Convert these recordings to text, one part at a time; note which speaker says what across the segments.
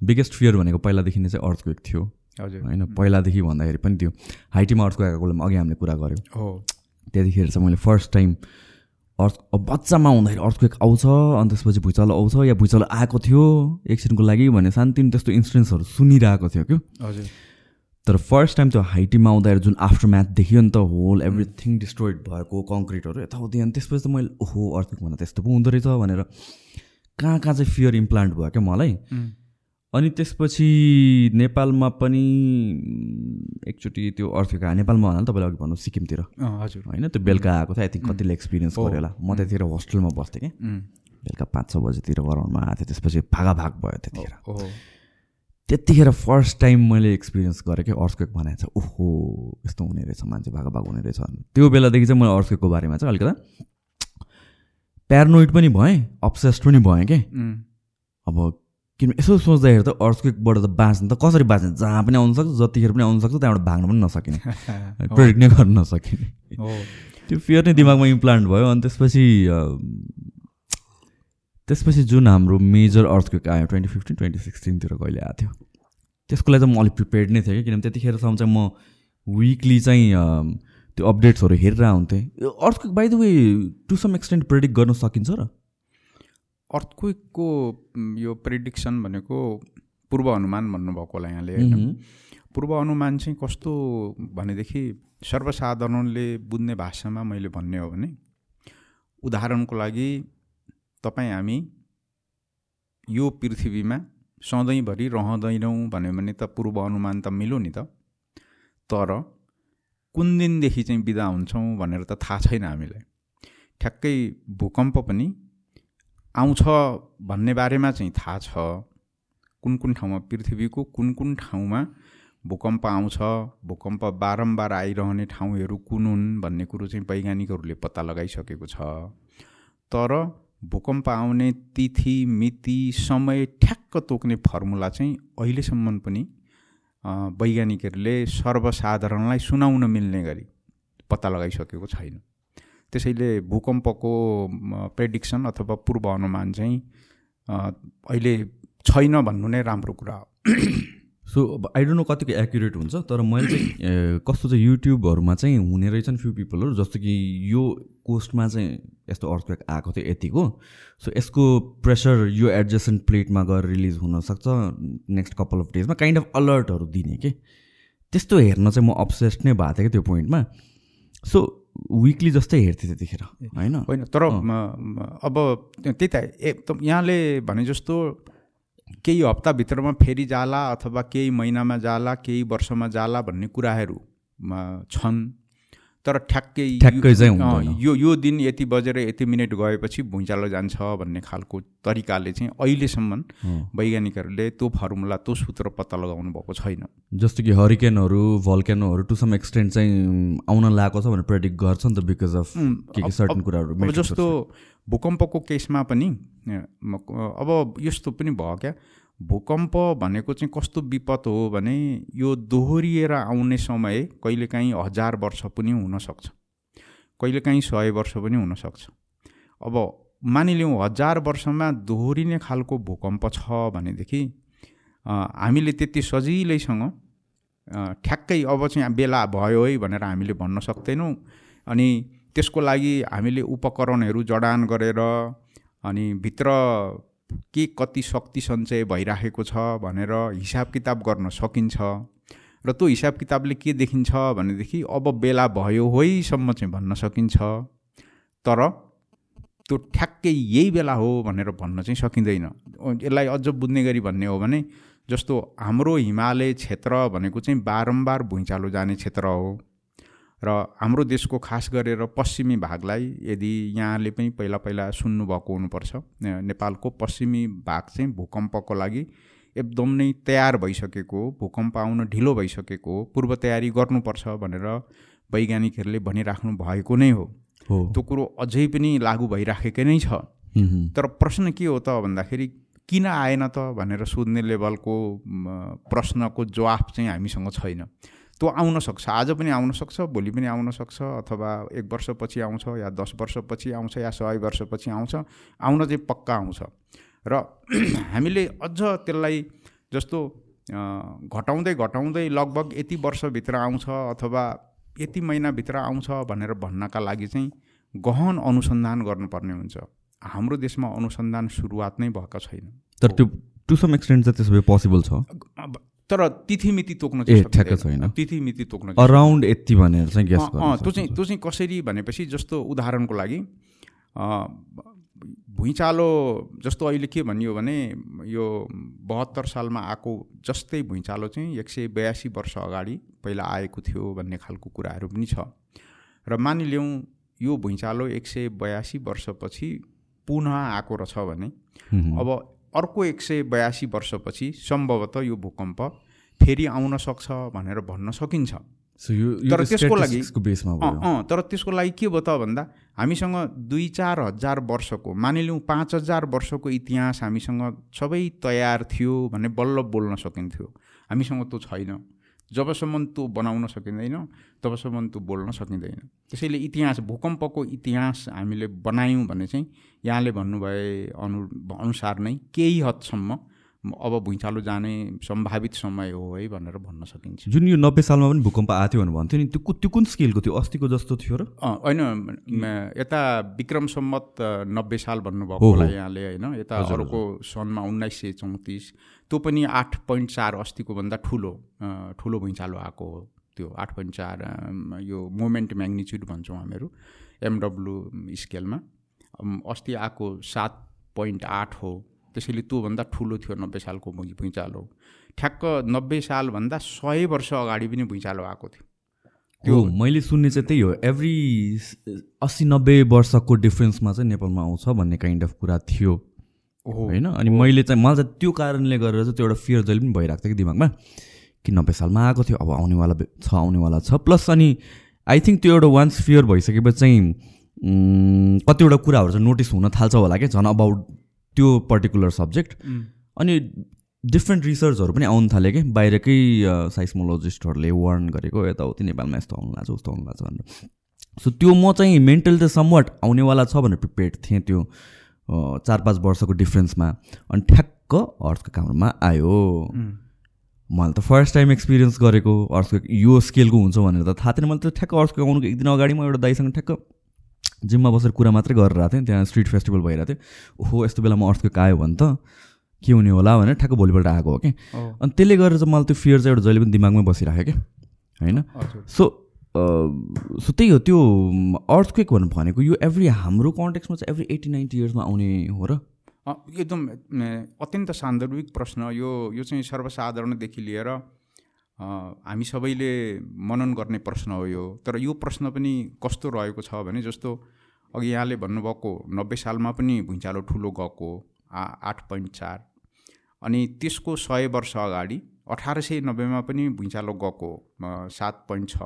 Speaker 1: Biggest fear भनेको पहिलादेखि नै चाहिँ अर्थक्वेक थियो।
Speaker 2: हजुर।
Speaker 1: होइन पहिलादेखि भन्दाखेरि पनि त्यो। हाइटीमा अर्थक्वेक आएको बेलामा अघि हामीले कुरा गऱ्यौँ।
Speaker 2: हो।
Speaker 1: त्यतिखेर चाहिँ मैले फर्स्ट टाइम अर्थ बच्चामा हुँदाखेरि अर्थक्वेक आउँछ अनि त्यसपछि भुइँचालो आउँछ या भुइँचालो आएको थियो एकछिनको लागि भने सानोतिनो त्यस्तो इन्सिडेन्ट्सहरू सुनिरहेको थियो क्या।
Speaker 2: हजुर।
Speaker 1: तर फर्स्ट टाइम त्यो हाइटीमा आउँदाखेरि जुन आफ्टर म्याथ देखियो नि त होल एभ्रिथिङ डिस्ट्रोइड भएको कङ्क्रिटहरू यताउति अनि त्यसपछि त मैले ओहो अर्थक्वेक भन्दा त्यस्तो पो हुँदो रहेछ भनेर कहाँ कहाँ चाहिँ फियर इम्प्लान्ट भयो क्या मलाई। अनि त्यसपछि नेपालमा पनि एकचोटि त्यो अर्थक्वेक आयो नेपालमा भन्नाले तपाईँले अघि भन्नु सिक्किमतिर।
Speaker 2: हजुर।
Speaker 1: होइन त्यो बेलुका आएको थियो आई थिङ्क कतिले एक्सपिरियन्स। गऱ्यो होला। म त्यतिखेर होस्टेलमा बस्थेँ कि। बेलुका पाँच छ बजीतिर गराउनमा आएको थियो त्यसपछि भागाभाग भयो त्यतिखेर। त्यतिखेर फर्स्ट टाइम मैले एक्सपिरियन्स गरेँ कि अर्थक्वेक भनेको छ ओहो यस्तो हुने रहेछ मान्छे भागाभाग हुने रहेछ। त्यो बेलादेखि चाहिँ मैले अर्थक्वेकको बारेमा चाहिँ अलिकता प्यारनोइड पनि भएँ अब्सेस्ड पनि भएँ कि। अब किन यसो सोच्दाखेरि त अर्थक्वेकबाट त बाँच्नु त कसरी बाँच्ने जहाँ पनि आउनु सक्छ जतिखेर पनि आउनु सक्छ त्यहाँबाट भाग्न पनि नसकिने। प्रेडिक्ट नै गर्न नसकिने। त्यो फियर नै दिमागमा इम्प्लान्ट भयो अनि त्यसपछि त्यसपछि जुन हाम्रो मेजर अर्थक्वेक आयो ट्वेन्टी फिफ्टिन ट्वेन्टी सिक्सटिनतिर कहिले आएको थियो? त्यसको लागि चाहिँ म अलिक प्रिपेयर्ड नै थिएँ कि किनभने त्यतिखेरसम्म चाहिँ म विकली चाहिँ त्यो अपडेट्सहरू हेरेर आउँथेँ earthquake by the way to some extent predict गर्न सकिन्छ र।
Speaker 2: अर्थक्वेकको यो प्रिडिक्सन भनेको पूर्व अनुमान भन्नुभएको होला यहाँले होइन? पूर्व अनुमान चाहिँ कस्तो भनेदेखि सर्वसाधारणले बुझ्ने भाषामा मैले भन्ने हो भने उदाहरणको लागि तपाईँ हामी यो पृथ्वीमा सधैँभरि रहँदैनौँ भन्यो भने त पूर्व अनुमान त मिल्यो नि त। तर कुन दिनदेखि चाहिँ बिदा हुन्छौँ भनेर त थाहा छैन हामीलाई। ठ्याक्कै भूकम्प पनि आउँछ भन्ने बारेमा चाहिँ थाहा छ। कुन कुन ठाउँमा पृथ्वीको कुन कुन ठाउँमा भूकम्प आउँछ भूकम्प बारम्बार आइरहने ठाउँहरू कुन हुन् भन्ने कुरो चाहिँ वैज्ञानिकहरूले पत्ता लगाइसकेको छ। तर भूकम्प आउने तिथि मिति समय ठ्याक्क तोक्ने फर्मुला चाहिँ अहिलेसम्म पनि वैज्ञानिकहरूले सर्वसाधारणलाई सुनाउन मिल्ने गरी पत्ता लगाइसकेको छैन। त्यसैले भूकम्पको प्रेडिक्सन अथवा पूर्व अनुमान चाहिँ अहिले छैन भन्नु नै राम्रो कुरा हो।
Speaker 1: सो आई डोन्ट नो कतिको एक्युरेट हुन्छ तर मैले चाहिँ कस्तो चाहिँ युट्युबहरूमा चाहिँ हुने रहेछन् फ्यु पिपलहरू जस्तो कि यो कोस्टमा चाहिँ यस्तो अर्थक्वेक आएको थियो यतिको। सो यसको प्रेसर यो एडजस्टेन्ट प्लेटमा गएर रिलिज हुनसक्छ नेक्स्ट कपाल अफ डेजमा काइन्ड अफ अलर्टहरू दिने कि? त्यस्तो हेर्न चाहिँ म अब्सेस्ड नै भएको थिएँ कि त्यो पोइन्टमा सो विकली जस्तै हेर्थेँ त्यतिखेर होइन?
Speaker 2: होइन तर अब त्यही त एकदम यहाँले भने जस्तो केही हप्ताभित्रमा फेरि जाला अथवा केही महिनामा जाला केही वर्षमा जाला भन्ने कुराहरू छन्। तर ठ्याक्कै
Speaker 1: ठ्याक्कै चाहिँ
Speaker 2: यो यो दिन यति बजेर यति मिनट गएपछि भुइँचालो जान्छ भन्ने खालको तरिकाले चाहिँ अहिलेसम्म। वैज्ञानिकहरूले त्यो फर्मुला त्यो सूत्र पत्ता लगाउनु भएको छैन।
Speaker 1: जस्तो कि हरिकेनहरू भल्केनोहरू टु सम एक्सटेन्ट चाहिँ आउन लागेको छ भनेर प्रेडिक्ट गर्छ नि त बिकज अफ के के सर्टन कुराहरू
Speaker 2: जस्तो भूकम्पको केसमा पनि अब यस्तो पनि भयो क्या। भूकम्प भनेको चाहिँ कस्तो विपद हो भने यो दोहोरिएर आउने समय कहिलेकाहीँ हजार वर्ष पनि हुनसक्छ। कहिलेकाहीँ सय वर्ष पनि हुनसक्छ। अब मानिलिउँ हजार वर्षमा दोहोरिने खालको भूकम्प छ भनेदेखि हामीले त्यति सजिलैसँग ठ्याक्कै अब चाहिँ बेला भयो है भनेर हामीले भन्न सक्दैनौँ। अनि त्यसको लागि हामीले उपकरणहरू जडान गरेर अनि भित्र के कति शक्ति सञ्चय भइराखेको छ भनेर हिसाब किताब गर्न सकिन्छ? र त्यो हिसाब किताबले के देखिन्छ भनेदेखि अब बेला भयो होइसम्म चाहिँ भन्न सकिन्छ। तर त्यो ठ्याक्कै यही बेला हो भनेर भन्न चाहिँ सकिँदैन। यसलाई अझ बुझ्ने गरी भन्ने हो भने जस्तो हाम्रो हिमालय क्षेत्र भनेको चाहिँ बारम्बार भुइँचालो जाने क्षेत्र हो। र हाम्रो देशको खास गरेर पश्चिमी भागलाई यदि यहाँले पनि पहिला पहिला सुन्नुभएको हुनुपर्छ नेपालको पश्चिमी भाग चाहिँ भूकम्पको लागि एकदम नै तयार भइसकेको हो भूकम्प आउन ढिलो भइसकेको हो पूर्व तयारी गर्नुपर्छ भनेर वैज्ञानिकहरूले भनिराख्नु भएको नै हो। त्यो कुरो अझै पनि लागू भइराखेकै नै छ। तर प्रश्न के हो त भन्दाखेरि किन आएन त भनेर सोध्ने लेभलको प्रश्नको जवाफ चाहिँ हामीसँग छैन। त्यो आउन सक्छ। आज पनि आउन सक्छ भोलि पनि आउन सक्छ अथवा एक वर्षपछि आउँछ या दस वर्षपछि आउँछ या सय वर्षपछि आउँछ। आउन चाहिँ पक्का आउँछ। र हामीले अझ त्यसलाई जस्तो घटाउँदै घटाउँदै लगभग यति वर्षभित्र आउँछ अथवा यति महिनाभित्र आउँछ भनेर भन्नका लागि चाहिँ गहन अनुसन्धान गर्नुपर्ने हुन्छ। हाम्रो देशमा अनुसन्धान सुरुवात नै भएको छैन।
Speaker 1: तर त्यो टु सम एक्सटेन्ट चाहिँ त्यसो भए पोसिबल छ।
Speaker 2: तर तिथिमिति तोक्न चाहिँ। तिथिमिति तोक्न
Speaker 1: अराउन्ड यति भनेर चाहिँ
Speaker 2: अँ, त्यो चाहिँ त्यो चाहिँ कसरी भनेपछि जस्तो उदाहरणको लागि भुइँचालो जस्तो अहिले के भनियो भने यो बहत्तर सालमा आएको जस्तै भुइँचालो चाहिँ एक सय बयासी वर्ष अगाडि पहिला आएको थियो भन्ने खालको कुराहरू पनि छ। र मानिलिउँ यो भुइँचालो एक सय बयासी वर्षपछि पुनः आएको रहेछ भने अब अर्को एक सय बयासी वर्षपछि सम्भवतः यो भूकम्प फेरि आउन सक्छ भनेर भन्न सकिन्छ। तर त्यसको लागि-
Speaker 1: बेसमा
Speaker 2: अँ तर त्यसको लागि के भयो त भन्दा हामीसँग दुई चार हजार वर्षको मानिलिउँ पाँच हजार वर्षको इतिहास हामीसँग सबै तयार थियो भने बल्ल बोल्न सकिन्थ्यो। हामीसँग त्यो छैन। जबसम्म त्यो बनाउन सकिँदैन तबसम्म त्यो बोल्न सकिँदैन। त्यसैले इतिहास भूकम्पको इतिहास हामीले बनायौँ भने चाहिँ यहाँले भन्नुभए अनु अनुसार नै केही हदसम्म अब भुइँचालो जाने सम्भावित समय हो है भनेर भन्न सकिन्छ।
Speaker 1: जुन यो नब्बे सालमा पनि भूकम्प आएको थियो भन्थ्यो नि त्यो त्यो कुन स्केलको थियो? अस्तिको जस्तो थियो र?
Speaker 2: होइन यता विक्रम सम्मत नब्बे साल भन्नुभएको। होला यहाँले होइन? यता अर्को सनमा उन्नाइस सय चौतिस त्यो पनि आठ पोइन्ट चार अस्तिको भन्दा ठुलो ठुलो भुइँचालो आएको हो त्यो आठ पोइन्ट चार यो मोमेन्ट म्याग्निच्युड भन्छौँ हामीहरू एमडब्लु स्केलमा। अस्ति आएको सात पोइन्ट आठ हो। त्यसैले त्योभन्दा ठुलो थियो नब्बे सालको भुइँ भुइँचालो। ठ्याक्क नब्बे सालभन्दा सय वर्ष अगाडि पनि भुइँचालो आएको थियो।
Speaker 1: त्यो मैले सुन्ने चाहिँ त्यही हो एभ्री अस्सी नब्बे वर्षको डिफ्रेन्समा चाहिँ नेपालमा आउँछ भन्ने काइन्ड अफ कुरा थियो। होइन? अनि मैले चाहिँ मलाई चाहिँ त्यो कारणले गरेर चाहिँ त्यो एउटा फियर जहिले पनि भइरहेको थियो कि दिमागमा कि नब्बे सालमा आएको थियो अब आउनेवाला छ आउनेवाला छ। प्लस अनि आई थिङ्क त्यो एउटा वान्स फियर भइसकेपछि चाहिँ कतिवटा कुराहरू चाहिँ नोटिस हुन थाल्छ होला क्या झन् अबाउट त्यो पर्टिकुलर सब्जेक्ट
Speaker 2: उम्,
Speaker 1: अनि डिफ्रेन्ट रिसर्चहरू पनि आउनु थाल्यो कि? बाहिरकै साइस्मोलोजिस्टहरूले वार्न गरेको यताउति नेपालमा यस्तो आउनु लाग्छ उस्तो आउनु लाग्छ भनेर। सो त्यो म चाहिँ मेन्टल चाहिँ समवाट आउनेवाला छ भनेर प्रिपेयर्ड थिएँ त्यो चार पाँच वर्षको डिफ्रेन्समा अनि ठ्याक्क अर्थको काममा आयो।
Speaker 2: उम्।
Speaker 1: मैले त फर्स्ट टाइम एक्सपिरियन्स गरेको अर्थको यो स्केलको हुन्छ भनेर त थाहा थिएन। मैले त ठ्याक्क अर्थको आउनुको एक दिन अगाडि म एउटा दाइसँग ठ्याक्क जिममा बसेर कुरा मात्रै गरेर आएको थिएँ त्यहाँ स्ट्रिट फेस्टिभल भइरहेको थियो। ओहो यस्तो बेलामा अर्थको आयो भने त। के हुने होला भनेर ठ्याक्क भोलिपल्ट आएको हो कि? अनि त्यसले गरेर चाहिँ मलाई त्यो फियर चाहिँ एउटा जहिले पनि दिमागमै बसिराख्यो क्या होइन? सो सो त्यही हो त्यो अर्थक्वेक भन्नु भनेको यो एभ्री हाम्रो कन्टेक्समा चाहिँ एभ्री एट्टी नाइन्टी इयर्समा आउने हो र।
Speaker 2: एकदम अत्यन्त सान्दर्भिक प्रश्न यो यो चाहिँ सर्वसाधारणदेखि लिएर हामी सबैले मनन गर्ने प्रश्न हो यो। तर यो प्रश्न पनि कस्तो रहेको छ भने जस्तो अघि यहाँले भन्नुभएको नब्बे सालमा पनि भुइँचालो ठुलो गएको आठ पोइन्ट चार। अनि त्यसको सय वर्ष अगाडि अठार सय नब्बेमा पनि भुइँचालो गएको सात पोइन्ट छ।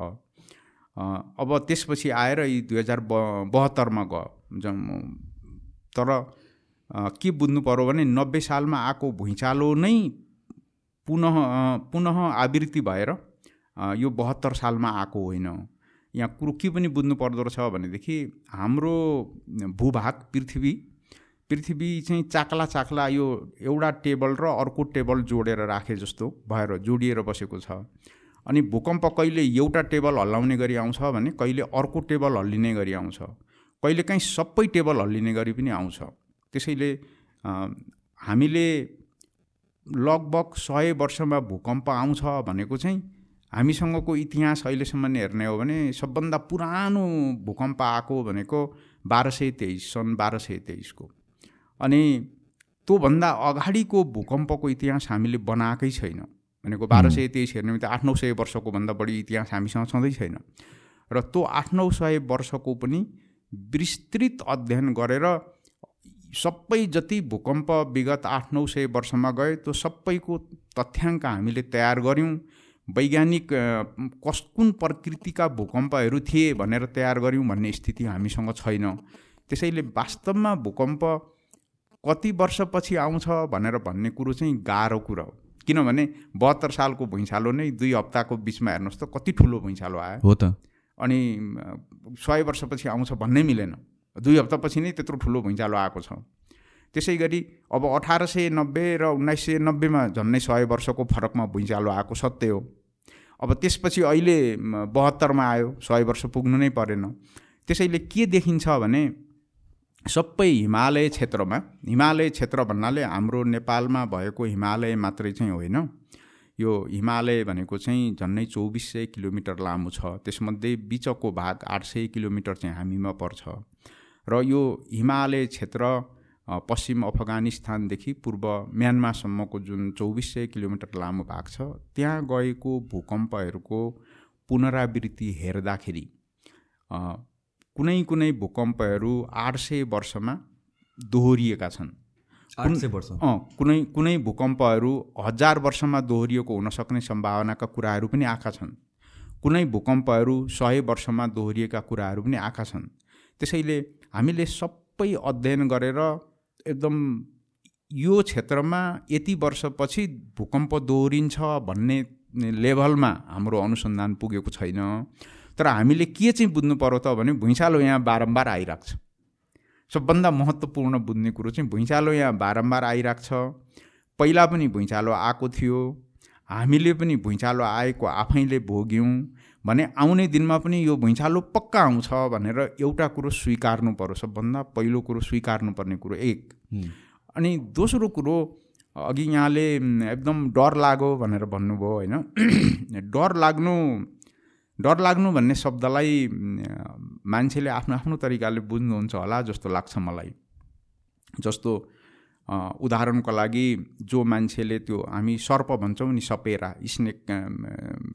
Speaker 2: अब त्यसपछि आएर यी दुई हजार ब बहत्तरमा गयो तर के बुझ्नु पऱ्यो भने नब्बे सालमा आएको भुइँचालो नै पुनः पुनः आवृत्ति भएर यो बहत्तर सालमा आएको होइन। यहाँ कुरो के पनि बुझ्नु पर्दो रहेछ भनेदेखि हाम्रो भूभाग पृथ्वी पृथ्वी चाहिँ चाक्ला चाक्ला यो एउटा टेबल र अर्को टेबल जोडेर राखे जस्तो भएर जोडिएर बसेको छ। अनि भूकम्प कहिले एउटा टेबल हल्लाउने गरी आउँछ भने कहिले अर्को टेबल हल्लिने गरी आउँछ। कहिले काहीँ सबै टेबल हल्लिने गरी पनि आउँछ। त्यसैले हामीले लगभग सय वर्षमा भूकम्प आउँछ भनेको चाहिँ हामीसँगको इतिहास अहिलेसम्म हेर्ने हो भने सबभन्दा पुरानो भूकम्प आएको भनेको बाह्र सय तेइस सन् बाह्र सय तेइसको। अनि त्योभन्दा अगाडिको भूकम्पको इतिहास हामीले बनाएकै छैन। भनेको बाह्र सय तेइस हेर्ने बित्तिकै आठ नौ सय वर्षको भन्दा बढी इतिहास हामीसँग छँदै छैन। र त्यो आठ नौ सय वर्षको पनि विस्तृत अध्ययन गरेर सबै जति भूकम्प विगत आठ नौ सय वर्षमा गए त्यो सबैको तथ्याङ्क हामीले तयार गऱ्यौँ। वैज्ञानिक कस कुन प्रकृतिका भूकम्पहरू थिए भनेर तयार गऱ्यौँ भन्ने स्थिति हामीसँग छैन। त्यसैले वास्तवमा भूकम्प कति वर्षपछि आउँछ भनेर भन्ने कुरो चाहिँ गाह्रो कुरा हो। किनभने बहत्तर सालको भुइँचालो नै दुई हप्ताको बिचमा हेर्नुहोस् त कति ठुलो भुइँचालो आयो।
Speaker 1: हो त।
Speaker 2: अनि सय वर्षपछि आउँछ भन्नै मिलेन। दुई हप्तापछि नै त्यत्रो ठुलो भुइँचालो आएको छ। त्यसै गरी अब अठार सय नब्बे र उन्नाइस सय नब्बेमा झन्डै सय वर्षको फरकमा भुइँचालो आएको सत्य हो। अब त्यसपछि अहिले बहत्तरमा आयो सय वर्ष पुग्नु नै परेन। त्यसैले के देखिन्छ भने सबै हिमालय क्षेत्रमा हिमालय क्षेत्र भन्नाले हाम्रो नेपालमा भएको हिमालय मात्रै चाहिँ होइन। यो हिमालय भनेको चाहिँ झन्डै चौबिस सय किलोमिटर लामो छ। त्यसमध्ये बिचको भाग आठ सय किलोमिटर चाहिँ हामीमा पर्छ। र यो हिमालय क्षेत्र पश्चिम अफगानिस्तानदेखि पूर्व म्यानमारसम्मको जुन चौबिस सय किलोमिटर लामो भाग छ त्यहाँ गएको भूकम्पहरूको पुनरावृत्ति हेर्दाखेरि कुनै कुनै भूकम्पहरू आठ सय वर्षमा दोहोरिएका छन्।
Speaker 1: आठ सय वर्ष।
Speaker 2: अँ कुनै कुनै भूकम्पहरू हजार वर्षमा दोहोरिएको हुनसक्ने सम्भावनाका कुराहरू पनि आएका छन्। कुनै भूकम्पहरू सय वर्षमा दोहोरिएका कुराहरू पनि आएका छन्। त्यसैले हामीले सबै अध्ययन गरेर एकदम यो क्षेत्रमा यति वर्षपछि भूकम्प दोहोरिन्छ भन्ने लेभलमा हाम्रो अनुसन्धान पुगेको छैन। तर हामीले के चाहिँ बुझ्नु पर्यो त भने भुइँचालो यहाँ बारम्बार आइरहेको छ सबभन्दा महत्त्वपूर्ण बुझ्ने कुरो चाहिँ भुइँचालो यहाँ बारम्बार आइरहेको छ पहिला पनि भुइँचालो आएको थियो। हामीले पनि भुइँचालो आएको आफैले भोग्यौँ। भने आउने दिनमा पनि यो भुइँचालो पक्का आउँछ भनेर एउटा कुरो स्वीकार्नु पर्यो सबभन्दा पहिलो कुरो स्वीकार्नु पर्ने कुरो एक। अनि दोस्रो कुरो अघि यहाँले एकदम डर लाग्यो भनेर भन्नुभयो होइन? डर लाग्नु डर लाग्नु भन्ने शब्दलाई मान्छेले आफ्नो आफ्नो तरिकाले बुझ्नुहुन्छ होला जस्तो लाग्छ मलाई। जस्तो उदाहरणको लागि जो मान्छेले त्यो हामी सर्प भन्छौँ नि सपेरा स्नेक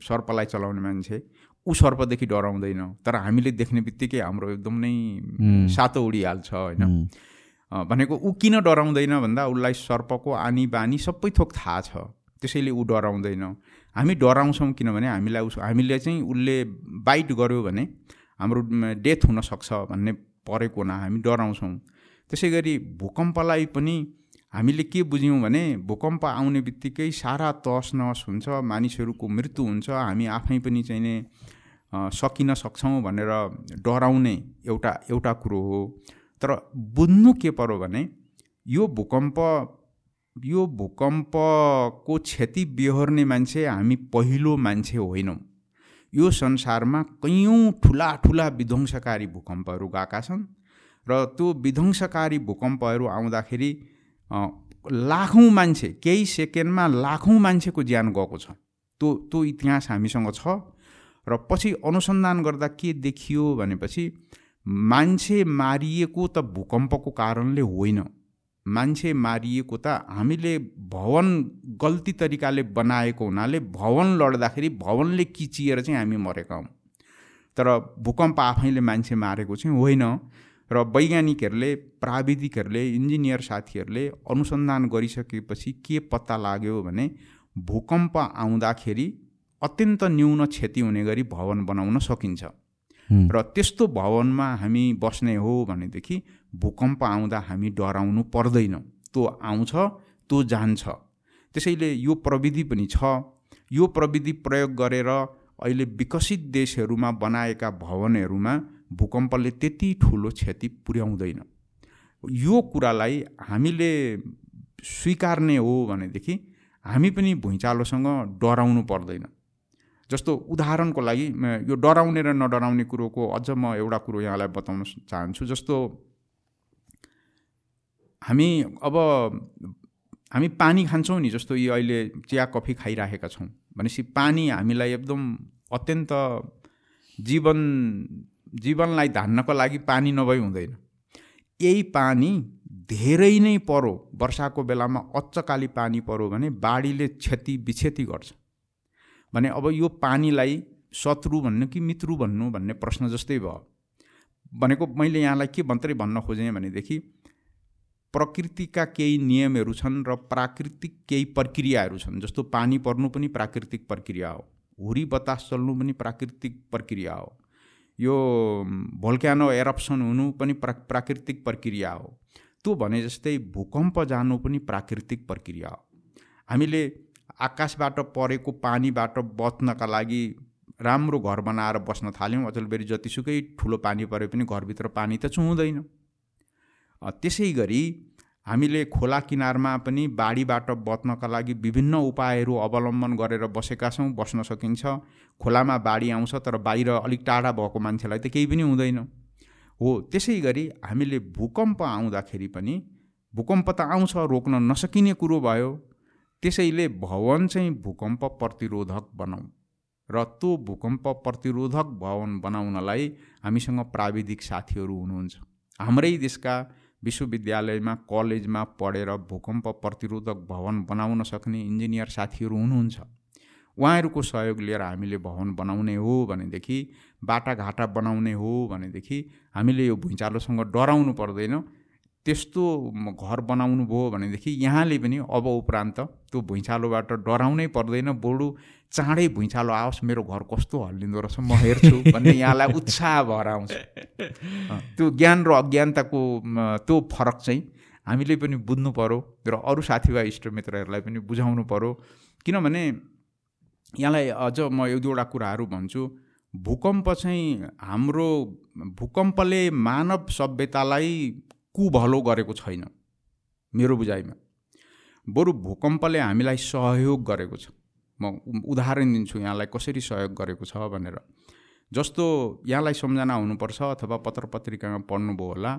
Speaker 2: सर्पलाई चलाउने मान्छे ऊ सर्पदेखि डराउँदैन। तर हामीले देख्ने बित्तिकै हाम्रो एकदम नै सातो उडिहाल्छ होइन। भनेको ऊ किन डराउँदैन भन्दा उसलाई सर्पको आनी बानी सबै थोक थाहा छ। त्यसैले ऊ डराउँदैन। हामी डराउँछौँ किनभने हामीलाई उस हामीले चाहिँ उसले बाइट गर्यो भने हाम्रो डेथ हुनसक्छ भन्ने परेको हुना हामी डराउँछौँ। त्यसै गरी भूकम्पलाई पनि हामीले के बुझ्यौँ भने भूकम्प आउने बित्तिकै सारा तस नस हुन्छ मानिसहरूको मृत्यु हुन्छ हामी आफै पनि चाहिँ नै सकिन सक्छौँ भनेर डराउने एउटा एउटा कुरो हो। तर बुझ्नु के पर्यो भने यो भूकम्प यो भूकम्पको क्षति बेहोर्ने मान्छे हामी पहिलो मान्छे होइनौँ। यो संसारमा कैयौँ ठुला ठुला विध्वंसकारी भूकम्पहरू गएका छन्। र त्यो विध्वंसकारी भूकम्पहरू आउँदाखेरि लाखौँ मान्छे केही सेकेन्डमा लाखौँ मान्छेको ज्यान गएको छ। त्यो त्यो इतिहास हामीसँग छ र पछि अनुसन्धान गर्दा के देखियो भनेपछि मान्छे मारिएको त भूकम्पको कारणले होइन। मान्छे मारिएको त हामीले भवन गल्ती तरिकाले बनाएको हुनाले भवन लड्दाखेरि भवनले किचिएर चाहिँ हामी मरेका हौँ। तर भूकम्प आफैले मान्छे मारेको चाहिँ होइन। र वैज्ञानिकहरूले प्राविधिकहरूले इन्जिनियर साथीहरूले अनुसन्धान गरिसकेपछि के पत्ता लाग्यो भने भूकम्प आउँदाखेरि अत्यन्त न्यून क्षति हुने गरी भवन बनाउन सकिन्छ। र त्यस्तो भवनमा हामी बस्ने हो भनेदेखि भूकम्प आउँदा हामी डराउनु पर्दैन। त्यो आउँछ त्यो जान्छ। त्यसैले यो प्रविधि पनि छ। यो प्रविधि प्रयोग गरेर अहिले विकसित देशहरूमा बनाएका भवनहरूमा भूकम्पले त्यति ठुलो क्षति पुर्याउँदैन। यो कुरालाई हामीले स्वीकार्ने हो भनेदेखि हामी पनि भुइँचालोसँग डराउनु पर्दैन। जस्तो उदाहरणको लागि यो डराउने र नडराउने कुरोको अझ म एउटा कुरो यहाँलाई बताउन चाहन्छु। जस्तो हामी अब हामी पानी खान्छौँ नि जस्तो यो अहिले चिया कफी खाइराखेका छौँ। भनेपछि पानी हामीलाई एकदम अत्यन्त जीवन जीवनलाई धान्नको लागि पानी नभई हुँदैन। यही पानी धेरै नै परो वर्षाको बेलामा अच्चकाली पानी पऱ्यो भने बाढीले क्षति विक्षति गर्छ। भने अब यो पानीलाई शत्रु भन्नु कि मित्रु भन्नु भन्ने प्रश्न जस्तै भयो। भनेको मैले यहाँलाई के मात्रै भन्न खोजेँ भनेदेखि प्रकृतिका केही नियमहरू छन् र प्राकृतिक केही प्रक्रियाहरू छन्। जस्तो पानी पर्नु पनि प्राकृतिक प्रक्रिया हो। हुरी बतास चल्नु पनि प्राकृतिक प्रक्रिया हो। यो भोल्क्यानो एरप्सन हुनु पनि प्रा प्राकृतिक प्रक्रिया हो। त्यो भने जस्तै भूकम्प जानु पनि प्राकृतिक प्रक्रिया हो। हामीले आकाशबाट परेको पानीबाट बच्नका लागि राम्रो घर बनाएर बस्न थाल्यौँ अचेलबेरी जतिसुकै ठुलो पानी परे पनि घरभित्र पानी त चुहुँदैन त्यसै गरी हामीले खोला किनारमा पनि बाढीबाट बच्नका लागि विभिन्न उपायहरू अवलम्बन गरेर बसेका छौँ बस्न सकिन्छ। खोलामा बाढी आउँछ तर बाहिर अलिक टाढा भएको मान्छेलाई त केही पनि हुँदैन। हो त्यसै गरी हामीले भूकम्प आउँदाखेरि पनि भूकम्प त आउँछ रोक्न नसकिने कुरो भयो। त्यसैले भवन चाहिँ भूकम्प प्रतिरोधक बनाऊ र त्यो भूकम्प प्रतिरोधक भवन बनाउनलाई हामीसँग प्राविधिक साथीहरू हुनुहुन्छ। हाम्रै देशका विश्वविद्यालयमा कलेजमा पढेर भूकम्प प्रतिरोधक भवन बनाउन सक्ने इन्जिनियर साथीहरू हुनुहुन्छ। उहाँहरूको सहयोग लिएर हामीले भवन बनाउने हो भनेदेखि बाटाघाटा बनाउने हो भनेदेखि हामीले यो भुइँचालोसँग डराउनु पर्दैन। त्यस्तो घर बनाउनु भयो भनेदेखि यहाँले पनि अब उपरान्त त्यो भुइँचालोबाट डराउनै पर्दैन। बरु चाँडै भुइँचालो आओस् मेरो घर कस्तो हल्लिँदो रहेछ म हेर्छु भन्ने यहाँलाई उत्साह भएर आउँछ। त्यो ज्ञान र अज्ञानताको त्यो फरक चाहिँ हामीले पनि बुझ्नु पऱ्यो र अरू साथीभाइ इष्टमित्रहरूलाई पनि बुझाउनु पऱ्यो किनभने यहाँलाई अझ म एक दुईवटा कुराहरू भन्छु। भूकम्प चाहिँ हाम्रो भूकम्पले मानव सभ्यतालाई कुभलो गरेको छैन मेरो बुझाइमा। बरु भूकम्पले हामीलाई सहयोग गरेको छ। म उदाहरण दिन्छु यहाँलाई कसरी सहयोग गरेको छ भनेर। जस्तो यहाँलाई सम्झना हुनुपर्छ अथवा पत्र पत्रिकामा पढ्नुभयो होला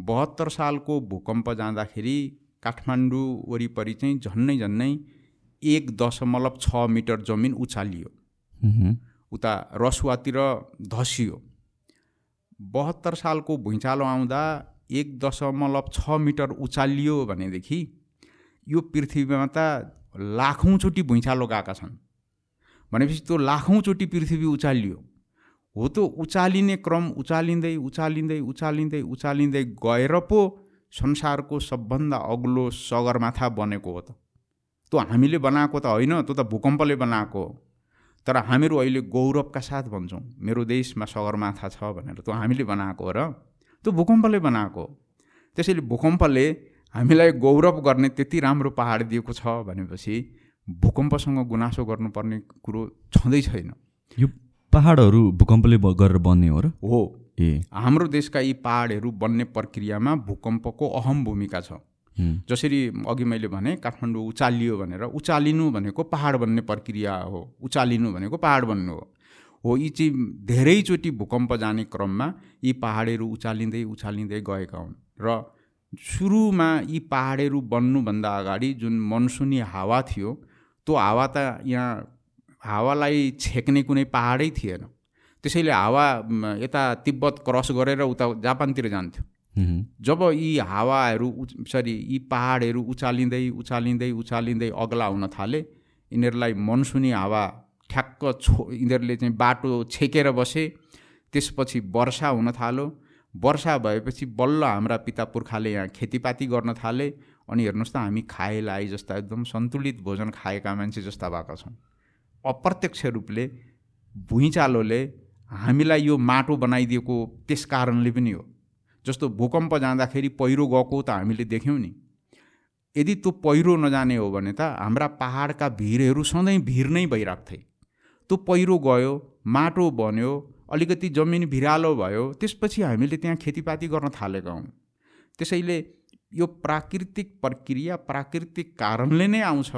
Speaker 2: बहत्तर सालको भूकम्प जाँदाखेरि काठमाडौँ वरिपरि चाहिँ झन्नै झन्नै एक दशमलव छ मिटर जमिन उचालियो। उता रसुवातिर धसियो। बहत्तर सालको भुइँचालो आउँदा एक दशमलव छ मिटर उचालियो भनेदेखि यो पृथ्वीमा त लाखौँचोटि भुइँचालो गएका छन्। भनेपछि त्यो लाखौँचोटि पृथ्वी उचालियो। हो त उचालिने क्रम उचालिँदै उचालिँदै उचालिँदै उचालिँदै गएर पो संसारको सबभन्दा अग्लो सगरमाथा बनेको हो त। त्यो हामीले बनाएको त होइन त्यो त भूकम्पले बनाएको हो। तर हामीहरू अहिले गौरवका साथ भन्छौँ मेरो देशमा सगरमाथा छ भनेर। त्यो हामीले बनाएको हो र त्यो भूकम्पले बनाएको हो। त्यसैले भूकम्पले हामीलाई गौरव गर्ने त्यति राम्रो पहाड दिएको छ भनेपछि भूकम्पसँग गुनासो गर्नुपर्ने कुरो छँदै छैन।
Speaker 1: यो पहाडहरू भूकम्पले गरेर बन्ने हो र?
Speaker 2: हो। ए। हाम्रो देशका यी पहाडहरू बन्ने प्रक्रियामा भूकम्पको अहम भूमिका छ। जसरी अघि मैले भने काठमाडौँ उचालियो भनेर उचालिनु भनेको पहाड बन्ने प्रक्रिया हो उचालिनु भनेको पहाड बन्नु हो। हो यी चाहिँ धेरैचोटि भूकम्प जाने क्रममा यी पहाडहरू उचालिँदै उचालिँदै गएका हुन्। र सुरुमा यी पहाडहरू बन्नुभन्दा अगाडि जुन मनसुनी हावा थियो त्यो हावा त यहाँ हावालाई छेक्ने कुनै पहाडै थिएन। त्यसैले हावा यता तिब्बत क्रस गरेर उता जापानतिर जान्थ्यो। जब यी हावाहरू सरी यी पहाडहरू उचालिँदै उचालिँदै उचालिँदै अग्ला हुन थाले यिनीहरूलाई मनसुनी हावा ठ्याक्क छो यिनीहरूले चाहिँ बाटो छेकेर बसे त्यसपछि वर्षा हुन थाल्यो वर्षा भएपछि बल्ल हाम्रा पिता पुर्खाले यहाँ खेतीपाती गर्न थाले। अनि हेर्नुहोस् त हामी खाए लाए जस्ता एकदम सन्तुलित भोजन खाएका मान्छे जस्ता भएका छौँ अप्रत्यक्ष रूपले भुइँचालोले हामीलाई यो माटो बनाइदिएको त्यस कारणले पनि हो। जस्तो भूकम्प जाँदाखेरि पहिरो गएको त हामीले देख्यौँ नि। यदि त्यो पहिरो नजाने हो भने त हाम्रा पहाडका भिरहरू सधैँ भिर नै भइरहेको थिए त्यो पहिरो गयो माटो बन्यो अलिकति जमिन भिरालो भयो त्यसपछि हामीले त्यहाँ खेतीपाती गर्न थालेका हौँ। त्यसैले यो प्राकृतिक प्रक्रिया प्राकृतिक कारणले नै आउँछ।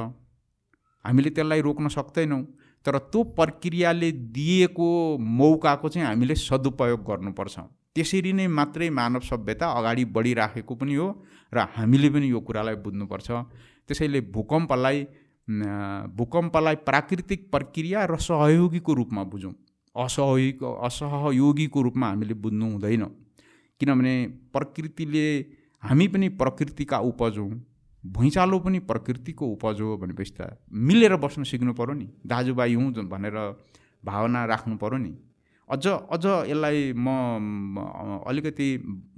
Speaker 2: हामीले त्यसलाई रोक्न सक्दैनौँ तर त्यो प्रक्रियाले दिएको मौकाको चाहिँ हामीले सदुपयोग गर्नुपर्छ। त्यसरी नै मात्रै मानव सभ्यता अगाडि बढिराखेको पनि हो र हामीले पनि यो कुरालाई बुझ्नुपर्छ। त्यसैले भूकम्पलाई भूकम्पलाई प्राकृतिक प्रक्रिया र सहयोगीको रूपमा बुझौँ। असहयोग असहयोगीको रूपमा हामीले बुझ्नु हुँदैन। किनभने प्रकृतिले हामी पनि प्रकृतिका उपज हौँ भुइँचालो पनि प्रकृतिको उपज हो भनेपछि त मिलेर बस्न सिक्नु पऱ्यो नि दाजुभाइ हुँ भनेर भावना राख्नु पऱ्यो नि। अझ अझ यसलाई म अलिकति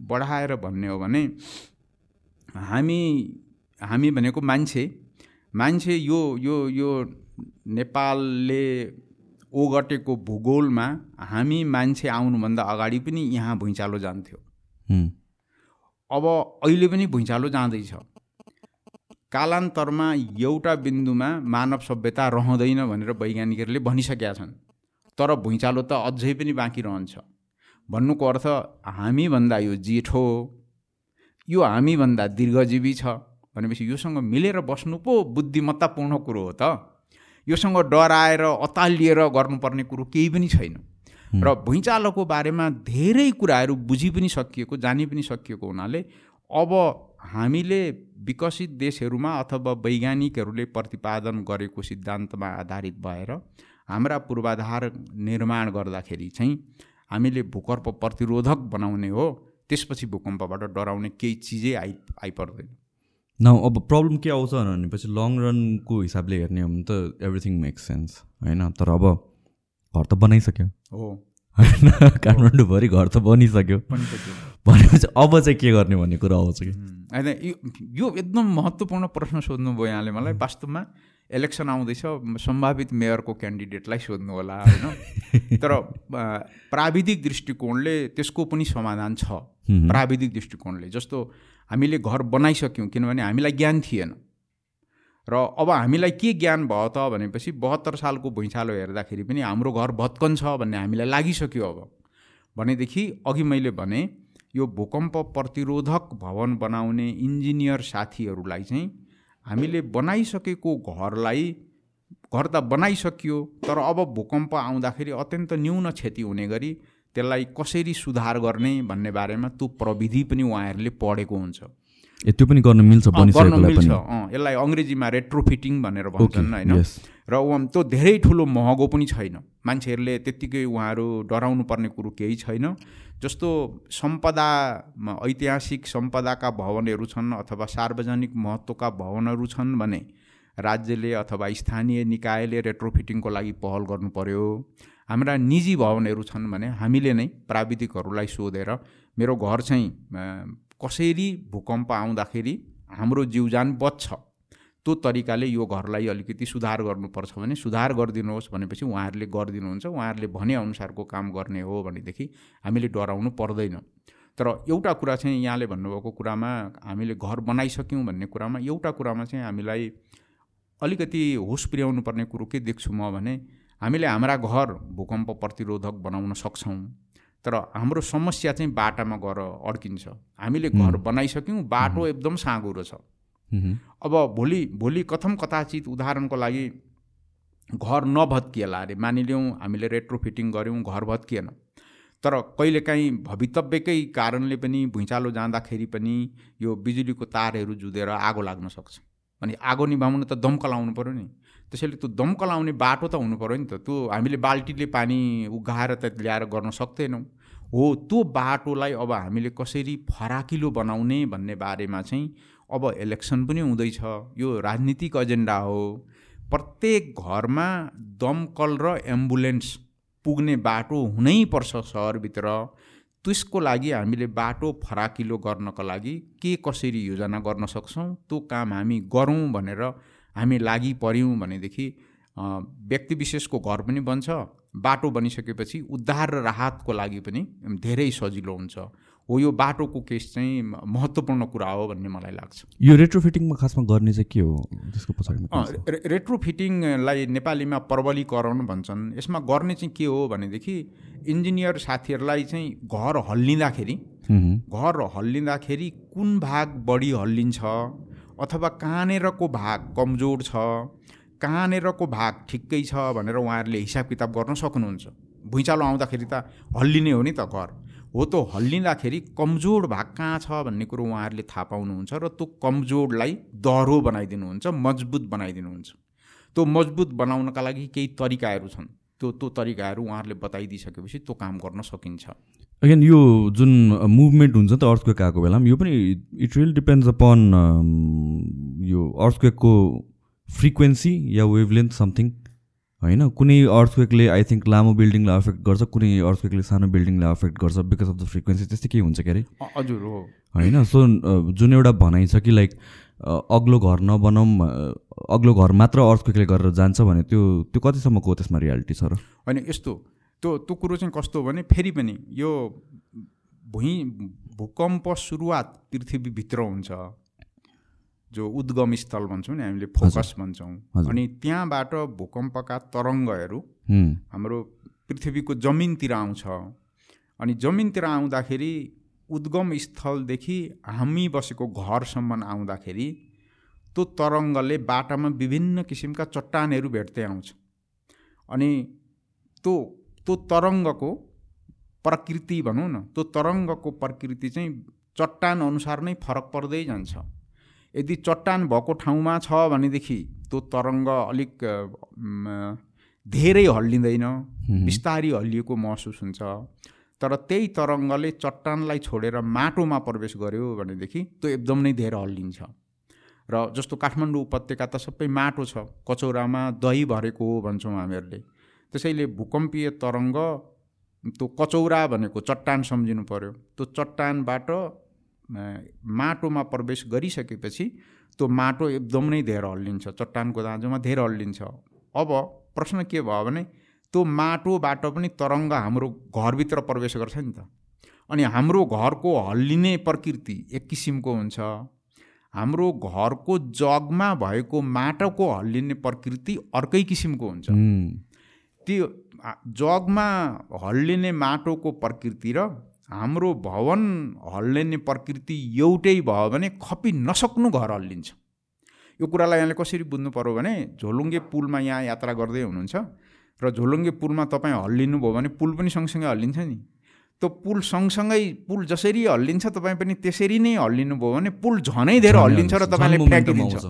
Speaker 2: बढाएर भन्ने हो भने हामी हामी भनेको मान्छे मान्छे यो यो यो नेपालले ओगटेको भूगोलमा हामी मान्छे आउनुभन्दा अगाडि पनि यहाँ भुइँचालो जान्थ्यो। अब अहिले पनि भुइँचालो जाँदैछ। कालान्तरमा एउटा बिन्दुमा मानव सभ्यता रहँदैन भनेर वैज्ञानिकहरूले भनिसकेका छन्। तर भुइँचालो त अझै पनि बाँकी रहन्छ। भन्नुको अर्थ हामीभन्दा यो जेठो यो हामीभन्दा दीर्घजीवी छ भनेपछि योसँग मिलेर बस्नु पो बुद्धिमत्तापूर्ण कुरो हो त। योसँग डराएर अतालिएर गर्नुपर्ने कुरो केही पनि छैन। र भुइँचालोको बारेमा धेरै कुराहरू बुझि पनि सकिएको जानि पनि सकिएको हुनाले अब हामीले विकसित देशहरूमा अथवा वैज्ञानिकहरूले प्रतिपादन गरेको सिद्धान्तमा आधारित भएर हाम्रा पूर्वाधार निर्माण गर्दाखेरि चाहिँ हामीले भूकम्प प्रतिरोधक बनाउने हो त्यसपछि भूकम्पबाट डराउने केही चिजै आइ आइपर्दैन।
Speaker 1: न अब प्रब्लम के आउँछ भनेपछि लङ रनको हिसाबले हेर्ने हो भने त एभ्रिथिङ मेक्स सेन्स होइन? तर अब घर त बनाइसक्यो।
Speaker 2: हो।
Speaker 1: होइन? काठमाडौँभरि घर त बनिसक्यो। भनेपछि अब चाहिँ के गर्ने भन्ने कुरा आउँछ कि?
Speaker 2: होइन यो एकदम महत्त्वपूर्ण प्रश्न सोध्नुभयो यहाँले मलाई। वास्तवमा इलेक्सन आउँदैछ सम्भावित मेयरको क्यान्डिडेटलाई सोध्नु होला होइन? तर प्राविधिक दृष्टिकोणले त्यसको पनि समाधान छ। प्राविधिक दृष्टिकोणले। जस्तो हामीले घर बनाइसक्यौँ किनभने हामीलाई ज्ञान थिएन। र अब हामीलाई के ज्ञान भयो त भनेपछि बहत्तर सालको भुइँचालो हेर्दाखेरि पनि हाम्रो घर भत्कन छ भन्ने हामीलाई लागिसक्यो अब। भनेदेखि अघि मैले भने यो भूकम्प प्रतिरोधक भवन बनाउने इन्जिनियर साथीहरूलाई चाहिँ हामीले बनाइसकेको घरलाई घर त बनाइसकियो तर अब भूकम्प आउँदाखेरि अत्यन्त न्यून क्षति हुने गरी त्यसलाई कसरी सुधार गर्ने भन्ने बारेमा त्यो प्रविधि पनि उहाँहरूले पढेको हुन्छ।
Speaker 1: त्यो पनि गर्न मिल्छ
Speaker 2: गर्न मिल्छ। यसलाई अङ्ग्रेजीमा रेट्रोफिटिङ भनेर भन्छन् होइन। र त्यो धेरै ठुलो महँगो पनि छैन। मान्छेहरूले त्यत्तिकै उहाँहरू डराउनु पर्ने कुरो केही छैन। जस्तो सम्पदा ऐतिहासिक सम्पदाका भवनहरू छन् अथवा सार्वजनिक महत्त्वका भवनहरू छन् भने राज्यले अथवा स्थानीय निकायले रेट्रोफिटिङको लागि पहल गर्नु पर्यो। हाम्रा निजी भवनहरू छन् भने हामीले नै प्राविधिकहरूलाई सोधेर मेरो घर चाहिँ कसरी भूकम्प आउँदाखेरि हाम्रो जीवजान बच्छ त्यो तरिकाले यो घरलाई अलिकति सुधार गर्नुपर्छ भने सुधार गरिदिनुहोस् भनेपछि उहाँहरूले गरिदिनुहुन्छ। उहाँहरूले भनेअनुसारको काम गर्ने हो भनेदेखि हामीले डराउनु पर्दैन। तर एउटा कुरा चाहिँ यहाँले भन्नुभएको कुरामा हामीले घर बनाइसक्यौँ भन्ने कुरामा एउटा कुरामा चाहिँ हामीलाई अलिकति होस पुर्याउनु पर्ने कुरो के देख्छु म भने हामीले हाम्रा घर भूकम्प प्रतिरोधक बनाउन सक्छौँ तर हाम्रो समस्या चाहिँ बाटामा गएर अड्किन्छ। हामीले घर बनाइसक्यौँ बाटो एकदम साँगुरो छ। अब भोलि भोलि कथम कथाचित उदाहरणको लागि घर नभत्किएला अरे मानिलिउँ हामीले रेट्रो फिटिङ गऱ्यौँ घर भत्किएन। तर कहिलेकाहीँ भवितव्यकै कारणले पनि भुइँचालो जाँदाखेरि पनि यो बिजुलीको तारहरू जुधेर आगो लाग्न सक्छ। अनि आगो निभाउनु त दमकल आउनु पऱ्यो नि। त्यसैले त्यो दमकल आउने बाटो त हुनु पऱ्यो नि त। त्यो हामीले बाल्टीले पानी उघाएर त ल्याएर गर्न सक्दैनौँ। हो त्यो बाटोलाई अब हामीले कसरी फराकिलो बनाउने भन्ने बारेमा चाहिँ अब इलेक्सन पनि हुँदैछ। यो राजनीतिक एजेन्डा हो। प्रत्येक घरमा दमकल र एम्बुलेन्स पुग्ने बाटो हुनैपर्छ सहरभित्र। त्यसको लागि हामीले बाटो फराकिलो गर्नको लागि के कसरी योजना गर्न सक्छौँ? त्यो काम हामी गरौँ भनेर हामी लागि पऱ्यौँ भनेदेखि व्यक्ति विशेषको घर पनि बन्छ बाटो बनिसकेपछि उद्धार र राहतको लागि पनि धेरै सजिलो हुन्छ। हो यो बाटोको केस चाहिँ महत्त्वपूर्ण कुरा हो भन्ने मलाई लाग्छ।
Speaker 1: यो रेट्रोफिटिङमा खासमा गर्ने चाहिँ के हो? त्यसको पछाडि
Speaker 2: रेट्रोफिटिङलाई नेपालीमा प्रबलीकरण भन्छन्। यसमा गर्ने चाहिँ के हो भनेदेखि इन्जिनियर साथीहरूलाई चाहिँ घर हल्लिँदाखेरि घर हल्लिँदाखेरि कुन भाग बढी हल्लिन्छ अथवा कहाँनिरको भाग कमजोर छ कहाँनिरको भाग ठिकै छ भनेर उहाँहरूले हिसाब किताब गर्न सक्नुहुन्छ। भुइँचालो आउँदाखेरि त हल्लिने हो नि त घर। हो त हल्लिँदाखेरि कमजोर भाग कहाँ छ भन्ने कुरो उहाँहरूले थाहा पाउनुहुन्छ र त्यो कमजोरलाई दह्रो बनाइदिनुहुन्छ मजबुत बनाइदिनुहुन्छ। त्यो मजबुत बनाउनका लागि केही तरिकाहरू छन्। त्यो त्यो तरिकाहरू उहाँहरूले बताइदिइसकेपछि त्यो काम गर्न सकिन्छ।
Speaker 1: अगेन यो जुन मुभमेन्ट हुन्छ त अर्थक्वेक आएको बेलामा यो पनि इट रियल डिपेन्ड्स अपन यो अर्थक्वेकको फ्रिक्वेन्सी या वेभलेन्थ समथिङ होइन कुनै अर्थक्वेकले आई थिङ्क लामो बिल्डिङलाई अफेक्ट गर्छ कुनै अर्थक्वेकले सानो बिल्डिङलाई अफेक्ट गर्छ बिकज अफ द फ्रिक्वेन्सी त्यस्तै केही हुन्छ
Speaker 2: के अरे हजुर हो।
Speaker 1: होइन सो जुन एउटा भनाइ छ कि लाइक अग्लो घर नबनाउँ अग्लो घर मात्र अर्थक्वेकले गरेर जान्छ भने त्यो त्यो कतिसम्मको त्यसमा रियालिटी छ र?
Speaker 2: होइन यस्तो त्यो त्यो कुरो चाहिँ कस्तो हो भने फेरि पनि यो भुइँ भूकम्प सुरुवात पृथ्वीभित्र हुन्छ। जो उद्गम स्थल भन्छौँ नि हामीले फोकस भन्छौँ। अनि त्यहाँबाट भूकम्पका तरङ्गहरू हाम्रो पृथ्वीको जमिनतिर आउँछ। अनि जमिनतिर आउँदाखेरि उद्गम स्थलदेखि हामी बसेको घरसम्म आउँदाखेरि त्यो तरङ्गले बाटामा विभिन्न किसिमका चट्टानहरू भेट्दै आउँछ। अनि त्यो त्यो तरङ्गको प्रकृति भनौँ न त्यो तरङ्गको प्रकृति चाहिँ चट्टान अनुसार नै फरक पर्दै जान्छ। यदि चट्टान भएको ठाउँमा छ भनेदेखि त्यो तरङ्ग अलिक धेरै हल्लिँदैन बिस्तारी हल्लिएको महसुस हुन्छ। तर त्यही तरङ्गले चट्टानलाई छोडेर माटोमा प्रवेश गर्यो भनेदेखि त्यो एकदम नै धेरै हल्लिन्छ। र जस्तो काठमाडौँ उपत्यका त सबै माटो छ कचौरामा दही भरेको हो भन्छौँ हामीहरूले। त्यसैले भूकम्पीय तरङ्ग त्यो कचौरा भनेको चट्टान सम्झिनु पऱ्यो त्यो चट्टानबाट माटोमा प्रवेश गरिसकेपछि त्यो माटो एकदम नै धेरै हल्लिन्छ चट्टानको दाँजोमा धेरै हल्लिन्छ। अब प्रश्न के भयो भने त्यो माटोबाट पनि तरङ्ग हाम्रो घरभित्र प्रवेश गर्छ नि त। अनि हाम्रो घरको हल्लिने प्रकृति एक किसिमको हुन्छ। हाम्रो घरको जगमा भएको माटोको हल्लिने प्रकृति अर्कै किसिमको हुन्छ। त्यो जगमा हल्लिने माटोको प्रकृति र हाम्रो भवन हल्लिने प्रकृति एउटै भयो भने खपी नसक्नु घर हल्लिन्छ। यो कुरालाई यहाँले कसरी बुझ्नु पऱ्यो भने झोलुङ्गे पुलमा यहाँ यात्रा गर्दै हुनुहुन्छ र झोलुङ्गे पुलमा तपाईँ हल्लिनु भयो भने पुल पनि सँगसँगै हल्लिन्छ नि। त्यो पुल सँगसँगै पुल जसरी हल्लिन्छ तपाईँ पनि त्यसरी नै हल्लिनु भयो भने पुल झनै धेरै हल्लिन्छ र तपाईँले फ्याँकिदिन्छ।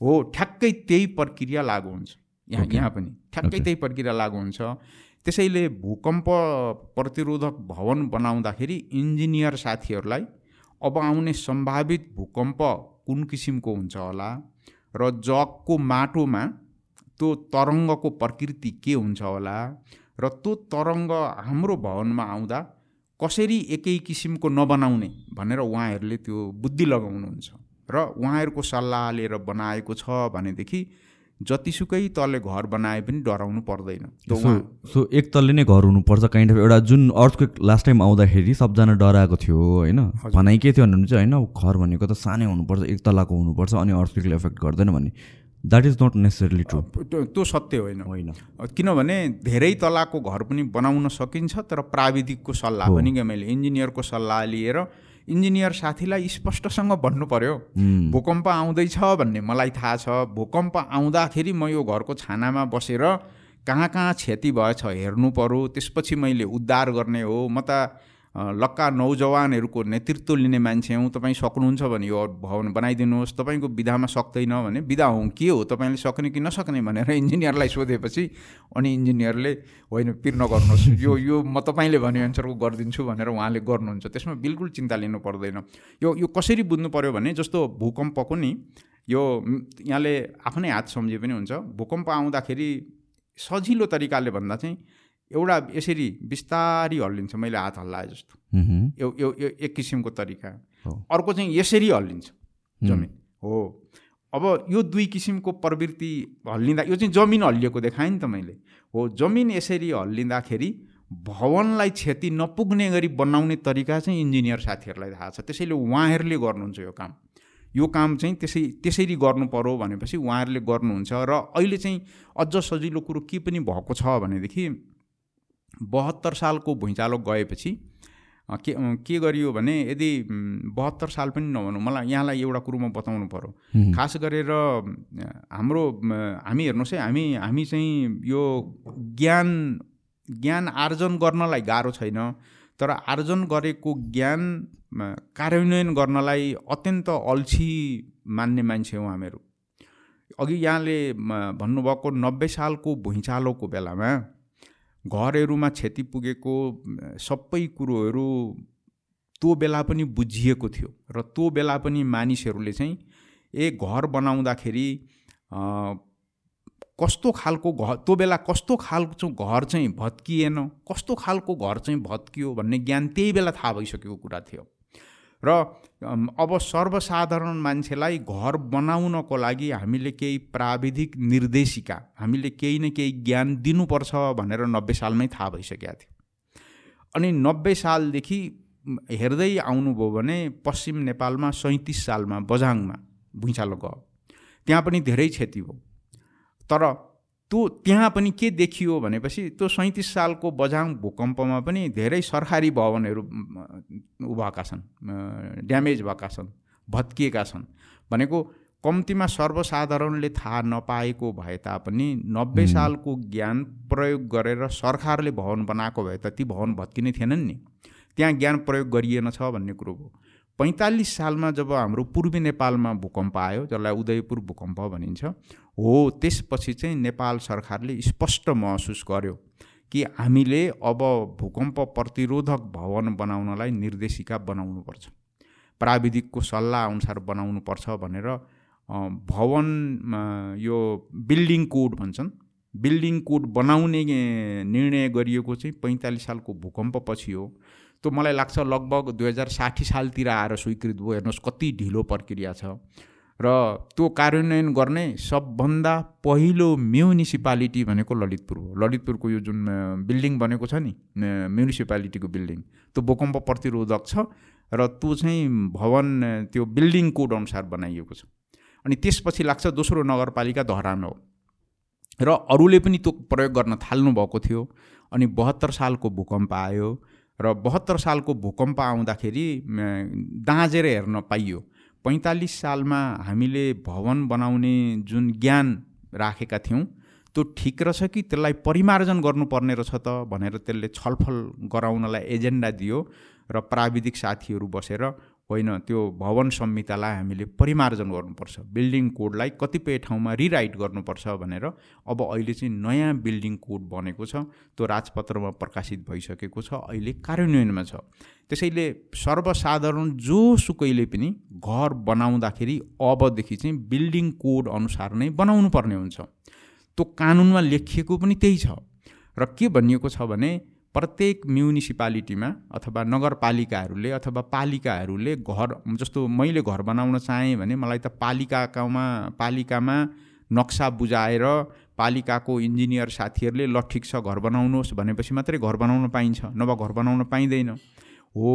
Speaker 2: हो। ठ्याक्कै त्यही प्रक्रिया लागु हुन्छ। यहाँ यहाँ पनि ठ्याक्कै त्यही प्रक्रिया लागु हुन्छ। त्यसैले भूकम्प प्रतिरोधक भवन बनाउँदाखेरि इन्जिनियर साथीहरूलाई अब आउने सम्भावित भूकम्प कुन किसिमको हुन्छ होला र जगको माटोमा त्यो तरङ्गको प्रकृति के हुन्छ होला र त्यो तरङ्ग हाम्रो भवनमा आउँदा कसरी एकै किसिमको नबनाउने भनेर उहाँहरूले त्यो बुद्धि लगाउनुहुन्छ र उहाँहरूको सल्लाह लिएर बनाएको छ भनेदेखि जतिसुकै तलले घर बनाए पनि डराउनु पर्दैन।
Speaker 1: सो सो एक तलले नै घर हुनुपर्छ काइन्ड अफ एउटा जुन अर्थको लास्ट टाइम आउँदाखेरि सबजना डराएको थियो होइन? भनाइ के थियो भने चाहिँ होइन घर भनेको त सानै हुनुपर्छ एक तलाको हुनुपर्छ अनि अर्थक्वेकले एफेक्ट गर्दैन भन्ने। That is not necessarily true
Speaker 2: त्यो सत्य होइन। होइन। किनभने धेरै तलाको घर पनि बनाउन सकिन्छ तर प्राविधिकको सल्लाह पनि क्या मैले इन्जिनियरको सल्लाह लिएर इन्जिनियर साथीलाई स्पष्टसँग भन्नु पर्यो भूकम्प आउँदैछ भन्ने मलाई थाहा छ। भूकम्प आउँदाखेरि म यो घरको छानामा बसेर कहाँ कहाँ क्षति भएछ हेर्नु पऱ्यो त्यसपछि मैले उद्धार गर्ने हो। म त लक्का नौजवानहरूको नेतृत्व लिने मान्छे हौँ तपाईँ सक्नुहुन्छ भने यो भवन बनाइदिनुहोस्। तपाईँको विधामा सक्दैन भने विधा हौँ के हो? तपाईँले सक्ने कि नसक्ने भनेर इन्जिनियरलाई सोधेपछि अनि इन्जिनियरले होइन पिर नगर्नुहोस्। यो यो म तपाईँले भनेअनुसारको गरिदिन्छु भनेर उहाँले गर्नुहुन्छ। त्यसमा बिल्कुल चिन्ता लिनु पर्दैन। यो यो कसरी बुझ्नु पऱ्यो भने जस्तो भूकम्पको नि यो यहाँले आफ्नै हात सम्झे पनि हुन्छ। भूकम्प आउँदाखेरि सजिलो तरिकाले भन्दा चाहिँ एउटा यसरी बिस्तारी हल्लिन्छ मैले हात हल्लाएँ जस्तो। यो यो एक किसिमको तरिका। अर्को चाहिँ यसरी हल्लिन्छ जमिन। हो। अब यो दुई किसिमको प्रवृत्ति हल्लिँदा यो चाहिँ जमिन हल्लिएको देखाएँ नि त मैले। हो जमिन यसरी हल्लिँदाखेरि भवनलाई क्षति नपुग्ने गरी बनाउने तरिका चाहिँ इन्जिनियर साथीहरूलाई थाहा छ। त्यसैले उहाँहरूले गर्नुहुन्छ यो काम। यो काम चाहिँ त्यसै त्यसरी गर्नु पऱ्यो भनेपछि उहाँहरूले गर्नुहुन्छ र अहिले चाहिँ अझ सजिलो कुरो के पनि भएको छ भनेदेखि बहत्तर सालको भुइँचालो गएपछि के के गरियो भने यदि बहत्तर साल पनि नभनौँ मलाई यहाँलाई एउटा कुरो म बताउनु पऱ्यो खास गरेर हाम्रो हामी हेर्नुहोस् है हामी हामी चाहिँ यो ज्ञान ज्ञान आर्जन गर्नलाई गाह्रो छैन तर आर्जन गरेको ज्ञान कार्यान्वयन गर्नलाई अत्यन्त अल्छी मान्ने मान्छे हौँ हामीहरू। अघि यहाँले भन्नुभएको नब्बे सालको भुइँचालोको बेलामा घरहरूमा क्षति पुगेको सबै कुरोहरू त्यो बेला पनि बुझिएको थियो र त्यो बेला पनि मानिसहरूले चाहिँ ए घर बनाउँदाखेरि कस्तो खालको घर त्यो बेला कस्तो खालको घर चाहिँ भत्किएन कस्तो खालको घर चाहिँ भत्कियो भन्ने ज्ञान त्यही बेला थाहा भइसकेको कुरा थियो। र अब सर्वसाधारण मान्छेलाई घर बनाउनको लागि हामीले केही प्राविधिक निर्देशिका हामीले केही न केही ज्ञान दिनुपर्छ भनेर नब्बे सालमै थाहा भइसकेका थियो। अनि नब्बे सालदेखि हेर्दै आउनुभयो भने पश्चिम नेपालमा सैँतिस सालमा बझाङमा भुइँचालो गयो। त्यहाँ पनि धेरै क्षति भयो। तर त्यो त्यहाँ पनि के देखियो भनेपछि त्यो सैँतिस सालको बझाङ भूकम्पमा पनि धेरै सरकारी भवनहरू भएका छन् ड्यामेज भएका छन् भत्किएका छन् भनेको कम्तीमा सर्वसाधारणले थाहा नपाएको भए तापनि नब्बे सालको ज्ञान प्रयोग गरेर सरकारले भवन बनाएको भए त ती भवन भत्किने थिएनन् नि। त्यहाँ ज्ञान प्रयोग गरिएन छ भन्ने कुरो हो। पैँतालिस सालमा जब हाम्रो पूर्वी नेपालमा भूकम्प आयो जसलाई उदयपुर भूकम्प भनिन्छ हो त्यसपछि चाहिँ नेपाल सरकारले स्पष्ट महसुस गर्यो कि हामीले अब भूकम्प प्रतिरोधक भवन बनाउनलाई निर्देशिका बनाउनुपर्छ प्राविधिकको सल्लाह अनुसार बनाउनुपर्छ भनेर भवन यो बिल्डिङ कोड भन्छन् बिल्डिङ कोड बनाउने निर्णय गरिएको चाहिँ पैँतालिस सालको भूकम्पपछि हो। त्यो मलाई लाग्छ लगभग दुई हजार साठी सालतिर आएर स्वीकृत भयो हेर्नुहोस् कति ढिलो प्रक्रिया छ। र त्यो कार्यान्वयन गर्ने सबभन्दा पहिलो म्युनिसिपालिटी भनेको ललितपुर हो। ललितपुरको यो जुन बिल्डिङ बनेको छ नि म्युनिसिपालिटीको बिल्डिङ त्यो भूकम्प प्रतिरोधक छ र त्यो चाहिँ भवन त्यो बिल्डिङ कोड अनुसार बनाइएको छ। अनि त्यसपछि लाग्छ दोस्रो नगरपालिका धरान हो। र अरूले पनि त्यो प्रयोग गर्न थाल्नुभएको थियो। अनि बहत्तर सालको भूकम्प आयो र बहत्तर सालको भूकम्प आउँदाखेरि दाँजेर हेर्न पाइयो। पैँतालिस सालमा हामीले भवन बनाउने जुन ज्ञान राखेका थियौँ त्यो ठिक रहेछ कि त्यसलाई परिमार्जन गर्नुपर्ने रहेछ त भनेर त्यसले छलफल गराउनलाई एजेन्डा दियो र प्राविधिक साथीहरू बसेर होइन त्यो भवन संहितालाई हामीले परिमार्जन गर्नुपर्छ। बिल्डिङ कोडलाई कतिपय ठाउँमा रिराइट गर्नुपर्छ भनेर अब अहिले चाहिँ नयाँ बिल्डिङ कोड बनेको छ त्यो राजपत्रमा प्रकाशित भइसकेको छ अहिले कार्यान्वयनमा छ। त्यसैले सर्वसाधारण जोसुकैले पनि घर बनाउँदाखेरि अबदेखि चाहिँ बिल्डिङ कोड अनुसार नै बनाउनु पर्ने हुन्छ। त्यो कानुनमा लेखिएको पनि त्यही छ। र के भनिएको छ भने प्रत्येक म्युनिसिपालिटीमा अथवा नगरपालिकाहरूले अथवा पालिकाहरूले घर जस्तो मैले घर बनाउन चाहेँ भने मलाई त पालिकामा पालिकामा नक्सा बुझाएर पालिकाको इन्जिनियर साथीहरूले ल ठिक छ घर बनाउनुहोस् भनेपछि मात्रै घर बनाउन पाइन्छ नभए घर बनाउन पाइँदैन। हो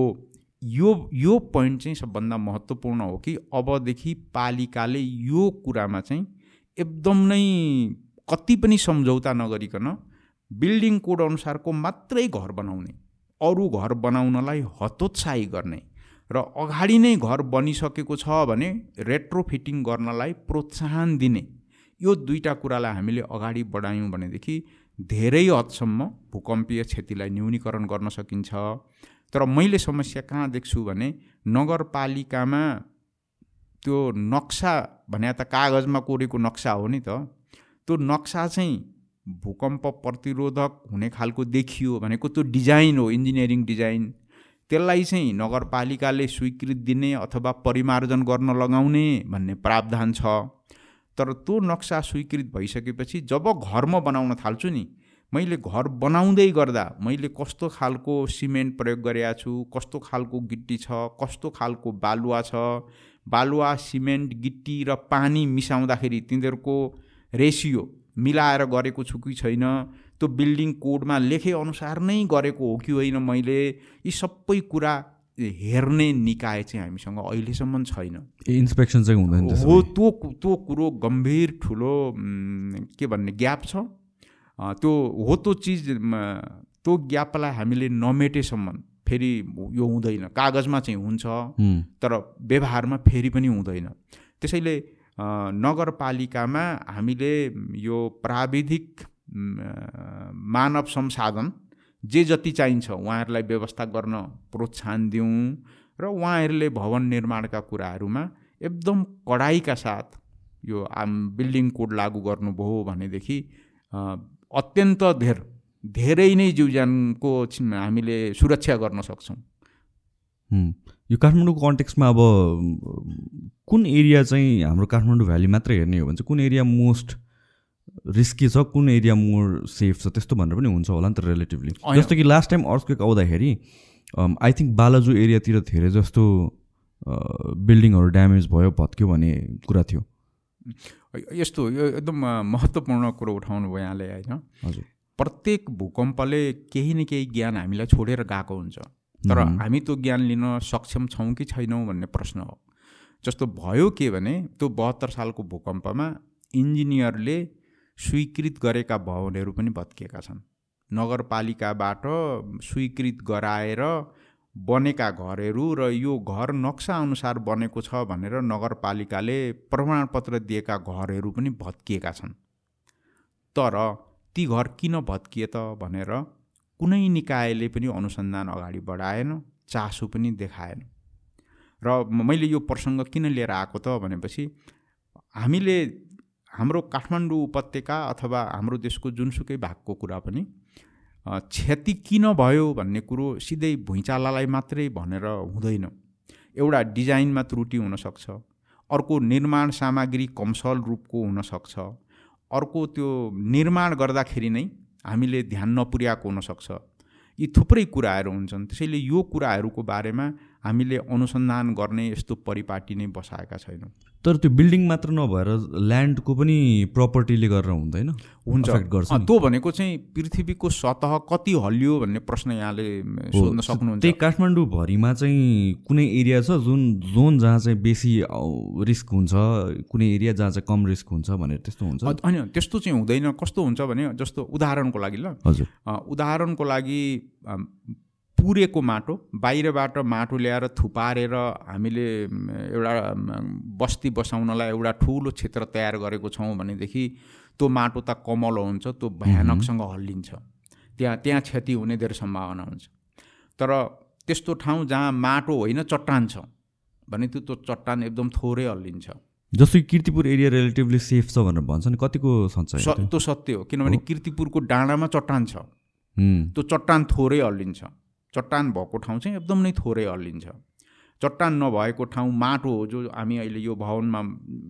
Speaker 2: यो यो पोइन्ट चाहिँ सबभन्दा महत्त्वपूर्ण हो कि अबदेखि पालिकाले यो कुरामा चाहिँ एकदम नै कति पनि सम्झौता नगरिकन बिल्डिङ कोड अनुसारको मात्रै घर बनाउने अरू घर बनाउनलाई हतोत्साही गर्ने र अगाडि नै घर बनिसकेको छ भने रेट्रो फिटिङ गर्नलाई प्रोत्साहन दिने यो दुईवटा कुरालाई हामीले अगाडि बढायौँ भनेदेखि धेरै हदसम्म भूकम्पीय क्षतिलाई न्यूनीकरण गर्न सकिन्छ। तर मैले समस्या कहाँ देख्छु भने नगरपालिकामा त्यो नक्सा भने त कागजमा कोरेको नक्सा हो नि त त्यो नक्सा चाहिँ भूकम्प प्रतिरोधक हुने खालको देखियो भनेको त्यो डिजाइन हो इन्जिनियरिङ डिजाइन। त्यसलाई चाहिँ नगरपालिकाले स्वीकृति दिने अथवा परिमार्जन गर्न लगाउने भन्ने प्रावधान छ। तर त्यो नक्सा स्वीकृत भइसकेपछि जब घर म बनाउन थाल्छु नि मैले घर बनाउँदै गर्दा मैले कस्तो खालको सिमेन्ट प्रयोग गरेका छु कस्तो खालको गिट्टी छ कस्तो खालको बालुवा छ बालुवा सिमेन्ट गिट्टी र पानी मिसाउँदाखेरि तिनीहरूको रेसियो मिलाएर गरेको छु कि छैन त्यो बिल्डिङ कोडमा लेखेअनुसार नै गरेको हो कि होइन मैले यी सबै कुरा हेर्ने निकाय चाहिँ हामीसँग अहिलेसम्म छैन।
Speaker 1: इन्सपेक्सन चाहिँ हुँदैन
Speaker 2: हो त्यो त्यो कुरो गम्भीर ठुलो के भन्ने ग्याप छ। त्यो हो त्यो चिज त्यो ग्यापलाई हामीले नमेटेसम्म फेरि यो हुँदैन। कागजमा चाहिँ हुन्छ तर व्यवहारमा फेरि पनि हुँदैन। त्यसैले नगरपालिकामा हामीले यो प्राविधिक मानव संसाधन जे जति चाहिन्छ उहाँहरूलाई व्यवस्था गर्न प्रोत्साहन दिउँ र उहाँहरूले भवन निर्माणका कुराहरूमा एकदम कडाइका साथ यो आम बिल्डिङ कोड लागू गर्नुभयो भनेदेखि अत्यन्त धेर धेरै नै जीवज्यानको हामीले सुरक्षा गर्न सक्छौँ।
Speaker 1: यो काठमाडौँको कन्टेक्समा अब कुन एरिया चाहिँ हाम्रो काठमाडौँ भ्याली मात्रै हेर्ने हो भने चाहिँ कुन एरिया मोस्ट रिस्की छ कुन एरिया मोर सेफ छ त्यस्तो भनेर पनि हुन्छ होला नि त रिलेटिभली जस्तो कि लास्ट टाइम अर्थक्वेक आउँदाखेरि आई थिङ्क बालाजु एरियातिर धेरै जस्तो बिल्डिङहरू ड्यामेज भयो भत्क्यो भन्ने कुरा थियो।
Speaker 2: यस्तो यो एकदम महत्त्वपूर्ण कुरो उठाउनु भयो यहाँले होइन? हजुर। प्रत्येक भूकम्पले केही न केही ज्ञान हामीलाई छोडेर गएको हुन्छ। तर हामी त्यो ज्ञान लिन सक्षम छौँ कि छैनौँ भन्ने प्रश्न हो। जस्तो भयो के भने त्यो बहत्तर सालको भूकम्पमा इन्जिनियरले स्वीकृत गरेका भवनहरू पनि भत्किएका छन्। नगरपालिकाबाट स्वीकृत गराएर बनेका घरहरू र यो घर नक्सा अनुसार बनेको छ भनेर नगरपालिकाले प्रमाणपत्र दिएका घरहरू पनि भत्किएका छन्। तर ती घर किन भत्किए त भनेर कुनै निकायले पनि अनुसन्धान अगाडि बढाएन चासो पनि देखाएन। र मैले यो प्रसङ्ग किन लिएर आएको त भनेपछि हामीले हाम्रो काठमाडौँ उपत्यका अथवा हाम्रो देशको जुनसुकै भागको कुरा पनि क्षति किन भयो भन्ने कुरो सिधै भुइँचालालाई मात्रै भनेर हुँदैन। एउटा डिजाइनमा त्रुटि हुनसक्छ अर्को निर्माण सामग्री कमसल रूपको हुनसक्छ अर्को त्यो निर्माण गर्दाखेरि नै हामीले ध्यान नपुर्याएको हुनसक्छ। यी थुप्रै कुराहरू हुन्छन्। त्यसैले यो कुराहरूको बारेमा हामीले अनुसन्धान गर्ने यस्तो परिपाटी नै बसाएका छैनौँ।
Speaker 1: तर त्यो बिल्डिङ मात्र नभएर ल्यान्डको पनि प्रपर्टीले गरेर हुँदैन?
Speaker 2: हुन्छ। गर्छ त्यो भनेको चाहिँ पृथ्वीको सतह कति हल्लियो भन्ने प्रश्न यहाँले सोध्न सक्नुहुन्छ।
Speaker 1: त्यही काठमाडौँभरिमा चाहिँ कुनै एरिया छ जुन जोन जहाँ चाहिँ बेसी रिस्क हुन्छ कुनै एरिया जहाँ चाहिँ कम रिस्क हुन्छ भनेर त्यस्तो हुन्छ?
Speaker 2: होइन त्यस्तो चाहिँ हुँदैन। कस्तो हुन्छ भने जस्तो उदाहरणको लागि ल।
Speaker 1: हजुर।
Speaker 2: उदाहरणको लागि पुरेको माटो बाहिरबाट माटो ल्याएर थुपारेर हामीले एउटा बस्ती बसाउनलाई एउटा ठुलो क्षेत्र तयार गरेको छौँ भनेदेखि त्यो माटो त कमलो हुन्छ त्यो भयानकसँग हल्लिन्छ। त्यहाँ त्यहाँ क्षति हुने धेरै सम्भावना हुन्छ। तर त्यस्तो ठाउँ जहाँ माटो होइन चट्टान छ भने त्यो त्यो चट्टान एकदम थोरै हल्लिन्छ।
Speaker 1: जस्तो किर्तिपुर एरिया रिलेटिभली सेफ छ भनेर भन्छ नि कतिको सच्चाइ
Speaker 2: त्यो सत्य हो किनभने किर्तिपुरको डाँडामा चट्टान छ। त्यो चट्टान थोरै हल्लिन्छ। चट्टान भएको ठाउँ चाहिँ एकदम नै थोरै हल्लिन्छ चट्टान नभएको ठाउँ माटो हो जो हामी अहिले यो भवनमा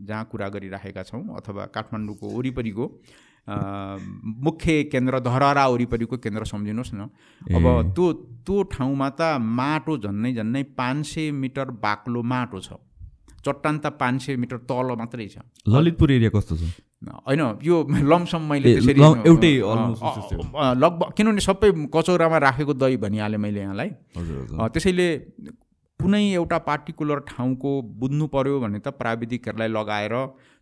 Speaker 2: जहाँ कुरा गरिराखेका छौँ अथवा काठमाडौँको वरिपरिको मुख्य केन्द्र धरहरा वरिपरिको केन्द्र सम्झिनुहोस् न। अब त्यो त्यो ठाउँमा त माटो झन्नै झन्नै पाँच सय मिटर बाक्लो माटो छ। चट्टान त पाँच सय मिटर तल मात्रै छ।
Speaker 1: ललितपुर एरिया कस्तो छ?
Speaker 2: होइन यो लमसम मैले
Speaker 1: त्यसरी एउटै
Speaker 2: लगभग किनभने सबै कचौरामा राखेको दही भनिहालेँ मैले यहाँलाई। त्यसैले कुनै एउटा पार्टिकुलर ठाउँको बुझ्नु पऱ्यो भने त प्राविधिकहरूलाई लगाएर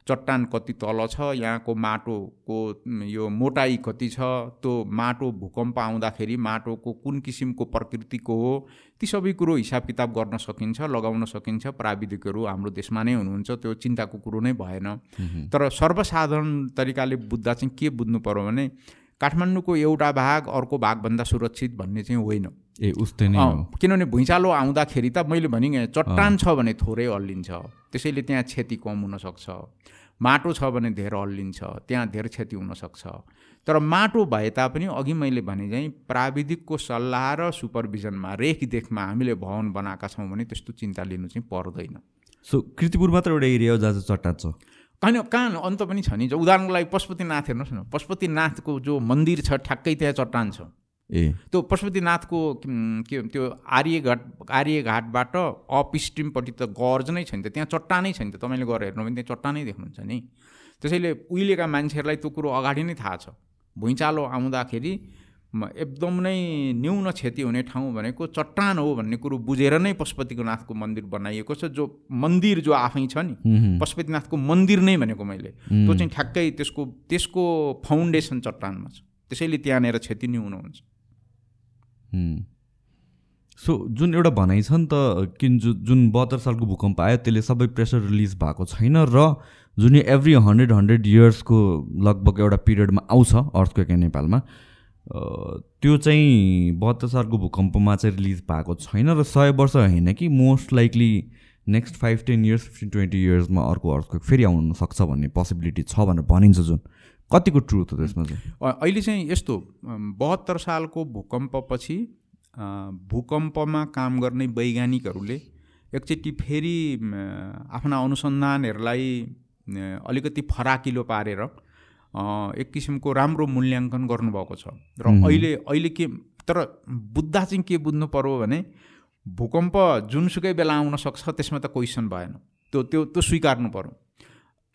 Speaker 2: चट्टान कति तल छ यहाँको माटोको यो मोटाइ कति छ त्यो माटो भूकम्प आउँदाखेरि माटोको कुन किसिमको प्रकृतिको हो ती सबै कुरो हिसाब किताब गर्न सकिन्छ लगाउन सकिन्छ प्राविधिकहरू हाम्रो देशमा नै हुनुहुन्छ त्यो चिन्ताको कुरो नै भएन। तर सर्वसाधारण तरिकाले बुझ्दा चाहिँ के बुझ्नु पऱ्यो भने काठमाडौँको एउटा भाग अर्को भागभन्दा सुरक्षित भन्ने चाहिँ होइन।
Speaker 1: ए उस्तै नै
Speaker 2: किनभने भुइँचालो आउँदाखेरि त मैले भने चट्टान छ भने थोरै हल्लिन्छ त्यसैले त्यहाँ क्षति कम हुनसक्छ। माटो छ भने धेरै हल्लिन्छ त्यहाँ धेरै क्षति हुनसक्छ तर माटो भए तापनि अघि मैले भने चाहिँ प्राविधिकको सल्लाह र सुपरभिजनमा रेखदेखमा हामीले भवन बनाएका छौँ भने त्यस्तो चिन्ता लिनु चाहिँ पर्दैन।
Speaker 1: सो कृतिपुर मात्र एउटा एरिया हो जहाँ चाहिँ चट्टान छ?
Speaker 2: कहीँ कहाँ अन्त पनि छ नि उदाहरणको लागि पशुपतिनाथ हेर्नुहोस् न पशुपतिनाथको जो मन्दिर छ ठ्याक्कै त्यहाँ चट्टान छ।
Speaker 1: ए।
Speaker 2: त्यो पशुपतिनाथको के त्यो आर्यघाट आर्यघाटबाट अप स्ट्रिमपट्टि त गर्ज नै छैन त त्यहाँ चट्टानै छैन त तपाईँले गएर हेर्नु भने त्यहाँ चट्टानै देख्नुहुन्छ नि। त्यसैले उहिलेका मान्छेहरूलाई त्यो कुरो अगाडि नै थाहा छ। भुइँचालो आउँदाखेरि एकदम नै न्यून क्षति हुने ठाउँ भनेको चट्टान हो भन्ने कुरो बुझेर नै पशुपतिनाथको मन्दिर बनाइएको छ जो मन्दिर जो आफै छ नि पशुपतिनाथको मन्दिर नै भनेको मैले। त्यो चाहिँ ठ्याक्कै त्यसको त्यसको फाउन्डेसन चट्टानमा छ। त्यसैले त्यहाँनिर क्षति नै हुनुहुन्छ
Speaker 1: सो जुन एउटा भनाइ छ नि त किन जु जुन बहत्तर सालको भूकम्प आयो त्यसले सबै प्रेसर रिलिज भएको छैन र जुन यो एभ्री हन्ड्रेड हन्ड्रेड इयर्सको लगभग एउटा पिरियडमा आउँछ अर्थको नेपालमा त्यो चाहिँ बहत्तर सालको भूकम्पमा चाहिँ रिलिज भएको छैन र सय वर्ष होइन कि most likely next five ten years fifteen twenty इयर्समा अर्को अर्को फेरि आउनु सक्छ भन्ने पोसिबिलिटी छ भनेर भनिन्छ जुन। कतिको ट्रुथ हो त्यसमा चाहिँ?
Speaker 2: अहिले चाहिँ यस्तो बहत्तर सालको भूकम्पपछि भूकम्पमा काम गर्ने वैज्ञानिकहरूले एकचोटि फेरि आफ्ना अनुसन्धानहरूलाई अलिकति फराकिलो पारेर एक किसिमको राम्रो मूल्याङ्कन गर्नुभएको छ। र अहिले अहिले के तर बुझ्दा चाहिँ के बुझ्नु पऱ्यो भने भूकम्प जुनसुकै बेला आउन सक्छ त्यसमा त क्वेसन भएन। त्यो त्यो त्यो स्वीकार्नु पऱ्यो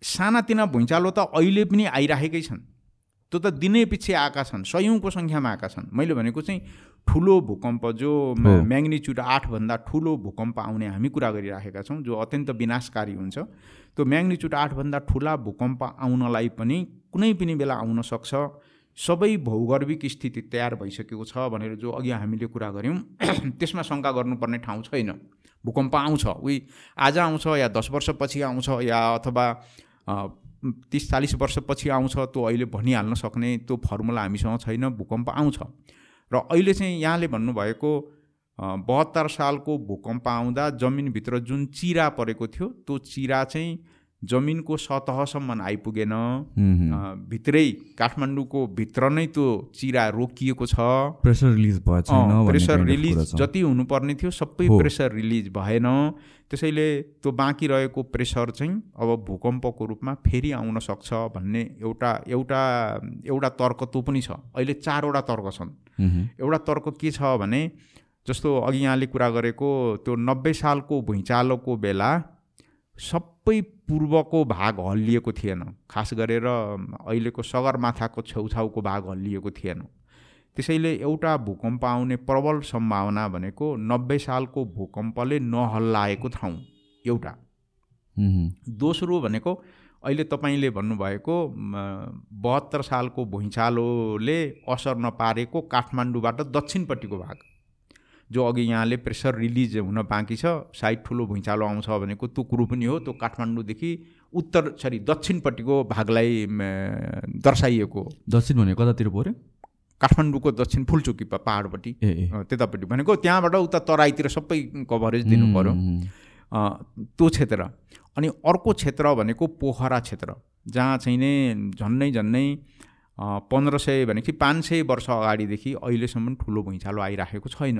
Speaker 2: सानातिना भुइँचालो त अहिले पनि आइराखेकै छन्। त्यो त दिनै पछि आएका छन् सयौँको सङ्ख्यामा आएका छन्। मैले भनेको चाहिँ ठुलो भूकम्प जो म्याग्निच्युड आठभन्दा ठुलो भूकम्प आउने हामी कुरा गरिराखेका छौँ जो अत्यन्त विनाशकारी हुन्छ। त्यो म्याग्निच्युड आठभन्दा ठुला भूकम्प आउनलाई पनि कुनै पनि बेला आउन सक्छ। सबै भौगर्भिक स्थिति तयार भइसकेको छ भनेर जो अघि हामीले कुरा गऱ्यौँ त्यसमा शङ्का गर्नुपर्ने ठाउँ छैन। भूकम्प आउँछ उही आज आउँछ या दस वर्षपछि आउँछ या अथवा तिस चालिस वर्षपछि आउँछ त्यो अहिले भनिहाल्न सक्ने त्यो फर्मुला हामीसँग छैन भूकम्प आउँछ। र अहिले चाहिँ यहाँले भन्नुभएको बहत्तर सालको भूकम्प आउँदा जमिनभित्र जुन चिरा परेको थियो त्यो चिरा चाहिँ जमिनको सतहसम्म आइपुगेन। भित्रै काठमाडौँको भित्र नै त्यो चिरा रोकिएको छ।
Speaker 1: प्रेसर रिलिज
Speaker 2: भएन प्रेसर रिलिज जति हुनुपर्ने थियो सबै प्रेसर रिलिज भएन। त्यसैले त्यो बाँकी रहेको प्रेसर चाहिँ अब भूकम्पको रूपमा फेरि आउन सक्छ भन्ने एउटा एउटा एउटा तर्क त्यो पनि छ। अहिले चारवटा तर्क छन्। एउटा तर्क के छ भने जस्तो अघि यहाँले कुरा गरेको त्यो नब्बे सालको भुइँचालोको बेला सबै पूर्वको भाग हल्लिएको थिएन। खास गरेर अहिलेको सगरमाथाको छेउछाउको भाग हल्लिएको थिएन। त्यसैले एउटा भूकम्प आउने प्रबल सम्भावना भनेको नब्बे सालको भूकम्पले नहल्लाएको ठाउँ एउटा। दोस्रो भनेको अहिले तपाईँले भन्नुभएको बहत्तर सालको भुइँचालोले असर नपारेको काठमाडौँबाट दक्षिणपट्टिको भाग। जो अघि यहाँले प्रेसर रिलिज हुन बाँकी छ सायद ठुलो भुइँचालो आउँछ भनेको त्यो कुरो पनि हो। त्यो काठमाडौँदेखि उत्तर सरी दक्षिणपट्टिको भागलाई दर्शाइएको
Speaker 1: दक्षिण भनेको कतातिर पऱ्यो?
Speaker 2: काठमाडौँको दक्षिण फुलचोकी पाहाडपट्टि। त्यतापट्टि भनेको। त्यहाँबाट उता तराईतिर सबै कभरेज दिनु पऱ्यो। त्यो क्षेत्र। अनि अर्को क्षेत्र भनेको पोखरा क्षेत्र। जहाँ चाहिँ नै झन्नै झन्नै पन्ध्र सय भनेपछि पाँच सय वर्ष अगाडिदेखि अहिलेसम्म ठुलो भुइँचालो आइराखेको छैन।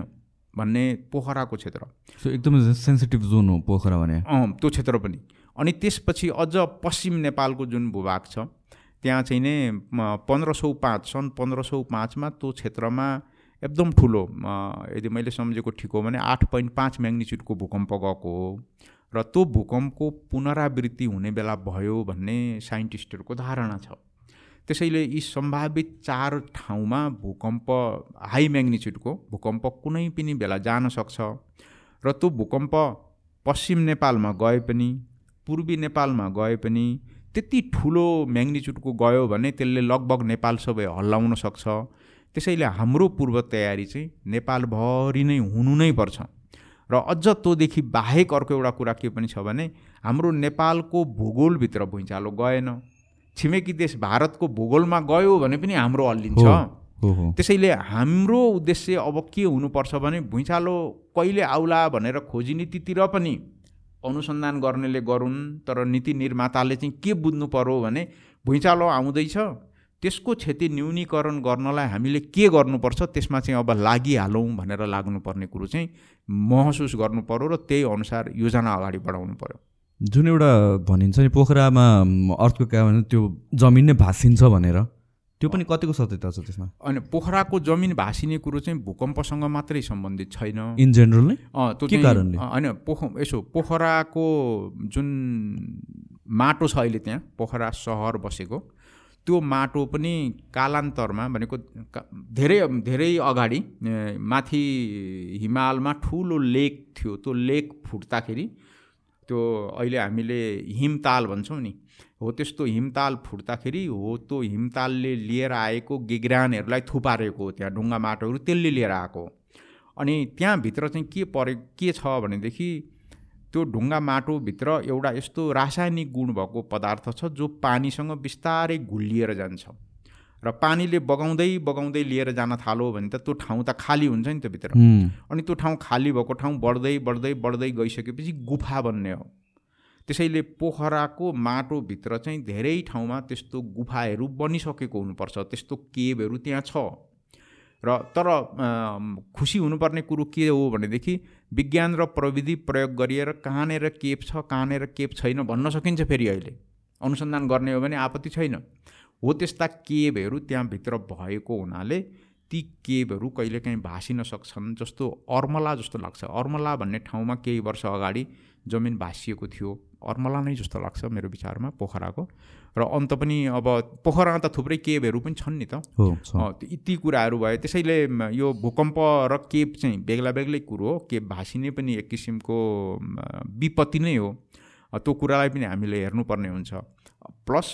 Speaker 2: भन्ने पोखराको क्षेत्र।
Speaker 1: सो एकदमै सेन्सिटिभ जोन हो पोखरा भने।
Speaker 2: अँ त्यो क्षेत्र पनि। अनि त्यसपछि अझ पश्चिम नेपालको जुन भूभाग छ त्यहाँ चाहिँ नै पन्ध्र सौ पाँच सन् पन्ध्र सौ पाँचमा त्यो क्षेत्रमा एकदम ठुलो यदि मैले सम्झेको ठिक हो भने आठ पोइन्ट पाँच म्याग्निच्युडको भूकम्प गएको हो। र त्यो भूकम्पको पुनरावृत्ति हुने बेला भयो भन्ने साइन्टिस्टहरूको धारणा छ। त्यसैले यी सम्भावित चार ठाउँमा भूकम्प हाई म्याग्निच्युडको भूकम्प कुनै पनि बेला जान सक्छ र त्यो भूकम्प पश्चिम नेपालमा गए पनि पूर्वी नेपालमा गए पनि त्यति ठुलो म्याग्निच्युडको गयो भने त्यसले लगभग नेपाल सबै हल्लाउन सक्छ। त्यसैले हाम्रो पूर्व तयारी चाहिँ नेपालभरि नै हुनु नै पर्छ। र अझ तोदेखि बाहेक अर्को एउटा कुरा के पनि छ भने हाम्रो नेपालको भूगोलभित्र भुइँचालो गएन। छिमेकी देश भारतको भूगोलमा गयो भने पनि हाम्रो हल्लिन्छ त्यसैले हाम्रो उद्देश्य अब के हुनुपर्छ भने भुइँचालो कहिले आउला भनेर खोजी नीतितिर पनि अनुसन्धान गर्नेले गरून् तर नीति निर्माताले चाहिँ के बुझ्नु पर्यो भने भुइँचालो आउँदैछ। त्यसको क्षति न्यूनीकरण गर्नलाई हामीले के गर्नुपर्छ त्यसमा चाहिँ अब लागिहालौँ भनेर लाग्नुपर्ने कुरो चाहिँ महसुस गर्नु पऱ्यो र त्यही अनुसार योजना अगाडि बढाउनु पऱ्यो
Speaker 1: जुन एउटा भनिन्छ नि पोखरामा अर्थको कारण त्यो जमिन नै भाँसिन्छ भनेर त्यो पनि कतिको सत्यता छ त्यसमा?
Speaker 2: अनि पोखराको जमिन भाँसिने कुरो चाहिँ भूकम्पसँग मात्रै सम्बन्धित छैन।
Speaker 1: इन जेनरल नै?
Speaker 2: त्यो कारणले? होइन पोख यसो पोखराको जुन माटो छ अहिले त्यहाँ पोखरा सहर बसेको त्यो माटो पनि कालान्तरमा भनेको धेरै धेरै अगाडि माथि हिमालमा ठुलो लेक थियो त्यो लेक फुट्दाखेरि त्यो अहिले हामीले हिमताल भन्छौँ नि हो त्यस्तो हिमताल फुट्दाखेरि हो त्यो हिमतालले लिएर आएको गिग्रानहरूलाई थुपारेको त्यहाँ ढुङ्गा माटोहरू त्यसले लिएर आएको अनि त्यहाँभित्र चाहिँ के परे के छ भनेदेखि त्यो ढुङ्गा माटोभित्र एउटा यस्तो रासायनिक गुण भएको पदार्थ छ जो पानीसँग बिस्तारै घुलिएर जान्छ। र पानीले बगाउँदै बगाउँदै लिएर जान थालो भने त त्यो ठाउँ त खाली हुन्छ नि त भित्र अनि त्यो ठाउँ खाली भएको ठाउँ बढ्दै बढ्दै बढ्दै गइसकेपछि गुफा बन्ने हो। त्यसैले पोखराको माटोभित्र चाहिँ धेरै ठाउँमा त्यस्तो गुफाहरू बनिसकेको हुनुपर्छ। त्यस्तो केबहरू त्यहाँ छ। र तर खुसी हुनुपर्ने कुरो के हो भनेदेखि विज्ञान र प्रविधि प्रयोग गरिएर कहाँनिर केप छ कहाँनिर केप छैन भन्न सकिन्छ फेरि अहिले। अनुसन्धान गर्ने हो भने आपत्ति छैन। हो त्यस्ता केबहरू त्यहाँभित्र भएको हुनाले ती केबहरू कहिलेकाहीँ भाँसिन सक्छन् जस्तो अर्मला जस्तो लाग्छ। अर्मला भन्ने ठाउँमा केही वर्ष अगाडि जमिन भाँसिएको थियो। अर्मला नै जस्तो लाग्छ मेरो विचारमा पोखराको। र अन्त पनि अब पोखरामा त थुप्रै केबहरू पनि छन् नि त। ती कुराहरू भयो। त्यसैले यो भूकम्प र केब चाहिँ बेग्ला बेग्लै कुरो हो। केब भाँसिने पनि एक किसिमको विपत्ति नै हो। त्यो कुरालाई पनि हामीले हेर्नुपर्ने हुन्छ। प्लस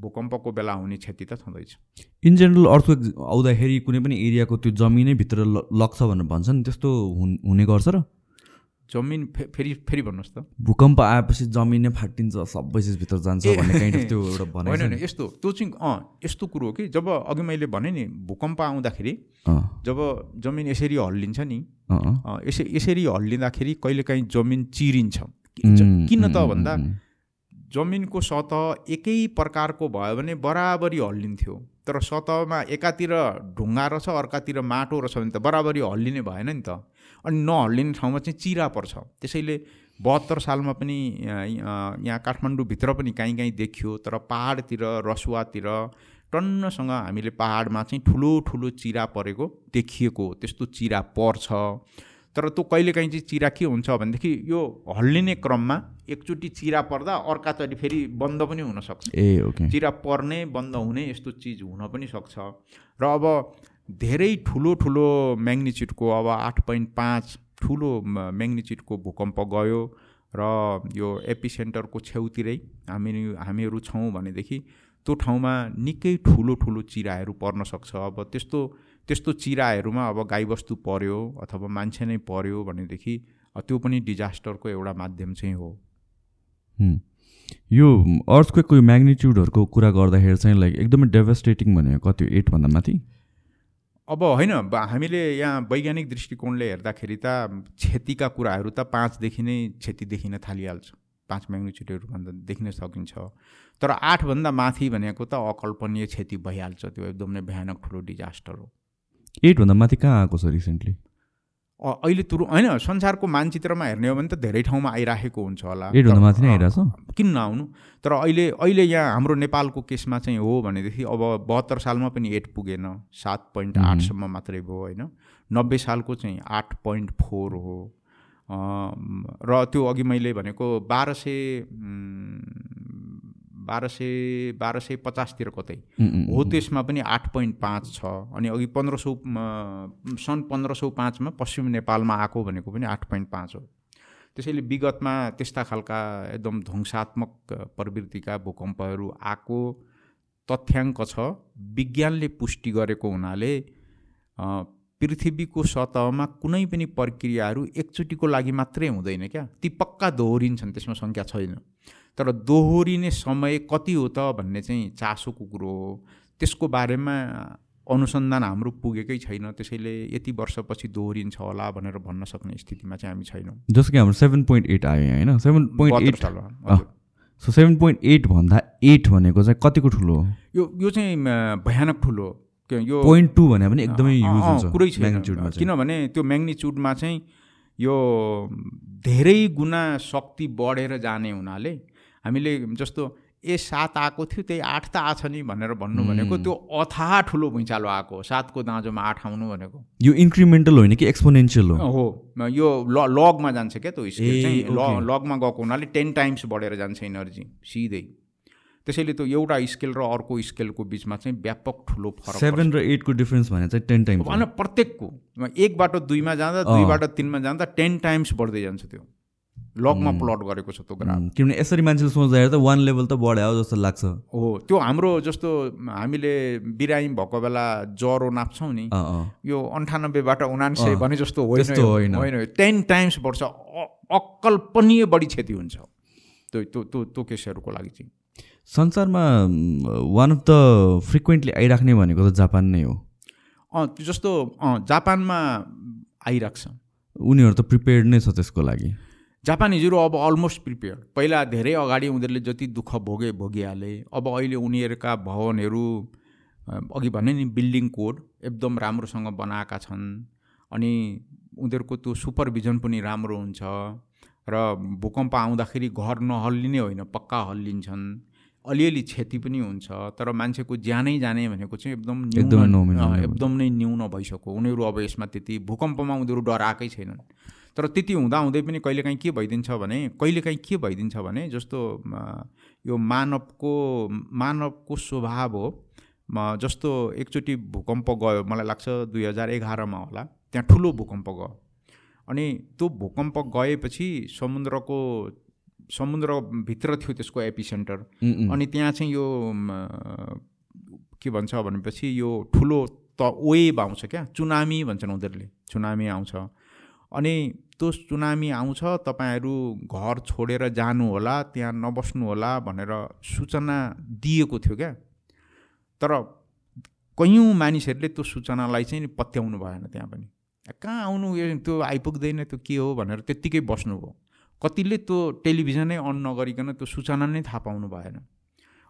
Speaker 2: भूकम्पको बेला हुने क्षति त छँदैछ।
Speaker 1: इन जेनरल अर्थक्वेक आउँदाखेरि कुनै पनि एरियाको त्यो जमिनै भित्र लग्छ भनेर भन्छ नि त्यस्तो हुन- गर्छ र।
Speaker 2: जमिन फे फेरि फेरि भन्नुहोस् त।
Speaker 1: भूकम्प आएपछि जमिनै फाटिन्छ सबै चिज भित्र जान्छ भन्ने काइन्ड अफ त्यो एउटा
Speaker 2: होइन
Speaker 1: नि।
Speaker 2: यस्तो त्यो चाहिँ अँ यस्तो कुरो हो कि जब अघि मैले भने नि भूकम्प आउँदाखेरि जब जमिन यसरी हल्लिन्छ नि यसरी हल्लिँदाखेरि कहिलेकाहीँ जमिन चिरिन्छ। किन त भन्दा जमिनको सतह एकै प्रकारको भयो भने बराबरी हल्लिन्थ्यो। तर सतहमा एकातिर ढुङ्गा रहेछ अर्कातिर माटो रहेछ भने त बराबरी हल्लिने भएन नि त। अनि नहल्लिने ठाउँमा चाहिँ चिरा पर्छ। त्यसैले बहत्तर सालमा पनि यहाँ काठमाडौँभित्र पनि काहीँ काहीँ देखियो तर पाहाडतिर रसुवातिर टन्नसँग हामीले पाहाडमा चाहिँ ठुलो ठुलो चिरा परेको देखिएको। त्यस्तो चिरा पर्छ। तर त्यो कहिलेकाहीँ चाहिँ चिरा के हुन्छ भनेदेखि यो हल्लिने क्रममा एकचोटि चिरा पर्दा अर्काचोटि फेरि बन्द पनि हुनसक्छ
Speaker 1: ए ओके।
Speaker 2: चिरा पर्ने बन्द हुने यस्तो चिज हुन पनि सक्छ। र अब धेरै ठुलो ठुलो म्याग्निच्युडको अब आठ पोइन्ट पाँच ठुलो म्याग्निच्युडको भूकम्प गयो र यो एपिसेन्टरको छेउतिरै हामी हामीहरू छौँ भनेदेखि त्यो ठाउँमा निकै ठुलो ठुलो चिराहरू पर्न सक्छ। अब त्यस्तो त्यस्तो चिराहरूमा अब गाईबस्तु पर्यो अथवा मान्छे नै पर्यो भनेदेखि त्यो पनि डिजास्टरको एउटा माध्यम चाहिँ हो।
Speaker 1: यो अर्थक्वेकको यो म्याग्निच्युडहरूको कुरा गर्दाखेरि चाहिँ लाइक एकदमै डेभास्टेटिङ भनेको कति एटभन्दा माथि?
Speaker 2: अब होइन हामीले यहाँ वैज्ञानिक दृष्टिकोणले हेर्दाखेरि त क्षतिका कुराहरू त पाँचदेखि नै क्षति देखिन थालिहाल्छ। पाँच म्याग्निच्युडहरू भन्दा देखिन सकिन्छ। तर आठभन्दा माथि भनेको त अकल्पनीय क्षति भइहाल्छ। त्यो एकदम नै भयानक ठुलो डिजास्टर हो।
Speaker 1: एटभन्दा माथि कहाँ आएको छ रिसेन्टली
Speaker 2: अहिले तुरु होइन संसारको मानचित्रमा हेर्ने हो भने त धेरै ठाउँमा आइराखेको हुन्छ होला।
Speaker 1: एटभन्दा माथि नै
Speaker 2: अँ,
Speaker 1: आइरहेछ?
Speaker 2: किन नआउनु? तर अहिले अहिले यहाँ हाम्रो नेपालको केसमा चाहिँ हो भनेदेखि अब बहत्तर सालमा पनि एट पुगेन। सात पोइन्ट. आठसम्म मात्रै भयो होइन। नब्बे सालको चाहिँ आठ पोइन्ट फोर हो। र त्यो अघि मैले भनेको बाह्र सय बाह्र सय बाह्र सय पचासतिर कतै हो। त्यसमा पनि आठ पोइन्ट पाँच छ अनि अघि पन्ध्र सौ सन् पन्ध्र सौ पाँचमा पश्चिम नेपालमा आएको भनेको पनि आठ पोइन्ट पाँच हो। त्यसैले विगतमा त्यस्ता खालका एकदम ध्वंसात्मक प्रवृत्तिका भूकम्पहरू आएको तथ्याङ्क छ। विज्ञानले पुष्टि गरेको हुनाले पृथ्वीको सतहमा कुनै पनि प्रक्रियाहरू एकचोटिको लागि मात्रै हुँदैन क्या। ती पक्का दोहोरिन्छन् त्यसमा सङ्ख्या छैन। तर दोहोरिने समय कति हो त भन्ने चाहिँ चासोको कुरो हो। त्यसको बारेमा अनुसन्धान हाम्रो पुगेकै छैन। त्यसैले यति वर्षपछि दोहोरिन्छ होला भनेर भन्न सक्ने स्थितिमा चाहिँ हामी छैनौँ।
Speaker 1: जस्तो कि हाम्रो सेभेन पोइन्ट एट आयो होइन? Seven point eight. So seven point eight भन्दा एट भनेको चाहिँ कतिको ठुलो हो?
Speaker 2: यो यो चाहिँ भयानक ठुलो हो। यो
Speaker 1: पोइन्ट टू भने पनि एकदमै
Speaker 2: कुरै छैन। किनभने त्यो म्याग्निच्युडमा चाहिँ यो धेरै गुणा शक्ति बढेर जाने हुनाले हामीले जस्तो ए सात आएको थियो त्यही आठ त आछ नि भनेर भन्नु भनेको त्यो अथाह ठुलो भुइँचालो आएको हो सातको दाँजोमा आठ आउनु भनेको।
Speaker 1: यो इन्क्रिमेन्टल होइन कि एक्सपोनेन्सियल हो?
Speaker 2: हो यो ल लगमा जान्छ क्या त्यो स्केल चाहिँ ल। लगमा गएको हुनाले टेन टाइम्स बढेर जान्छ इनर्जी सिधै। त्यसैले त्यो एउटा स्केल र अर्को स्केलको बिचमा चाहिँ व्यापक ठुलो फरक।
Speaker 1: सेभेन र एटको डिफरेन्स भने चाहिँ टेन टाइम्स
Speaker 2: भन प्रत्येकको। एकबाट दुईमा जाँदा। दुईबाट तिनमा जाँदा टेन टाइम्स बढ्दै जान्छ त्यो। लगमा प्लट गरेको छ त्यो ग्राफ।
Speaker 1: किनभने यसरी मान्छेले सोच्दाखेरि त वान लेभल त बढ्यो जस्तो लाग्छ।
Speaker 2: हो त्यो हाम्रो जस्तो हामीले बिरामी भएको बेला ज्वरो नाप्छौँ नि। यो अन्ठानब्बेबाट उनान्सय
Speaker 1: अँ,
Speaker 2: भने जस्तो होइन।
Speaker 1: होइन।
Speaker 2: टेन टाइम्स बढ्छ। अकल्पनीय बढी क्षति हुन्छ। त्यो त्यो त्यो त्यो केसहरूको लागि चाहिँ।
Speaker 1: संसारमा वान अफ द फ्रिक्वेन्टली आइराख्ने भनेको त जापान नै हो।
Speaker 2: अँ जस्तो जापानमा आइरहेको छ
Speaker 1: उनीहरू त प्रिपेयर्ड नै छ त्यसको लागि।
Speaker 2: जापानिजहरू अब अलमोस्ट प्रिपेयर पहिला धेरै अगाडि उनीहरूले जति दुःख भोगे भोगिहाले। अब अहिले उनीहरूका भवनहरू अघि भने नि बिल्डिङ कोड एकदम राम्रोसँग बनाएका छन्। अनि उनीहरूको त्यो सुपरभिजन पनि राम्रो हुन्छ र भूकम्प आउँदाखेरि घर नहल्लिने होइन पक्का हल्लिन्छन्। अलिअलि क्षति पनि हुन्छ तर मान्छेको ज्यानै जाने भनेको चाहिँ एकदम
Speaker 1: एकदम नै
Speaker 2: न्यून भइसक्यो। उनीहरू अब यसमा त्यति भूकम्पमा उनीहरू डराएकै छैनन्। तर त्यति हुँदाहुँदै पनि कहिलेकाहीँ के भइदिन्छ भने कहिलेकाहीँ के भइदिन्छ भने जस्तो यो मानवको मानवको स्वभाव हो। जस्तो एकचोटि भूकम्प गयो मलाई लाग्छ दुई हजार एघारमा होला त्यहाँ ठुलो भूकम्प गयो। अनि त्यो भूकम्प गएपछि समुद्रको समुद्रभित्र थियो त्यसको एपिसेन्टर। अनि त्यहाँ चाहिँ यो के भन्छ भनेपछि यो ठुलो त वेभ आउँछ क्या चुनामी भन्छन् उनीहरूले चुनामी आउँछ। अनि त्यो चुनामी आउँछ तपाईँहरू घर छोडेर जानु होला त्यहाँ नबस्नु होला भनेर सूचना दिएको थियो क्या। तर कैयौँ मानिसहरूले त्यो सूचनालाई चाहिँ पत्याउनु भएन त्यहाँ पनि। कहाँ आउनु? त्यो आइपुग्दैन त्यो के हो? भनेर त्यत्तिकै बस्नुभयो। कतिले त्यो टेलिभिजनै अन नगरिकन त्यो सूचना नै थाहा पाउनु भएन।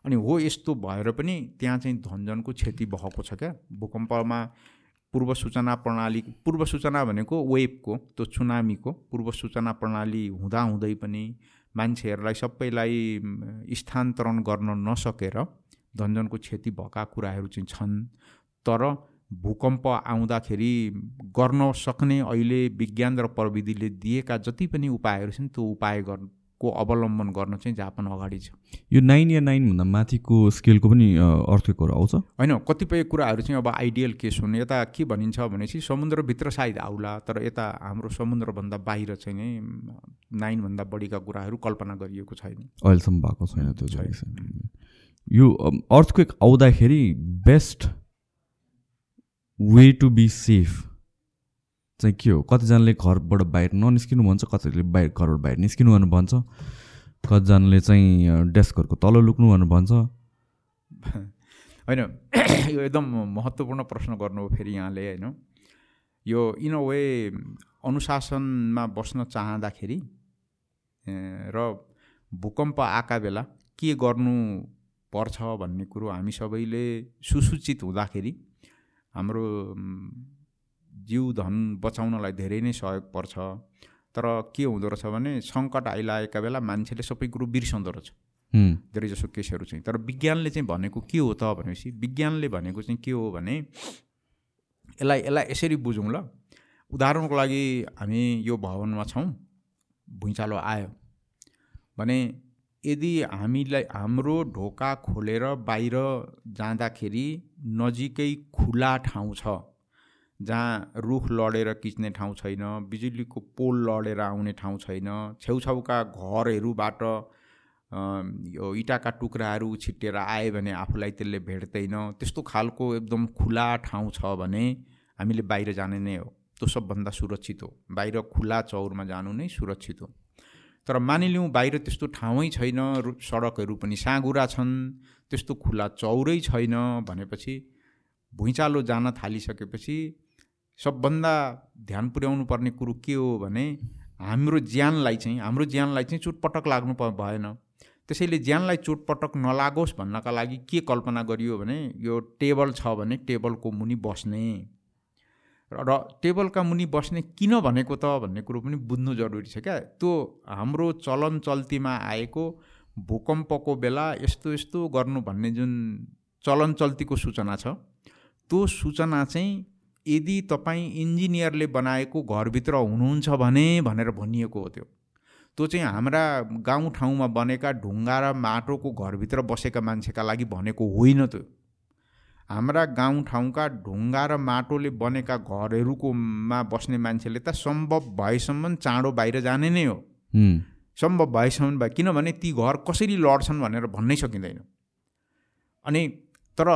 Speaker 2: अनि हो यस्तो भएर पनि त्यहाँ चाहिँ धनजनको क्षति भएको छ क्या। भूकम्पमा पूर्व सूचना प्रणाली पूर्व सूचना भनेको वेबको त्यो सुनामीको पूर्व सूचना प्रणाली हुँदाहुँदै पनि मान्छेहरूलाई सबैलाई स्थानान्तरण गर्न नसकेर धनजनको क्षति भएका कुराहरू चाहिँ छन्। तर भूकम्प आउँदाखेरि गर्न सक्ने अहिले विज्ञान र प्रविधिले दिएका जति पनि उपायहरू छन् त्यो उपाय गर्नको अवलम्बन गर्न चाहिँ जापान अगाडि छ।
Speaker 1: यो नाइन या नाइनभन्दा माथिको स्केलको पनि अर्थक्वेकहरू आउँछ?
Speaker 2: होइन कतिपय कुराहरू चाहिँ अब आइडियल केस हुन्। यता के भनिन्छ भनेपछि समुद्रभित्र सायद आउला तर यता हाम्रो समुद्रभन्दा बाहिर चाहिँ नै नाइनभन्दा बढीका कुराहरू कल्पना गरिएको छैन।
Speaker 1: अहिलेसम्म भएको छैन त्यो चाहिँ। यो अर्थक्वेक आउँदाखेरि best way to be safe. चाहिँ के हो? कतिजनाले घरबाट बाहिर ननिस्किनु भन्छ कतिले बाहिर घरबाट बाहिर निस्किनु भनेर भन्छ। कतिजनाले चाहिँ डेस्कहरूको तल लुक्नु भनेर भन्छ।
Speaker 2: होइन यो एकदम महत्त्वपूर्ण प्रश्न गर्नु हो फेरि यहाँले होइन। यो इन अ वे अनुशासनमा बस्न चाहँदाखेरि र भूकम्प आएका बेला के गर्नु पर्छ भन्ने कुरो हामी सबैले सुसूचित हुँदाखेरि हाम्रो जीव धन बचाउनलाई धेरै नै सहयोग पर्छ। तर के हुँदो रहेछ भने सङ्कट आइलागेका बेला मान्छेले सबै कुरो बिर्सँदो रहेछ।
Speaker 1: हुँ,
Speaker 2: धेरै जसो केसहरू चाहिँ। तर विज्ञानले चाहिँ भनेको के हो त भनेपछि विज्ञानले भनेको चाहिँ के हो भने यसलाई यसलाई यसरी बुझौँ ल। उदाहरणको लागि हामी यो भवनमा छौँ भुइँचालो आयो भने यदि हामीलाई हाम्रो ढोका खोलेर बाहिर जाँदाखेरि नजिकै खुला ठाउँ छ जहाँ रुख लडेर खिच्ने ठाउँ छैन बिजुलीको पोल लडेर आउने ठाउँ छैन छेउछाउका घरहरूबाट यो इँटाका टुक्राहरू छिट्टेर आयो भने आफूलाई त्यसले भेट्दैन। त्यस्तो खालको एकदम खुला ठाउँ छ भने हामीले बाहिर जाने नै हो। त्यो सबभन्दा सुरक्षित हो। बाहिर खुला चौरमा जानु नै सुरक्षित हो। तर मानिलिउँ बाहिर त्यस्तो ठाउँै छैन सडकहरू पनि साँघुरा छन् त्यस्तो खुला चौरै छैन भनेपछि भुइँचालो जान थालिसकेपछि सबभन्दा ध्यान पुर्याउनु पर्ने कुरो के हो भने हाम्रो ज्यानलाई चाहिँ हाम्रो ज्यानलाई चाहिँ चोटपटक लाग्नु प भएन। त्यसैले ज्यानलाई चोटपटक नलागोस् भन्नका लागि के कल्पना गरियो भने यो टेबल छ भने टेबलको मुनि बस्ने। र टेबलका मुनि बस्ने किन भनेको त भन्ने कुरो पनि बुझ्नु जरुरी छ क्या। त्यो हाम्रो चलन चल्तीमा आएको भूकम्पको बेला यस्तो यस्तो गर्नु भन्ने जुन चलन चल्तीको सूचना छ त्यो सूचना चाहिँ यदि तपाईँ इन्जिनियरले बनाएको घरभित्र हुनुहुन्छ भने भनेर भनिएको हो त्यो। त्यो चाहिँ हाम्रा गाउँठाउँमा बनेका ढुङ्गा र माटोको घरभित्र बसेका मान्छेका लागि भनेको होइन त्यो। हाम्रा गाउँठाउँका ढुङ्गा र माटोले बनेका घरहरूको मा बस्ने मान्छेले त सम्भव भएसम्म चाँडो बाहिर जाने नै हो।
Speaker 1: हुँ,
Speaker 2: सम्भव भएसम्म भए किनभने ती घर कसरी लड्छन् भनेर भन्नै सकिँदैन। अनि तर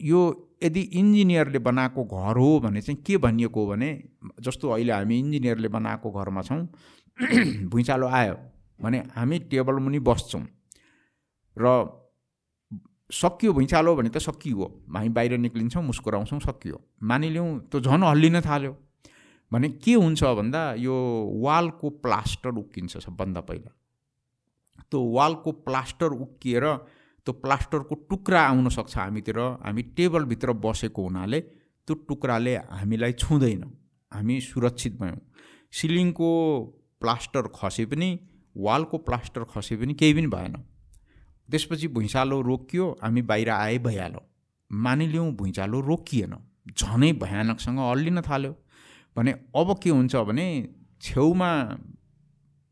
Speaker 2: यो यदि इन्जिनियरले बनाएको घर हो भने चाहिँ के भनिएको हो भने जस्तो अहिले हामी इन्जिनियरले बनाएको घरमा छौँ भुइँचालो आयो भने हामी टेबल मुनि बस्छौँ। र सकियो भुइँचालो भने त सकियो। हामी बाहिर निक्लिन्छौँ मुस्कुराउँछौँ सकियो। मानिलिउँ त्यो झन् हल्लिन थाल्यो। भने के हुन्छ भन्दा यो वालको प्लास्टर उक्किन्छ सबभन्दा पहिला। त्यो वालको प्लास्टर उक्किएर त्यो प्लास्टरको टुक्रा आउन सक्छ हामीतिर। हामी टेबलभित्र बसेको हुनाले त्यो टुक्राले हामीलाई छुँदैन। हामी सुरक्षित भयौँ। सिलिङको प्लास्टर खसे पनि वालको प्लास्टर खसे पनि केही पनि भएन। त्यसपछि भुइँचालो रोकियो हामी बाहिर आए भइहाल्यो मानिलिउँ भुइँचालो रोकिएन। झनै भयानकसँग अल्लिन थाल्यो। भने अब के हुन्छ भने छेउमा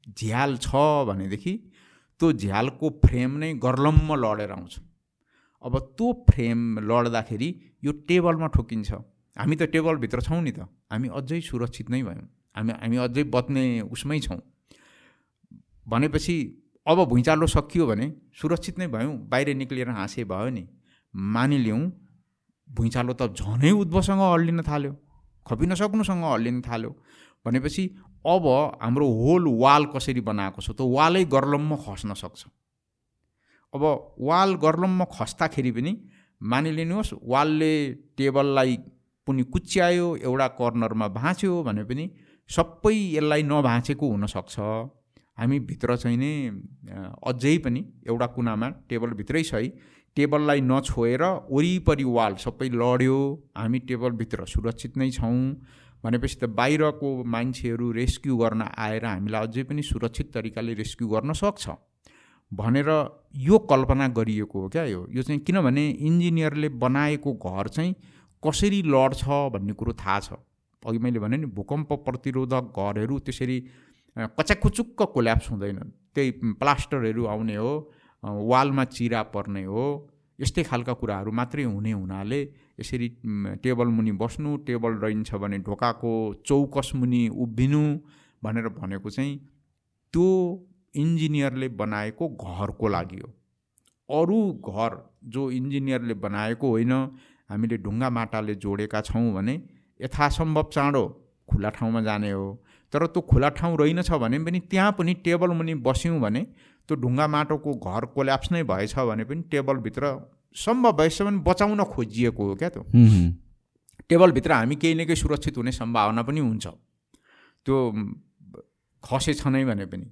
Speaker 2: झ्याल छ भनेदेखि त्यो झ्यालको फ्रेम नै गर्लम्म लडेर आउँछ। अब त्यो फ्रेम लड्दाखेरि यो टेबलमा ठोकिन्छ। हामी त टेबलभित्र छौँ नि त। हामी अझै सुरक्षित नै भयौँ। हामी हामी अझै बच्ने उसमै छौँ। भनेपछि अब भुइँचालो सकियो भने सुरक्षित नै भयौँ। बाहिर निक्लिएर हाँसे भयो नि। मानिलिउँ भुइँचालो त झनै उद्भवसँग अल्लिन थाल्यो। खपिन सक्नुसँग अल्लिन थाल्यो। भनेपछि अब हाम्रो होल वाल कसरी बनाएको छ त वालै गर्लममा खस्न सक्छ। अब वाल गर्लममा खस्दाखेरि पनि मानिलिनुहोस् वालले टेबललाई पनि कुच्यायो एउटा कर्नरमा भाँच्यो भने पनि सबै यसलाई नभाँचेको हुनसक्छ। हामी भित्र चाहिँ नै अझै पनि एउटा कुनामा टेबलभित्रै छ है। टेबललाई नछोएर वरिपरि वाल सबै लड्यो हामी टेबलभित्र सुरक्षित नै छौँ। भनेपछि त बाहिरको मान्छेहरू रेस्क्यु गर्न आएर हामीलाई अझै पनि सुरक्षित तरिकाले रेस्क्यु गर्न सक्छ। भनेर यो कल्पना गरिएको हो क्या यो। यो चाहिँ किनभने इन्जिनियरले बनाएको घर चाहिँ कसरी लड्छ भन्ने कुरो थाहा छ। अघि मैले भने नि भूकम्प प्रतिरोधक घरहरू त्यसरी कच्याकुचुक्क कोल्याप्स हुँदैनन्। त्यही प्लास्टरहरू आउने हो वालमा चिरा पर्ने हो यस्तै खालका कुराहरू मात्रै हुने हुनाले यसरी टेबल मुनि बस्नु टेबल रहन्छ भने ढोकाको चौकस मुनि उभिनु भनेर भनेको चाहिँ त्यो इन्जिनियरले बनाएको घरको लागि हो। अरू घर जो इन्जिनियरले बनाएको होइन हामीले ढुङ्गा माटाले जोडेका छौँ भने यथासम्भव चाँडो खुला ठाउँमा जाने हो। तर त्यो खुला ठाउँ रहेनछ भने पनि त्यहाँ पनि टेबल मुनि बस्यौँ भने त्यो ढुङ्गा माटोको घर कोल्याप्स नै भएछ भने पनि टेबलभित्र सम्भव भएसम्म बचाउन खोजिएको हो क्या त्यो। टेबलभित्र हामी केही न केही सुरक्षित हुने सम्भावना पनि हुन्छ। त्यो खसेछ नै भने पनि।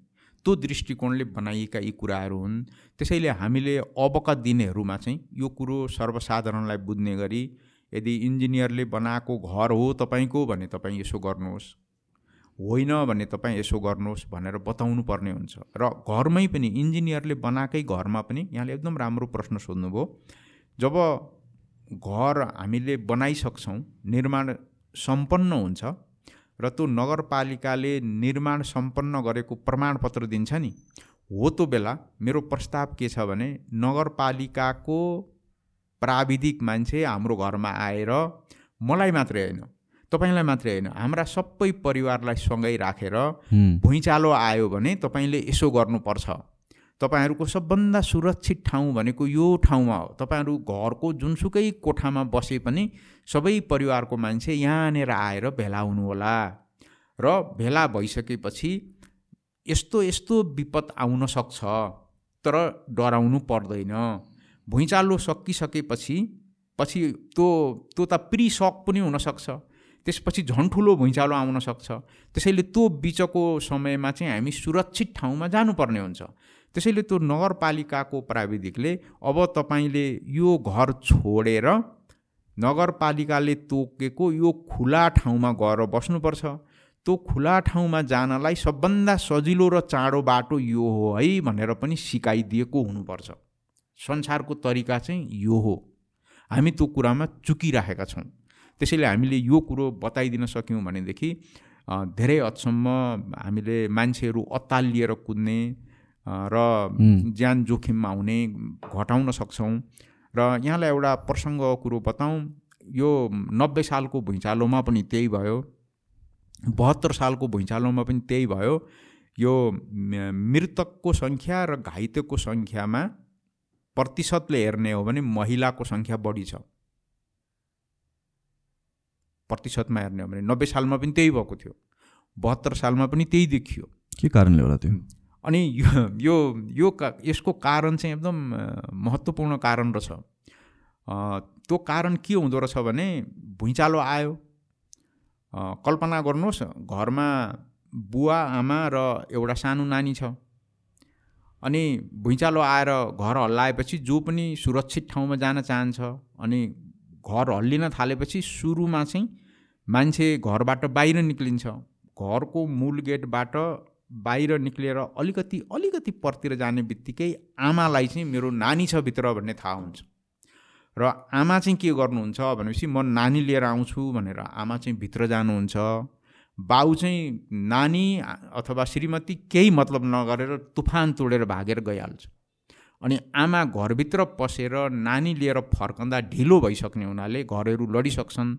Speaker 2: त्यो दृष्टिकोणले बनाइएका यी कुराहरू हुन्। त्यसैले हामीले अबका दिनहरूमा चाहिँ यो कुरो सर्वसाधारणलाई बुझ्ने गरी यदि इन्जिनियरले बनाएको घर हो तपाईँको भने तपाईँ यसो गर्नुहोस्। होइन भने तपाईँ यसो गर्नुहोस् भनेर बताउनु पर्ने हुन्छ। र घरमै पनि इन्जिनियरले बनाएकै घरमा पनि यहाँले एकदम राम्रो प्रश्न सोध्नुभयो। जब घर हामीले बनाइसक्छौँ निर्माण सम्पन्न हुन्छ र त्यो नगरपालिकाले निर्माण सम्पन्न गरेको प्रमाणपत्र दिन्छ नि हो त्यो बेला मेरो प्रस्ताव के छ भने नगरपालिकाको प्राविधिक मान्छे हाम्रो घरमा आएर मलाई मात्रै होइन। तपाईँलाई मात्रै होइन हाम्रा सबै परिवारलाई सँगै राखेर भुइँचालो आयो भने तपाईँले यसो गर्नुपर्छ। तपाईँहरूको सबभन्दा सुरक्षित ठाउँ भनेको यो ठाउँमा हो। तपाईँहरू घरको जुनसुकै कोठामा बसे पनि सबै परिवारको मान्छे यहाँनिर आएर भेला हुनुहोला। र भेला भइसकेपछि यस्तो यस्तो विपद आउन सक्छ तर डराउनु पर्दैन। भुइँचालो सकिसकेपछि पछि त्यो त्यो त प्रिसक पनि हुनसक्छ। त्यसपछि झन् ठुलो भुइँचालो आउन सक्छ। त्यसैले त्यो बिचको समयमा चाहिँ हामी सुरक्षित ठाउँमा जानुपर्ने हुन्छ। त्यसैले त्यो नगरपालिकाको प्राविधिकले अब तपाईँले यो घर छोडेर नगरपालिकाले तोकेको यो खुला ठाउँमा गएर बस्नुपर्छ। त्यो खुला ठाउँमा जानलाई सबभन्दा सजिलो र चाँडो बाटो यो हो है भनेर पनि सिकाइदिएको हुनुपर्छ। संसारको तरिका चाहिँ यो हो। हामी त्यो कुरामा चुकिराखेका छौँ। त्यसैले हामीले यो कुरो बताइदिन सक्यौँ भनेदेखि धेरै हदसम्म हामीले मान्छेहरू अत्तालिएर कुद्ने र ज्यान जोखिममा हुने घटाउन सक्छौँ। र यहाँलाई एउटा प्रसङ्ग कुरो बताउँ। यो नब्बे सालको भुइँचालोमा पनि त्यही भयो। बहत्तर सालको भुइँचालोमा पनि त्यही भयो। यो मृतकको सङ्ख्या र घाइतेको सङ्ख्यामा प्रतिशतले हेर्ने हो भने महिलाको सङ्ख्या बढी छ। प्रतिशतमा हेर्ने हो भने नब्बे सालमा पनि त्यही भएको थियो। बहत्तर सालमा पनि त्यही देखियो।
Speaker 1: के कारणले होला त्यो?
Speaker 2: अनि यो यो यो का यसको कारण चाहिँ एकदम महत्त्वपूर्ण कारण रहेछ त्यो कारण के हुँदो रहेछ भने भुइँचालो आयो। कल्पना गर्नुहोस् घरमा बुवा आमा र एउटा सानो नानी छ। अनि भुइँचालो आएर घर हल्लाएपछि जो पनि सुरक्षित ठाउँमा जान चाहन्छ अनि घर हल्लिन थालेपछि सुरुमा चाहिँ मान्छे घरबाट बाहिर निक्लिन्छ। घरको मूल गेटबाट बाहिर निक्लिएर अलिकति अलिकति परतिर जाने बित्तिकै आमालाई चाहिँ मेरो नानी छ भित्र भन्ने थाहा हुन्छ। र आमा चाहिँ के गर्नुहुन्छ भनेपछि म नानी लिएर आउँछु भनेर आमा चाहिँ भित्र जानुहुन्छ। बाउ चाहिँ नानी अथवा श्रीमती केही मतलब नगरेर तुफान तोडेर भागेर गइहाल्छ। अनि आमा घरभित्र पसेर नानी लिएर फर्कँदा ढिलो भइसक्ने हुनाले घरहरू लडिसक्छन्।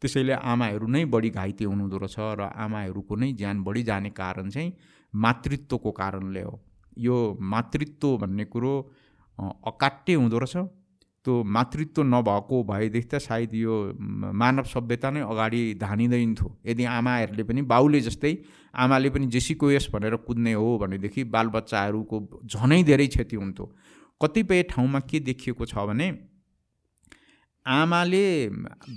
Speaker 2: त्यसैले आमाहरू नै बढी घाइते हुनुहुँदो रहेछ र आमाहरूको नै ज्यान बढी जाने कारण चाहिँ मातृत्वको कारणले हो। यो मातृत्व भन्ने कुरो अकाट्य हुँदो रहेछ। त्यो मातृत्व नभएको भएदेखि त सायद यो मानव सभ्यता नै अगाडि धानिँदैन यदि आमाहरूले पनि बाउले जस्तै आमाले पनि जेसीको यस भनेर कुद्ने हो भनेदेखि बालबच्चाहरूको झनै धेरै क्षति हुन्थ्यो। कतिपय ठाउँमा के देखिएको छ भने आमाले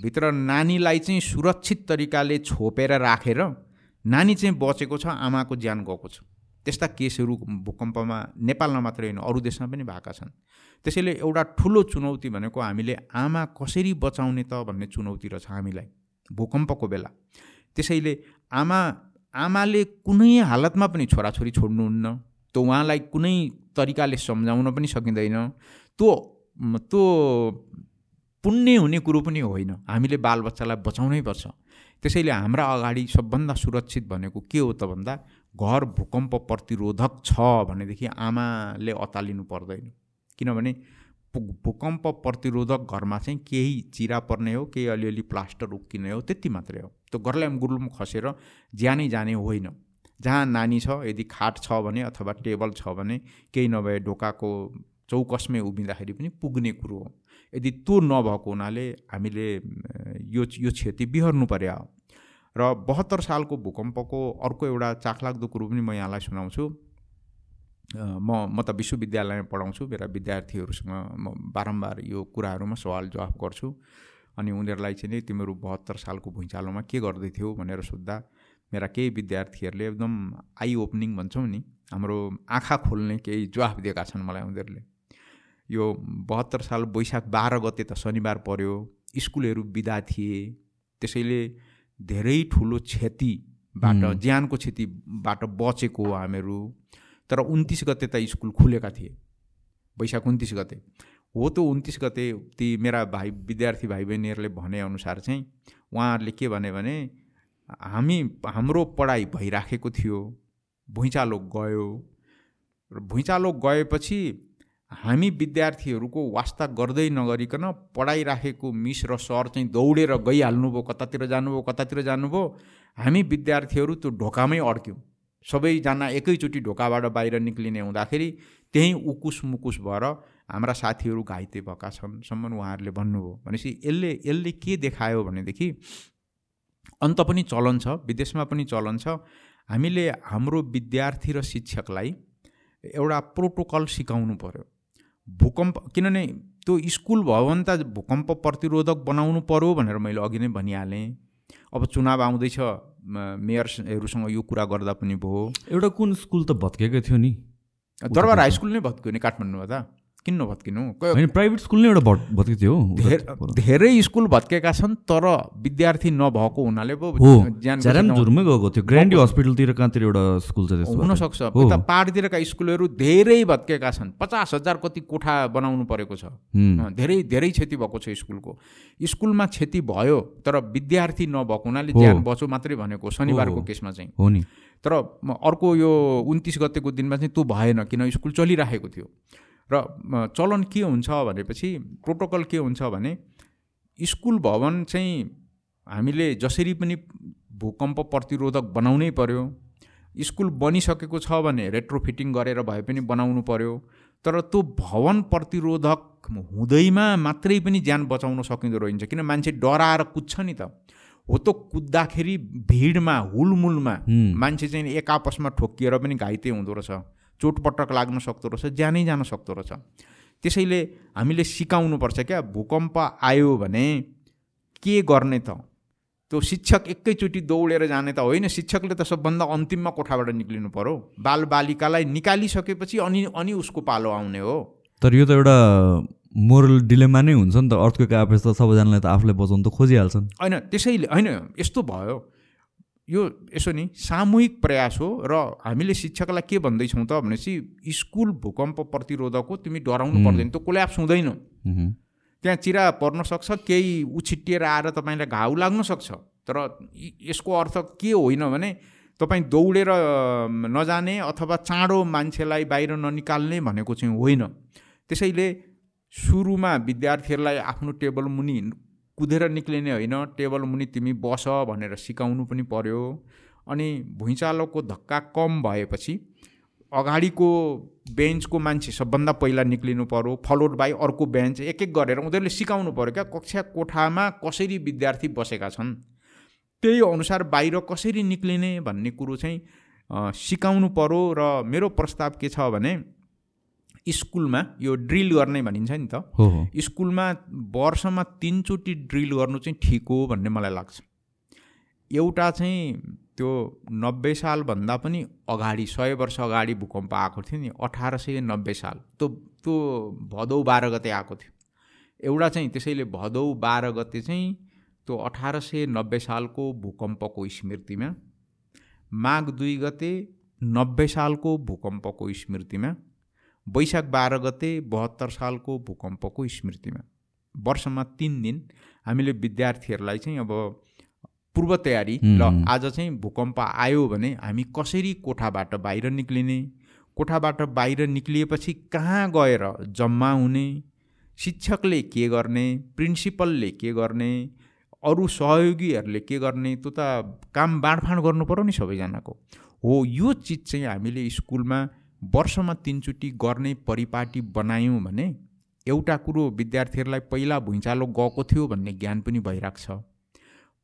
Speaker 2: भित्र नानीलाई चाहिँ सुरक्षित तरिकाले छोपेर राखेर नानी चाहिँ बचेको छ आमाको ज्यान गएको छ। त्यस्ता केसहरू भूकम्पमा नेपालमा मात्रै होइन अरू देशमा पनि भएका छन्। त्यसैले एउटा ठुलो चुनौती भनेको हामीले आमा कसरी बचाउने त भन्ने चुनौती रहेछ हामीलाई भूकम्पको बेला। त्यसैले आमा आमाले कुनै हालतमा पनि छोराछोरी छोड्नुहुन्न त्यो उहाँलाई कुनै तरिकाले सम्झाउन पनि सकिँदैन त्यो त्यो पुण्य हुने कुरो पनि होइन। हामीले बालबच्चालाई बचाउनै पर्छ। त्यसैले हाम्रा अगाडि सबभन्दा सुरक्षित भनेको के हो त भन्दा घर भूकम्प प्रतिरोधक छ भनेदेखि आमाले अतालिनु पर्दैन। किनभने भूकम्प प्रतिरोधक घरमा चाहिँ केही चिरा पर्ने हो केही अलिअलि प्लास्टर उक्किने हो त्यति मात्रै हो। त्यो गर्ल्याम गुर्लुम खसेर ज्यानै जाने होइन। जहाँ नानी छ यदि खाट छ भने अथवा टेबल छ भने केही नभए ढोकाको चौकसमै उभिँदाखेरि पनि पुग्ने कुरो हो। यदि त्यो नभएको हुनाले हामीले यो यो क्षति बिहोर्नु पर्यो र बहत्तर सालको भूकम्पको अर्को एउटा चाखलाग्दो कुरो पनि म यहाँलाई सुनाउँछु। म म त विश्वविद्यालयमा पढाउँछु मेरा विद्यार्थीहरूसँग म बारम्बार यो कुराहरूमा सवाल जवाफ गर्छु। अनि उनीहरूलाई चाहिँ नि तिमीहरू बहत्तर सालको भुइँचालोमा के गर्दै थियौ भनेर सोद्धा मेरा केही विद्यार्थीहरूले एकदम आई ओपनिङ भन्छौँ नि हाम्रो आँखा खोल्ने केही जवाफ दिएका छन् मलाई उनीहरूले। यो बहत्तर साल वैशाख बाह्र गते त शनिबार पर्यो स्कुलहरू बिदा थिए त्यसैले धेरै ठुलो क्षतिबाट ज्यानको क्षतिबाट बचेको हामीहरू तर उन्तिस गते त स्कुल खुलेका थिए वैशाख उन्तिस गते। हो त उन्तिस गते ती मेरा भाइ विद्यार्थी भाइ बहिनीहरूले भनेअनुसार चाहिँ उहाँहरूले के भने भने हामी हाम्रो पढाइ भइराखेको थियो भुइँचालो गयो। र भुइँचालो गएपछि हामी विद्यार्थीहरूको वास्ता गर्दै नगरिकन पढाइराखेको मिस र सर चाहिँ दौडेर गइहाल्नुभयो कतातिर जानुभयो कतातिर जानुभयो। हामी विद्यार्थीहरू त्यो ढोकामै अड्क्यौँ। सबैजना एकैचोटि ढोकाबाट बाहिर निक्लिने हुँदाखेरि त्यहीँ उकुस मुकुस भएर हाम्रा साथीहरू घाइते भएका छन्। सम्म उहाँहरूले भन्नुभयो भनेपछि यसले यसले के देखायो भनेदेखि अन्त पनि चलन छ विदेशमा पनि चलन छ। हामीले हाम्रो विद्यार्थी र शिक्षकलाई एउटा प्रोटोकल सिकाउनु पऱ्यो भूकम्प किनभने त्यो स्कुल भयो भने त भूकम्प प्रतिरोधक बनाउनु पऱ्यो भनेर मैले अघि नै भनिहालेँ। अब चुनाव आउँदैछ मेयरहरूसँग यो कुरा गर्दा पनि भयो।
Speaker 1: एउटा कुन स्कुल त भत्केकै थियो नि?
Speaker 2: दरबार हाई स्कुल नै भत्क्यो नि काठमाडौँमा त। किन नभत्किनु
Speaker 1: प्राइभेट स्कुल नै एउटा भत्केको थियो
Speaker 2: धेरै स्कुल भत्केका छन् तर विद्यार्थी नभएको हुनाले पो
Speaker 1: झुरमै गएको थियो। ग्रान्डी हस्पिटलतिर कहाँतिर एउटा स्कुल छ
Speaker 2: त्यस्तो हुनसक्छ। उता पहाडतिरका स्कुलहरू धेरै भत्केका छन्। पचास हजार कति कोठा बनाउनु परेको छ। धेरै धेरै क्षति भएको छ स्कुलको। स्कुलमा क्षति भयो तर विद्यार्थी नभएको हुनाले ज्यान बचो मात्रै भनेको शनिबारको केसमा चाहिँ।
Speaker 1: हो नि।
Speaker 2: तर अर्को यो उन्तिस गतेको दिनमा चाहिँ त्यो भएन किन स्कुल चलिराखेको थियो। र चलन के हुन्छ भनेपछि प्रोटोकल के हुन्छ भने स्कुल भवन चाहिँ हामीले जसरी पनि भूकम्प प्रतिरोधक बनाउनै पर्यो स्कुल बनिसकेको छ भने रेट्रोफिटिङ गरेर भए पनि बनाउनु पर्यो तर त्यो भवन प्रतिरोधक हुँदैमा मात्रै पनि ज्यान बचाउन सकिँदो रहन्छ किन मान्छे डराएर कुद्छ नि त। हो त कुद्दाखेरि भिडमा हुलमुलमा मान्छे चाहिँ एक आपसमा ठोकिएर पनि घाइते हुँदो रहेछ। चोटपटक लाग्न सक्दो रहेछ ज्यानै जान सक्दो रहेछ। त्यसैले हामीले सिकाउनुपर्छ क्या भूकम्प आयो भने के गर्ने त? त्यो शिक्षक एकैचोटि दौडेर जाने त होइन शिक्षकले त सबभन्दा अन्तिममा कोठाबाट निक्लिनु पऱ्यो बालबालिकालाई निकालिसकेपछि अनि अनि उसको पालो आउने हो।
Speaker 1: तर यो त एउटा मोरल डिलेमा नै हुन्छ नि त अर्थको आएपछि त सबैजनालाई त आफूलाई बचाउनु त खोजिहाल्छन्।
Speaker 2: होइन त्यसैले होइन यस्तो भयो। यो यसो नि सामूहिक प्रयास हो र हामीले शिक्षकलाई के भन्दैछौँ त भनेपछि स्कुल भूकम्प प्रतिरोधक हो तिमी डराउनु पर्दैन त्यो कोल्याप्स हुँदैन। त्यहाँ चिरा पर्न सक्छ केही उछिटिएर आएर तपाईँलाई घाउ लाग्न सक्छ। तर यसको अर्थ के होइन भने तपाईँ दौडेर नजाने अथवा चाँडो मान्छेलाई बाहिर ननिकाल्ने भनेको चाहिँ होइन। त्यसैले सुरुमा विद्यार्थीहरूलाई आफ्नो टेबल मुनि कुदेर निक्लिने होइन टेबल मुनि तिमी बस भनेर सिकाउनु पनि पर्यो। अनि भुइँचालोको धक्का कम भएपछि अगाडिको बेन्चको मान्छे सबभन्दा पहिला निक्लिनु पऱ्यो फलोड बाई अर्को बेन्च एक एक गरेर उनीहरूले सिकाउनु पऱ्यो क्या कक्षा कोठामा कसरी विद्यार्थी बसेका छन्। त्यही अनुसार बाहिर कसरी निक्लिने भन्ने कुरो चाहिँ सिकाउनु पऱ्यो र मेरो प्रस्ताव के छ भने स्कुलमा यो ड्रिल गर्ने भनिन्छ नि त। स्कुलमा वर्षमा तिनचोटि ड्रिल गर्नु चाहिँ ठिक हो भन्ने मलाई लाग्छ। एउटा चाहिँ त्यो नब्बे सालभन्दा पनि अगाडि सय वर्ष अगाडि भूकम्प आएको थियो नि अठार सय नब्बे साल। त्यो त्यो भदौ बाह्र गते आएको थियो। एउटा चाहिँ त्यसैले भदौ बाह्र गते चाहिँ त्यो अठार सय नब्बे सालको भूकम्पको स्मृतिमा माघ दुई गते नब्बे सालको भूकम्पको स्मृतिमा वैशाख बाह्र गते बहत्तर सालको भूकम्पको स्मृतिमा। वर्षमा तिन दिन हामीले विद्यार्थीहरूलाई चाहिँ अब पूर्व तयारी ल आज चाहिँ भूकम्प आयो भने हामी कसरी कोठाबाट बाहिर निक्लिने? कोठाबाट बाहिर निक्लिएपछि कहाँ गएर जम्मा हुने? शिक्षकले के गर्ने? प्रिन्सिपलले के गर्ने? अरू सहयोगीहरूले के गर्ने? त्यो त काम बाँडफाँड गर्नु पऱ्यो नि सबैजनाको। हो यो चिज चाहिँ हामीले स्कुलमा वर्षमा तिनचोटि गर्ने परिपाटी बनायौँ भने एउटा कुरो विद्यार्थीहरूलाई पहिला भुइँचालो गएको थियो भन्ने ज्ञान पनि भइरहेको छ।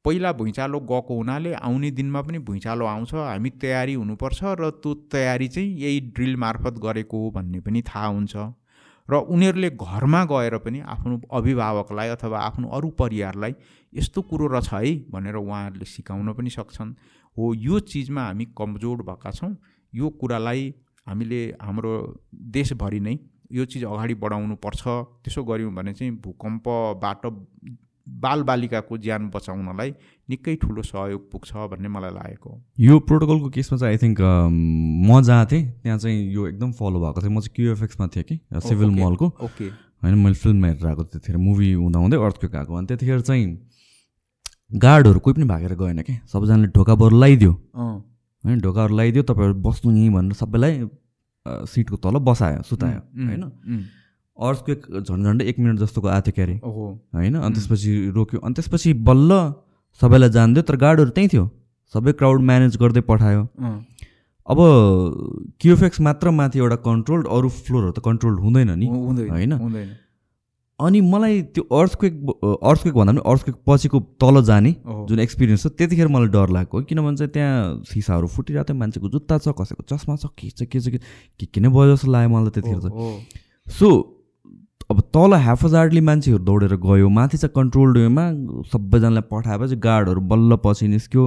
Speaker 2: पहिला भुइँचालो गएको हुनाले आउने दिनमा पनि भुइँचालो आउँछ हामी तयारी हुनुपर्छ र त्यो तयारी चाहिँ यही ड्रिल मार्फत गरेको हो भन्ने पनि थाहा हुन्छ। र उनीहरूले घरमा गएर पनि आफ्नो अभिभावकलाई अथवा आफ्नो अरू परिवारलाई यस्तो कुरो रहेछ है भनेर उहाँहरूले सिकाउन पनि सक्छन्। हो यो चिजमा हामी कमजोर भएका छौँ। यो कुरालाई हामीले हाम्रो देशभरि नै यो चिज अगाडि बढाउनु पर्छ। त्यसो गऱ्यौँ भने चाहिँ भूकम्पबाट बालबालिकाको ज्यान बचाउनलाई निकै ठुलो सहयोग पुग्छ भन्ने मलाई लागेको
Speaker 1: यो प्रोटोकलको केसमा चाहिँ आई थिङ्क म जहाँ थिएँ त्यहाँ चाहिँ यो एकदम फलो भएको थियो। म चाहिँ क्युएफएक्समा थिएँ कि सिभिल मलको।
Speaker 2: ओके।
Speaker 1: होइन मैले फिल्म हेरेर आएको त्यतिखेर मुभी हुँदा हुँदै अर्थक्वेक आएको। अनि त्यतिखेर चाहिँ गार्डहरू कोही पनि भागेर गएन क्या सबैजनाले ढोकाबाट लगाइदियो। होइन ढोकाहरू लगाइदियो तपाईँहरू बस्नु नि भनेर सबैलाई सिटको तल बसायो सुतायो होइन? अर्सक्वेक झन् झन्डै एक मिनट जस्तोको आएको थियो क्यारे होइन? अनि त्यसपछि रोक्यो। अनि त्यसपछि बल्ल सबैलाई जानिदियो तर गार्डहरू त्यहीँ थियो। सबै क्राउड म्यानेज गर्दै पठायो। अब क्युएफएक्स मात्र माथि एउटा कन्ट्रोल्ड अरू फ्लोरहरू त कन्ट्रोल हुँदैन नि। होइन? अनि मलाई त्यो अर्थक्वेक अर्थक्वेक भन्दा पनि अर्थक्वेक पछिको तल जाने जुन एक्सपिरियन्स छ त्यतिखेर मलाई डर लागेको किनभने चाहिँ त्यहाँ सिसाहरू फुटिरहेको थियो मान्छेको जुत्ता छ कसैको चस्मा छ के छ के छ के के नै भयो जस्तो लाग्यो मलाई त्यतिखेर चाहिँ। सो अब तल ह्याफजार्डली मान्छेहरू दौडेर गयो माथि चाहिँ कन्ट्रोल वेमा सबैजनालाई पठाएपछि गार्डहरू बल्ल पछि निस्क्यो।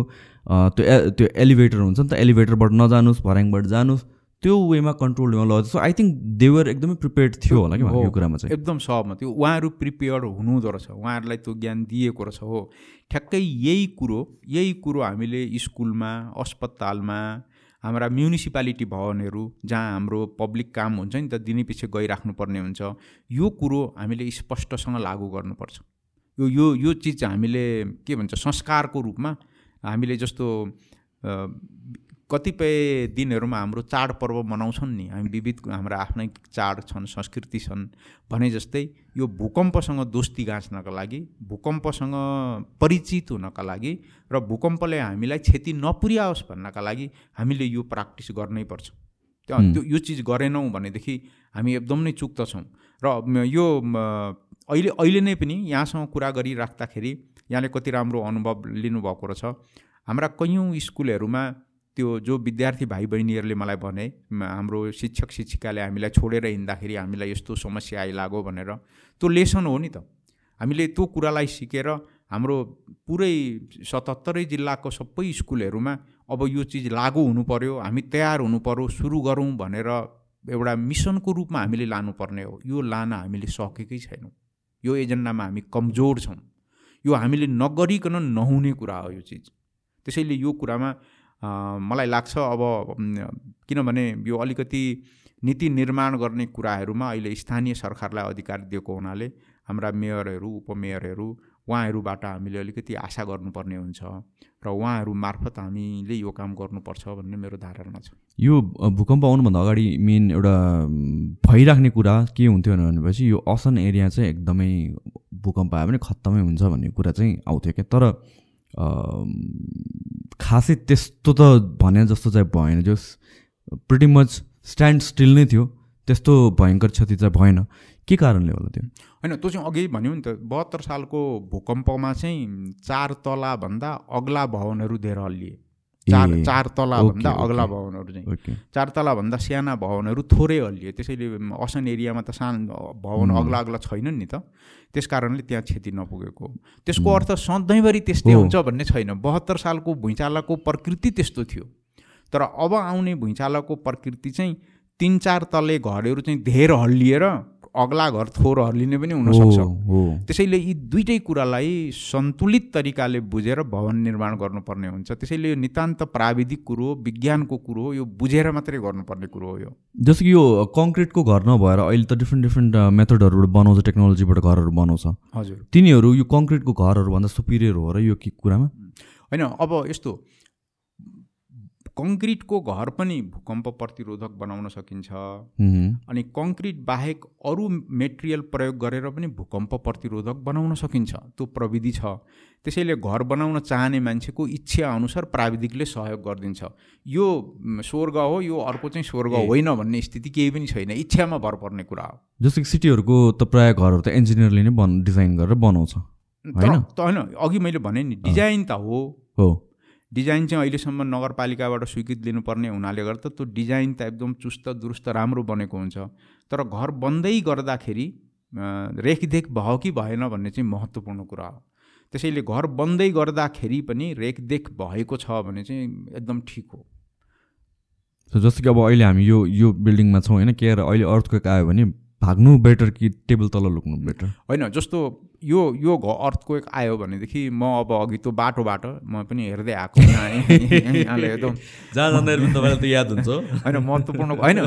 Speaker 1: त्यो त्यो एलिभेटर हुन्छ नि त एलिभेटरबाट नजानुहोस् भर्याङबाट जानुहोस् त्यो वेमा कन्ट्रोल वेमा लग्यो सो आई थिङ्क देवर एकदमै प्रिपेयर्ड थियो होला कि यो कुरामा चाहिँ।
Speaker 2: एकदम सहमत। त्यो उहाँहरू प्रिपेयर्ड हुनुहुँदो रहेछ। उहाँहरूलाई त्यो ज्ञान दिएको रहेछ हो। ठ्याक्कै यही कुरो यही कुरो हामीले स्कुलमा अस्पतालमा हाम्रा म्युनिसिपालिटी भवनहरू जहाँ हाम्रो पब्लिक काम हुन्छ नि त दिनै पछि गइराख्नुपर्ने हुन्छ। यो कुरो हामीले स्पष्टसँग लागू गर्नुपर्छ। यो यो यो चिज हामीले के भन्छ संस्कारको रूपमा हामीले जस्तो कतिपय दिनहरूमा हाम्रो चाडपर्व मनाउँछन् नि। हामी विविध हाम्रा आफ्नै चाड छन् संस्कृति छन् भने जस्तै यो भूकम्पसँग दोस्ती गाँच्नका लागि भूकम्पसँग परिचित हुनका लागि र भूकम्पले हामीलाई क्षति नपुर्याओस् भन्नका लागि हामीले यो प्र्याक्टिस गर्नै पर्छ। त्यो यो चिज गरेनौँ भनेदेखि हामी एकदम नै चुक्दछौँ र यो अहिले अहिले नै पनि यहाँसँग कुरा गरिराख्दाखेरि यहाँले कति राम्रो अनुभव लिनुभएको रहेछ। हाम्रा कैयौँ स्कुलहरूमा त्यो जो विद्यार्थी भाइ बहिनीहरूले मलाई भने हाम्रो शिक्षक शिक्षिकाले हामीलाई छोडेर हिँड्दाखेरि हामीलाई यस्तो समस्या आइलाग्यो भनेर त्यो लेसन हो नि त। हामीले त्यो कुरालाई सिकेर हाम्रो पुरै सतहत्तरै जिल्लाको सबै स्कुलहरूमा अब यो चिज लागु हुनु पऱ्यो हामी तयार हुनु पऱ्यो सुरु गरौँ भनेर एउटा मिसनको रूपमा हामीले लानुपर्ने हो। यो लान हामीले सकेकै छैनौँ। यो एजेन्डामा हामी कमजोर छौँ। यो हामीले नगरिकन नहुने कुरा हो यो चिज। त्यसैले यो कुरामा मलाई लाग्छ अब किनभने यो अलिकति नीति निर्माण गर्ने कुराहरूमा अहिले स्थानीय सरकारलाई अधिकार दिएको हुनाले हाम्रा मेयरहरू उपमेयरहरू उहाँहरूबाट हामीले अलिकति आशा गर्नुपर्ने हुन्छ र उहाँहरू मार्फत हामीले यो काम गर्नुपर्छ भन्ने मेरो धारणा छ।
Speaker 1: यो भूकम्प आउनुभन्दा अगाडि मेन एउटा भइराख्ने कुरा के हुन्थ्यो भनेपछि यो असन एरिया चाहिँ एकदमै भूकम्प आयो भने खत्तमै हुन्छ भन्ने कुरा चाहिँ आउँथ्यो क्या। तर खासै त्यस्तो त भने जस्तो चाहिँ भएन। जो प्रिटी मच स्ट्यान्ड स्टिल नै थियो। त्यस्तो भयङ्कर क्षति चाहिँ भएन। के कारणले होला त्यो?
Speaker 2: होइन त्यो चाहिँ अघि भन्यो नि त बहत्तर सालको भूकम्पमा चाहिँ चार तलाभन्दा अग्ला भवनहरू धेर हल्लिए। चार चार तलाभन्दा
Speaker 1: ओके,
Speaker 2: अग्ला। भवनहरू चाहिँ चार तलाभन्दा साना भवनहरू थोरै हल्लिए त्यसैले असन एरियामा त सानो भवन। अग्ला अग्ला छैनन् नि त त्यस कारणले त्यहाँ क्षति नपुगेको। त्यसको। अर्थ सधैँभरि त्यस्तै। हुन्छ भन्ने छैन बहत्तर सालको भुइँचालोको प्रकृति त्यस्तो थियो तर अब आउने भुइँचालोको प्रकृति चाहिँ तिन चार तले घरहरू चाहिँ धेर हल्लिएर अग्ला घर थोर हल्लिने पनि हुनसक्छ। त्यसैले यी दुइटै कुरालाई सन्तुलित तरिकाले बुझेर भवन निर्माण गर्नुपर्ने हुन्छ। त्यसैले यो नितान्त प्राविधिक कुरो हो विज्ञानको कुरो हो यो बुझेर मात्रै गर्नुपर्ने कुरो हो यो।
Speaker 1: जस्तो कि यो कङ्क्रिटको घर नभएर अहिले त डिफ्रेन्ट डिफ्रेन्ट मेथडहरूबाट बनाउँछ टेक्नोलोजीबाट घरहरू बनाउँछ।
Speaker 2: हजुर।
Speaker 1: तिनीहरू यो कङ्क्रिटको घरहरूभन्दा सुपिरियर हो र यो के कुरामा?
Speaker 2: होइन अब यस्तो कङ्क्रिटको घर पनि भूकम्प प्रतिरोधक बनाउन सकिन्छ। अनि कङ्क्रिट बाहेक अरू मेटेरियल प्रयोग गरेर पनि भूकम्प प्रतिरोधक बनाउन सकिन्छ। त्यो प्रविधि छ। त्यसैले घर बनाउन चाहने मान्छेको इच्छा अनुसार प्राविधिकले सहयोग गरिदिन्छ। यो स्वर्ग हो यो अर्को चाहिँ स्वर्ग। होइन भन्ने स्थिति केही पनि छैन। इच्छामा भर पर्ने कुरा हो।
Speaker 1: जस्तो कि सिटीहरूको त प्रायः घरहरू त इन्जिनियरले नै बन डिजाइन गरेर बनाउँछ। होइन?
Speaker 2: त होइन। अघि मैले भने नि डिजाइन त हो।
Speaker 1: हो।
Speaker 2: डिजाइन चाहिँ अहिलेसम्म नगरपालिकाबाट स्वीकृत लिनुपर्ने हुनाले गर्दा त्यो डिजाइन त एकदम चुस्त दुरुस्त राम्रो बनेको हुन्छ। तर घर बन्दै गर्दाखेरि रेखदेख भयो कि भएन भन्ने चाहिँ महत्त्वपूर्ण कुरा हो। त्यसैले घर बन्दै गर्दाखेरि पनि रेखदेख भएको छ भने चाहिँ एकदम ठिक हो।
Speaker 1: सो जस्तो कि अब अहिले हामी यो यो बिल्डिङमा छौँ होइन? के अहिले अर्थक्वेक आयो भने भाग्नु बेटर कि टेबल तल लुक्नु बेटर?
Speaker 2: होइन जस्तो यो यो घ अर्थक्वेक आयो भनेदेखि म अब अघि त्यो बाटोबाट म पनि हेर्दै आएको एकदम
Speaker 1: जहाँ जाँदाखेरि पनि तपाईँलाई त याद हुन्छ
Speaker 2: होइन महत्त्वपूर्ण होइन।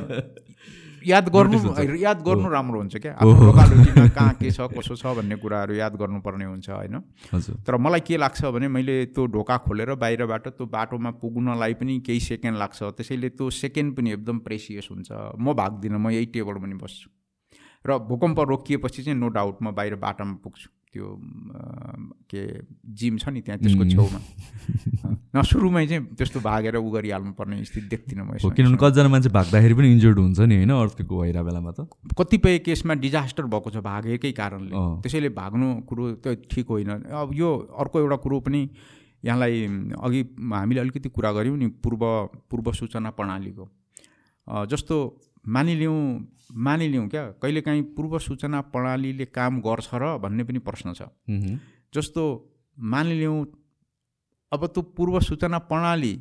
Speaker 2: याद गर्नु। याद गर्नु राम्रो हुन्छ क्या। कहाँ के छ कसो छ भन्ने कुराहरू याद गर्नुपर्ने हुन्छ होइन। तर मलाई के लाग्छ भने मैले त्यो ढोका खोलेर बाहिरबाट त्यो बाटोमा पुग्नलाई पनि केही सेकेन्ड लाग्छ। त्यसैले त्यो सेकेन्ड पनि एकदम प्रेसियस हुन्छ। म भाग्दिनँ म यही टेबल पनि बस्छु। र भूकम्प रोकिएपछि चाहिँ नो डाउट म बाहिर बाटामा पुग्छु त्यो के जिम छ नि त्यहाँ त्यसको
Speaker 1: उम्.
Speaker 2: छेउमा न सुरुमै चाहिँ त्यस्तो भागेर उ गरिहाल्नु पर्ने स्थिति देख्दिनँ म।
Speaker 1: किनभने कतिजना मान्छे भाग्दाखेरि पनि इन्जर्ड हुन्छ नि होइन अर्थक्वेकको भइरहेको बेलामा त
Speaker 2: कतिपय केसमा डिजास्टर भएको छ भागेकै कारणले। त्यसैले भाग्नु कुरो त ठिक होइन अब यो अर्को एउटा कुरो पनि यहाँलाई अघि हामीले अलिकति कुरा गऱ्यौँ नि पूर्व पूर्व सूचना प्रणालीको जस्तो मानिलिउँ मानिलिउँ क्या? कहिलेकाहीँ पूर्व सूचना प्रणालीले काम गर्छ र भन्ने पनि प्रश्न छ। जस्तो मानिलिउँ अब त्यो पूर्व सूचना प्रणाली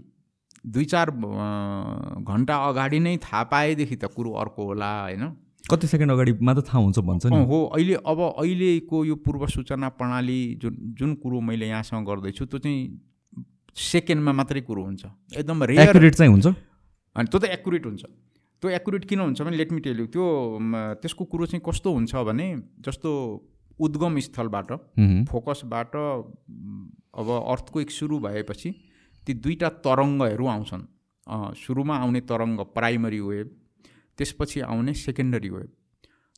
Speaker 2: दुई चार घन्टा अगाडि नै थाहा पाएदेखि त कुरो अर्को होला होइन?
Speaker 1: कति सेकेन्ड अगाडि मात्र थाहा हुन्छ भन्छ नि।
Speaker 2: हो। अहिले अब अहिलेको यो पूर्व सूचना प्रणाली जुन जुन कुरो मैले यहाँसँग गर्दैछु त्यो चाहिँ सेकेन्डमा मात्रै कुरो हुन्छ। एकदम रेयर
Speaker 1: एक्युरेट चाहिँ हुन्छ?
Speaker 2: अनि त्यो त एकुरेट हुन्छ। त्यो एकुरेट किन हुन्छ भने लेट मी टेल यु त्यो त्यसको कुरो चाहिँ कस्तो हुन्छ भने जस्तो उद्गम स्थलबाट फोकसबाट अब अर्थक्वेक सुरु भएपछि ती दुईवटा तरङ्गहरू आउँछन्। सुरुमा आउने तरङ्ग प्राइमरी वेभ त्यसपछि आउने सेकेन्डरी वेभ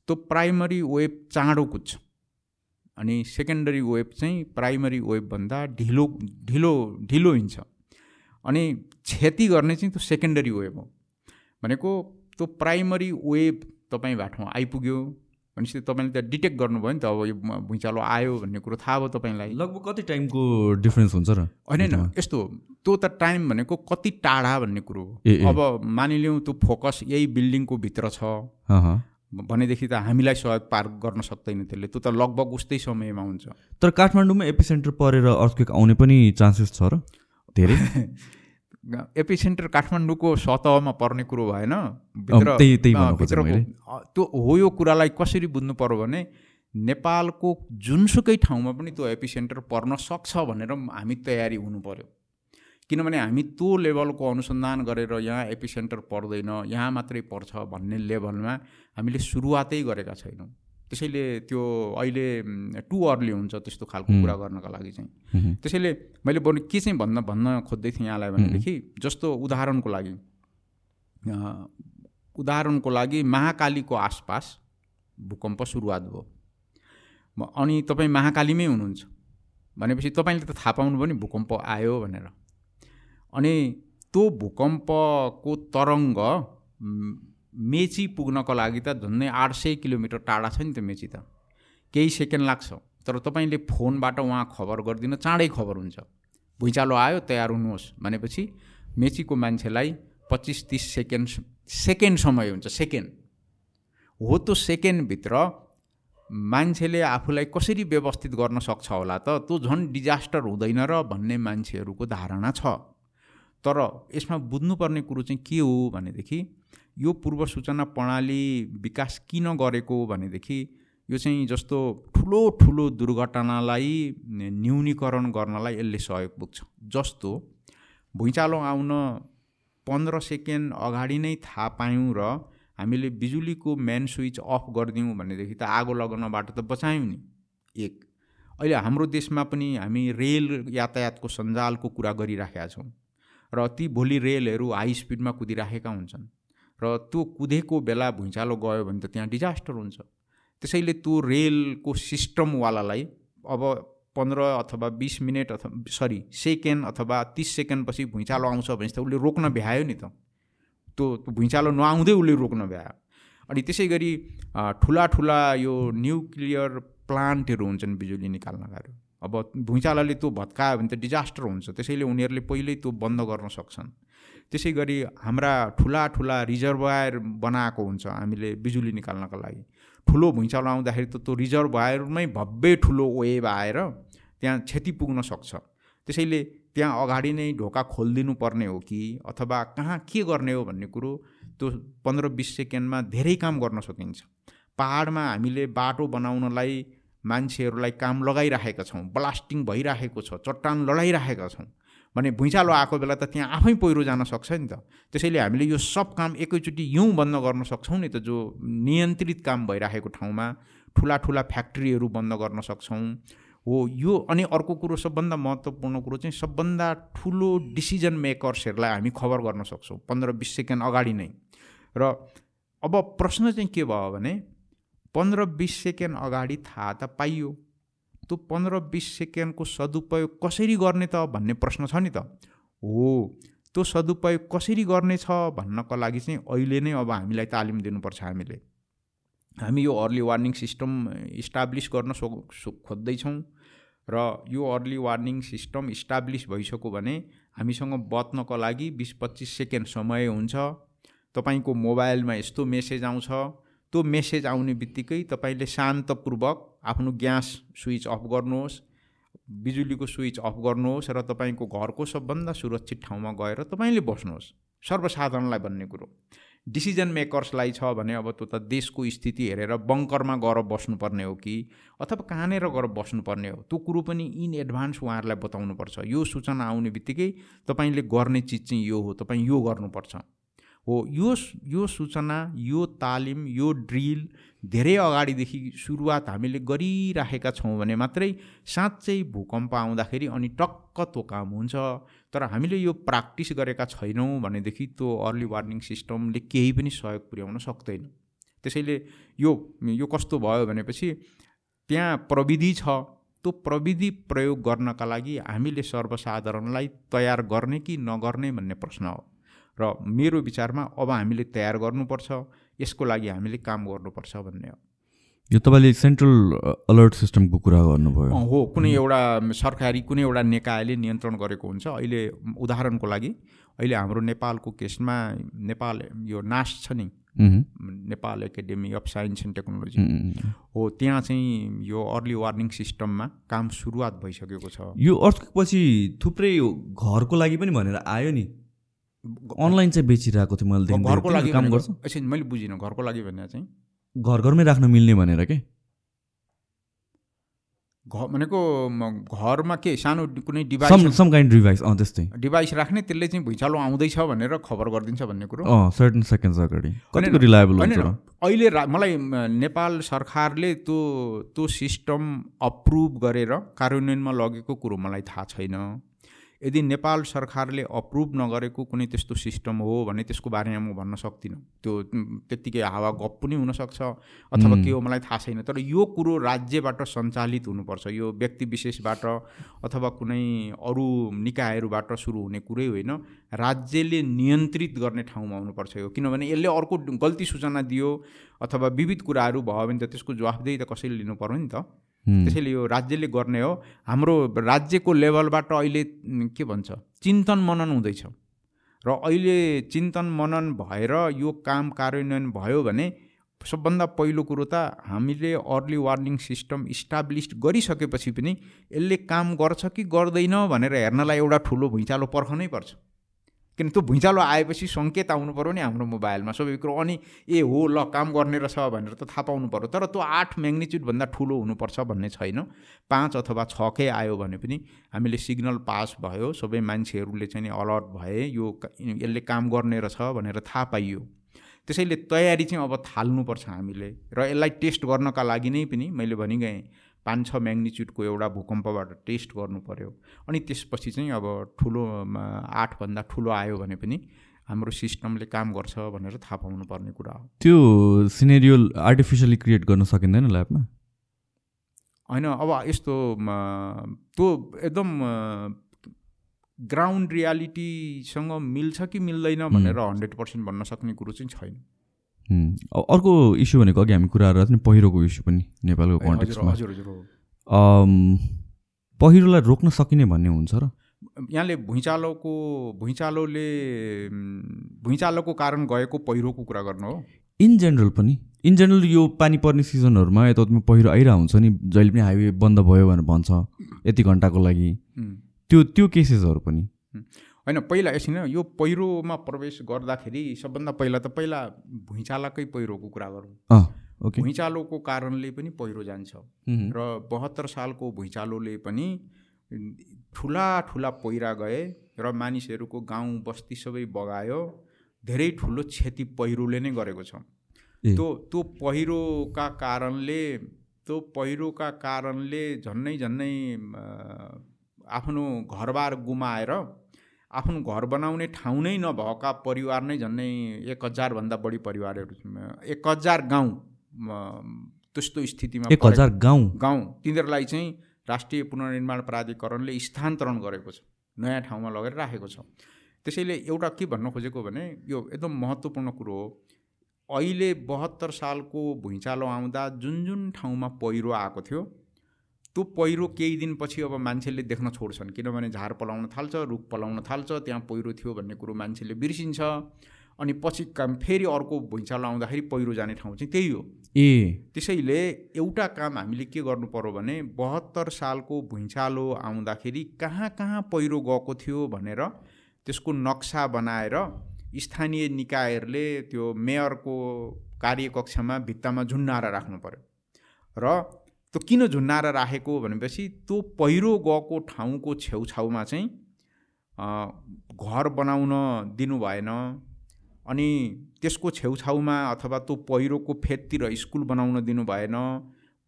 Speaker 2: त्यो प्राइमरी वेभ चाँडो कुद्छ। अनि सेकेन्डरी वेभ चाहिँ प्राइमरी वेभभन्दा ढिलो ढिलो ढिलो हिँड्छ अनि क्षति गर्ने चाहिँ त्यो सेकेन्डरी वेभ हो। भनेको त्यो प्राइमरी वेभ तपाईँ बाटोमा आइपुग्यो भनेपछि तपाईँले त डिटेक्ट गर्नुभयो नि त अब यो भुइँचालो आयो भन्ने कुरो थाहा भयो तपाईँलाई?
Speaker 1: लगभग कति टाइमको डिफ्रेन्स हुन्छ र
Speaker 2: होइन होइन यस्तो त्यो त टाइम भनेको कति टाढा भन्ने कुरो। हो। अब मानिलिउँ त्यो फोकस यही बिल्डिङको भित्र छ। भनेदेखि त हामीलाई सहयोग पार गर्न सक्दैन त्यसले। त्यो त लगभग उस्तै समयमा हुन्छ।
Speaker 1: तर काठमाडौँमा एपिसेन्टर परेर अर्थक्वेक आउने पनि चान्सेस छ र? धेरै?
Speaker 2: एपिसेन्टर काठमाडौँको सतहमा पर्ने कुरो भएन।
Speaker 1: अँ,
Speaker 2: त्यो हो यो कुरालाई कसरी बुझ्नु पर्यो भने नेपालको जुनसुकै ठाउँमा पनि त्यो एपिसेन्टर पर्न सक्छ भनेर हामी तयारी हुनु पर्यो। किनभने हामी त्यो लेभलको अनुसन्धान गरेर यहाँ एपिसेन्टर पर्दैन यहाँ मात्रै पर्छ भन्ने लेभलमा हामीले सुरुवातै गरेका छैनौँ। त्यसैले त्यो अहिले टु अर्ली हुन्छ त्यस्तो खालको। कुरा गर्नका लागि चाहिँ। त्यसैले मैले बरु के चाहिँ भन्न भन्न खोज्दै थिएँ यहाँलाई भनेदेखि जस्तो उदाहरणको लागि उदाहरणको लागि महाकालीको आसपास भूकम्प सुरुवात भयो। अनि तपाईँ महाकालीमै हुनुहुन्छ। भनेपछि तपाईँले त थाहा पाउनु पनि भूकम्प आयो भनेर। अनि त्यो भूकम्पको तरङ्ग मेची पुग्नको लागि त झन्डै आठ सय किलोमिटर टाढा छ नि त मेची त। केही सेकेन्ड लाग्छ। तर तपाईँले फोनबाट उहाँ खबर गरिदिन चाँडै खबर हुन्छ। भुइँचालो आयो तयार हुनुहोस् भनेपछि मेचीको मान्छेलाई पच्चिस तिस सेकेन्ड सेकेन्ड समय हुन्छ सेकेन्ड। हो त्यो सेकेन्डभित्र मान्छेले आफूलाई कसरी व्यवस्थित गर्न सक्छ होला त त्यो झन् डिजास्टर हुँदैन र भन्ने मान्छेहरूको धारणा छ। तर यसमा बुझ्नुपर्ने कुरो चाहिँ के हो भनेदेखि यो पूर्व सूचना प्रणाली विकास किन गरेको भनेदेखि यो चाहिँ जस्तो ठुलो ठुलो दुर्घटनालाई न्यूनीकरण गर्नलाई यसले सहयोग पुग्छ। जस्तो भुइँचालो आउन पन्ध्र सेकेन्ड अगाडि नै थाहा पायौँ र हामीले बिजुलीको मेन स्विच अफ गरिदिउँ भनेदेखि त आगो लगाउनबाट त बचायौँ नि। एक अहिले हाम्रो देशमा पनि हामी रेल यातायातको सञ्जालको कुरा गरिराखेका छौँ र ती भोलि रेलहरू हाई स्पिडमा कुदिराखेका हुन्छन्। र त्यो कुदेको बेला भुइँचालो गयो भने त त्यहाँ डिजास्टर हुन्छ। त्यसैले त्यो रेलको सिस्टमवालालाई अब पन्ध्र अथवा बिस मिनट अथवा सरी सेकेन्ड अथवा तिस सेकेन्डपछि भुइँचालो आउँछ भने त उसले रोक्न भ्यायो नि त। त्यो भुइँचालो नआउँदै उसले रोक्न भ्यायो। अनि त्यसै गरी ठुला ठुला यो न्युक्लियर प्लान्टहरू हुन्छन् बिजुली निकाल्नका अब भुइँचालोले त्यो भत्कायो भने त डिजास्टर हुन्छ। त्यसैले उनीहरूले पहिल्यै त्यो बन्द गर्न सक्छन्। त्यसै गरी हाम्रा ठुला ठुला रिजर्भायर बनाएको हुन्छ हामीले बिजुली निकाल्नका लागि। ठुलो भुइँचालो आउँदाखेरि त त्यो रिजर्भायरमै भव्य ठुलो वेभ आएर त्यहाँ क्षति पुग्न सक्छ। त्यसैले त्यहाँ अगाडि नै ढोका खोलिदिनु पर्ने हो कि अथवा कहाँ के गर्ने हो भन्ने कुरो त्यो पन्ध्र बिस सेकेन्डमा धेरै काम गर्न सकिन्छ। पाहाडमा हामीले बाटो बनाउनलाई मान्छेहरूलाई काम लगाइराखेका छौँ ब्लास्टिङ भइराखेको छ चट्टान लडाइराखेका छौँ। भने भुइँचालो आएको बेला त त्यहाँ आफै पहिरो जान सक्छ नि त। त्यसैले हामीले यो सब काम एकैचोटि युँ बन्द गर्न सक्छौँ नि त जो नियन्त्रित काम भइराखेको ठाउँमा ठुला ठुला फ्याक्ट्रीहरू बन्द गर्न सक्छौँ। हो यो अनि अर्को कुरो सबभन्दा महत्त्वपूर्ण कुरो चाहिँ सबभन्दा ठुलो डिसिजन मेकर्सहरूलाई हामी खबर गर्न सक्छौँ पन्ध्र बिस सेकेन्ड अगाडि नै। र अब प्रश्न चाहिँ के भयो भने पन्ध्र बिस सेकेन्ड अगाडि थाहा त पाइयो। त्यो पन्ध्र बिस सेकेन्डको सदुपयोग कसरी गर्ने त भन्ने प्रश्न छ नि त। हो त्यो सदुपयोग कसरी गर्ने छ भन्नको लागि चाहिँ अहिले नै अब हामीलाई तालिम दिनुपर्छ हामीले। हामी यो अर्ली वार्निङ सिस्टम इस्टाब्लिस गर्न सो खोज्दैछौँ र यो अर्ली वार्निङ सिस्टम इस्टाब्लिस भइसक्यो भने हामीसँग बच्नको लागि बिस पच्चिस सेकेन्ड समय हुन्छ। तपाईँको मोबाइलमा यस्तो मेसेज आउँछ त्यो मेसेज आउने बित्तिकै तपाईँले शान्तपूर्वक आफ्नो ग्यास स्विच अफ गर्नुहोस् बिजुलीको स्विच अफ गर्नुहोस् र तपाईँको घरको सबभन्दा सुरक्षित ठाउँमा गएर तपाईँले बस्नुहोस्। सर्वसाधारणलाई भन्ने कुरो। डिसिजन मेकर्सलाई छ भने अब त्यो त देशको स्थिति हेरेर बङ्करमा गएर बस्नुपर्ने हो कि अथवा कहाँनिर गएर बस्नुपर्ने हो? त्यो कुरो पनि इन एडभान्स उहाँहरूलाई बताउनुपर्छ। यो सूचना आउने बित्तिकै तपाईँले गर्ने चिज चाहिँ यो हो तपाईँ यो गर्नुपर्छ। हो यो यो सूचना यो तालिम यो ड्रिल धेरै अगाडिदेखि सुरुवात हामीले गरिराखेका छौँ भने मात्रै साँच्चै भूकम्प आउँदाखेरि अनि टक्क त्यो काम हुन्छ। तर हामीले यो प्र्याक्टिस गरेका छैनौँ भनेदेखि त्यो अर्ली वार्निङ सिस्टमले केही पनि सहयोग पुर्याउन सक्दैन। त्यसैले यो यो कस्तो भयो भनेपछि त्यहाँ प्रविधि छ। त्यो प्रविधि प्रयोग गर्नका लागि हामीले सर्वसाधारणलाई तयार गर्ने कि नगर्ने भन्ने प्रश्न हो। र मेरो विचारमा अब हामीले तयार गर्नुपर्छ यसको लागि हामीले काम गर्नुपर्छ भन्ने हो।
Speaker 1: यो तपाईँले सेन्ट्रल अलर्ट सिस्टमको कुरा गर्नुभयो।
Speaker 2: हो कुनै एउटा सरकारी कुनै एउटा निकायले नियन्त्रण गरेको हुन्छ। अहिले उदाहरणको लागि अहिले हाम्रो नेपालको केसमा नेपाल यो नास छ नि। Nepal Academy of Science and Technology. हो त्यहाँ चाहिँ यो अर्ली वार्निङ सिस्टममा काम सुरुवात भइसकेको छ।
Speaker 1: यो अर्थपछि थुप्रै घरको लागि पनि भनेर आयो नि। अनलाइन चाहिँ बेचिरहेको थियो मैले
Speaker 2: घरको
Speaker 1: थिएँ।
Speaker 2: लागि
Speaker 1: काम गर्छ?
Speaker 2: एकछिन मैले बुझिनँ घरको लागि भने चाहिँ?
Speaker 1: घर घरमै राख्न मिल्ने भनेर के?
Speaker 2: घ भनेको घरमा के सानो कुनै
Speaker 1: some
Speaker 2: device
Speaker 1: some kind device अँ त्यस्तै।
Speaker 2: डिभाइस राख्ने त्यसले चाहिँ भुइँचालो आउँदैछ भनेर खबर गरिदिन्छ भन्ने कुरो?
Speaker 1: सर्टन सेकेन्ड्स अगाडि। कतिको रिलायबल हुन्छ
Speaker 2: अहिले मलाई नेपाल सरकारले त्यो त्यो सिस्टम अप्रुभ गरेर कार्यान्वयनमा लगेको कुरो मलाई थाहा छैन। यदि नेपाल सरकारले अप्रुभ नगरेको कुनै त्यस्तो सिस्टम हो भने त्यसको बारेमा म भन्न सक्दिनँ। त्यो त्यत्तिकै हावा गफ पनि हुनसक्छ अथवा के हो मलाई थाहा छैन। तर यो कुरो राज्यबाट सञ्चालित हुनुपर्छ। यो व्यक्ति विशेषबाट अथवा कुनै अरू निकायहरूबाट सुरु हुने कुरै होइन। राज्यले नियन्त्रित गर्ने ठाउँमा हुनुपर्छ यो। किनभने यसले अर्को गल्ती सूचना दियो अथवा विविध कुराहरू भयो भने त त्यसको जवाफदेही त कसैले लिनु पर्यो नि त। त्यसैले यो राज्यले गर्ने हो। हाम्रो राज्यको लेभलबाट अहिले के भन्छ? चिन्तन मनन हुँदैछ। र अहिले चिन्तन मनन भएर यो काम कार्यान्वयन भयो भने सबभन्दा पहिलो कुरो त हामीले अर्ली वार्निङ सिस्टम इस्टाब्लिस गरिसकेपछि पनि यसले काम गर्छ कि गर्दैन भनेर हेर्नलाई एउटा ठुलो भुइँचालो पर्खनै पर्छ। किन त्यो भुइँचालो आएपछि सङ्केत आउनु पऱ्यो नि हाम्रो मोबाइलमा। सबै कुरो अनि ए हो ल काम गर्ने रहेछ भनेर त थाहा पाउनु पऱ्यो तर त्यो आठ म्याग्निच्युडभन्दा ठुलो हुनुपर्छ भन्ने छैन। पाँच अथवा छकै आयो भने पनि हामीले सिग्नल पास भयो सबै मान्छेहरूले चाहिँ अलर्ट भए यो यसले काम गर्ने रहेछ भनेर थाहा पाइयो। त्यसैले तयारी चाहिँ अब थाल्नुपर्छ हामीले र यसलाई टेस्ट गर्नका लागि नै पनि मैले भनिगएँ। पाँच छ म्याग्निच्युडको एउटा भूकम्पबाट टेस्ट गर्नु पऱ्यो अनि त्यसपछि चाहिँ अब ठुलो आठभन्दा ठुलो आयो भने पनि हाम्रो सिस्टमले काम गर्छ भनेर थाहा पाउनु पर्ने कुरा हो।
Speaker 1: त्यो सिनेरियो आर्टिफिसियली क्रिएट गर्न सकिँदैन ल्याबमा?
Speaker 2: होइन अब यस्तो त्यो एकदम ग्राउन्ड रियालिटीसँग मिल्छ कि मिल्दैन भनेर हन्ड्रेड पर्सेन्ट भन्न सक्ने कुरो चाहिँ छैन।
Speaker 1: अर्को इस्यु भनेको अघि हामी कुरा गरेर पहिरोको इस्यु पनि नेपालको कन्टेक्समा। पहिरोलाई रोक्न सकिने भन्ने हुन्छ र?
Speaker 2: यहाँले भुइँचालोको भुइँचालोले भुइँचालोको कारण गएको पहिरोको कुरा गर्नु हो।
Speaker 1: इन जेनरल पनि। इन जेनरल यो पानी पर्ने सिजनहरूमा यताउतिमा पहिरो आइरहेको हुन्छ नि जहिले पनि हाइवे बन्द भयो भनेर भन्छ यति घन्टाको लागि। त्यो त्यो केसेसहरू पनि।
Speaker 2: होइन पहिला एकछिन यो पहिरोमा प्रवेश गर्दाखेरि सबभन्दा पहिला त पहिला भुइँचालोकै पहिरोको कुरा गरौँ।
Speaker 1: ओके।
Speaker 2: भुइँचालोको कारणले पनि पहिरो जान्छ र बहत्तर सालको भुइँचालोले पनि ठुला ठुला पहिरा गए र मानिसहरूको गाउँ बस्ती सबै बगायो। धेरै ठुलो क्षति पहिरोले नै गरेको छ। त्यो त्यो पहिरोका कारणले त्यो पहिरोका कारणले झन्नै झन्नै आफ्नो घरबार गुमाएर आफ्नो घर बनाउने ठाउँ नै नभएका परिवार नै झन्नै एक हजारभन्दा बढी परिवारहरू। एक हजार गाउँ त्यस्तो स्थितिमा
Speaker 1: एक हजार गाउँ?
Speaker 2: गाउँ। तिनीहरूलाई चाहिँ राष्ट्रिय पुनर्निर्माण प्राधिकरणले स्थानान्तरण गरेको छ। नयाँ ठाउँमा लगेर राखेको छ। त्यसैले एउटा के भन्न खोजेको भने यो एकदम महत्त्वपूर्ण कुरो हो। अहिले बहत्तर सालको भुइँचालो आउँदा जुन जुन ठाउँमा पहिरो आएको थियो त्यो पहिरो केही दिनपछि अब मान्छेले देख्न छोड्छन्। किनभने झार पलाउन थाल्छ रुख पलाउन थाल्छ त्यहाँ पहिरो थियो भन्ने कुरो मान्छेले बिर्सिन्छ। अनि पछि काम फेरि अर्को भुइँचालो आउँदाखेरि पहिरो जाने ठाउँ चाहिँ त्यही हो।
Speaker 1: ए।
Speaker 2: त्यसैले एउटा काम हामीले के गर्नु पर्यो भने बहत्तर सालको भुइँचालो आउँदाखेरि कहाँ कहाँ पहिरो गएको थियो भनेर त्यसको नक्सा बनाएर स्थानीय निकायहरूले त्यो मेयरको कार्यकक्षमा भित्तामा झुन्नाएर राख्नु पर्यो। र त्यो किन झुन्नाएर राखेको भनेपछि त्यो पहिरो गएको ठाउँको छेउछाउमा चाहिँ घर बनाउन दिनु भएन अनि त्यसको छेउछाउमा अथवा त्यो पहिरोको फेदतिर स्कुल बनाउन दिनु भएन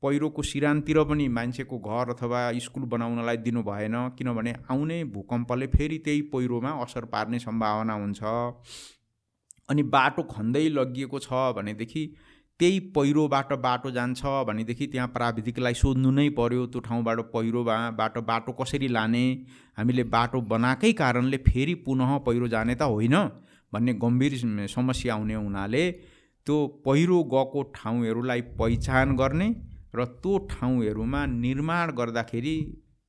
Speaker 2: पहिरोको सिरानतिर पनि मान्छेको घर अथवा स्कुल बनाउनलाई दिनु भएन किनभने आउने भूकम्पले फेरि त्यही पहिरोमा असर पार्ने सम्भावना हुन्छ। अनि बाटो खन्दै लगिएको छ भनेदेखि त्यही पहिरोबाट बाटो जान्छ भनेदेखि त्यहाँ प्राविधिकलाई सोध्नु नै पर्यो त्यो ठाउँबाट पहिरो बा बाटो बाटो कसरी लाने? हामीले बाटो बनाएकै कारणले फेरि पुनः पहिरो जाने त होइन भन्ने गम्भीर समस्या हुने हुनाले त्यो पहिरो गएको ठाउँहरूलाई पहिचान गर्ने र त्यो ठाउँहरूमा निर्माण गर्दाखेरि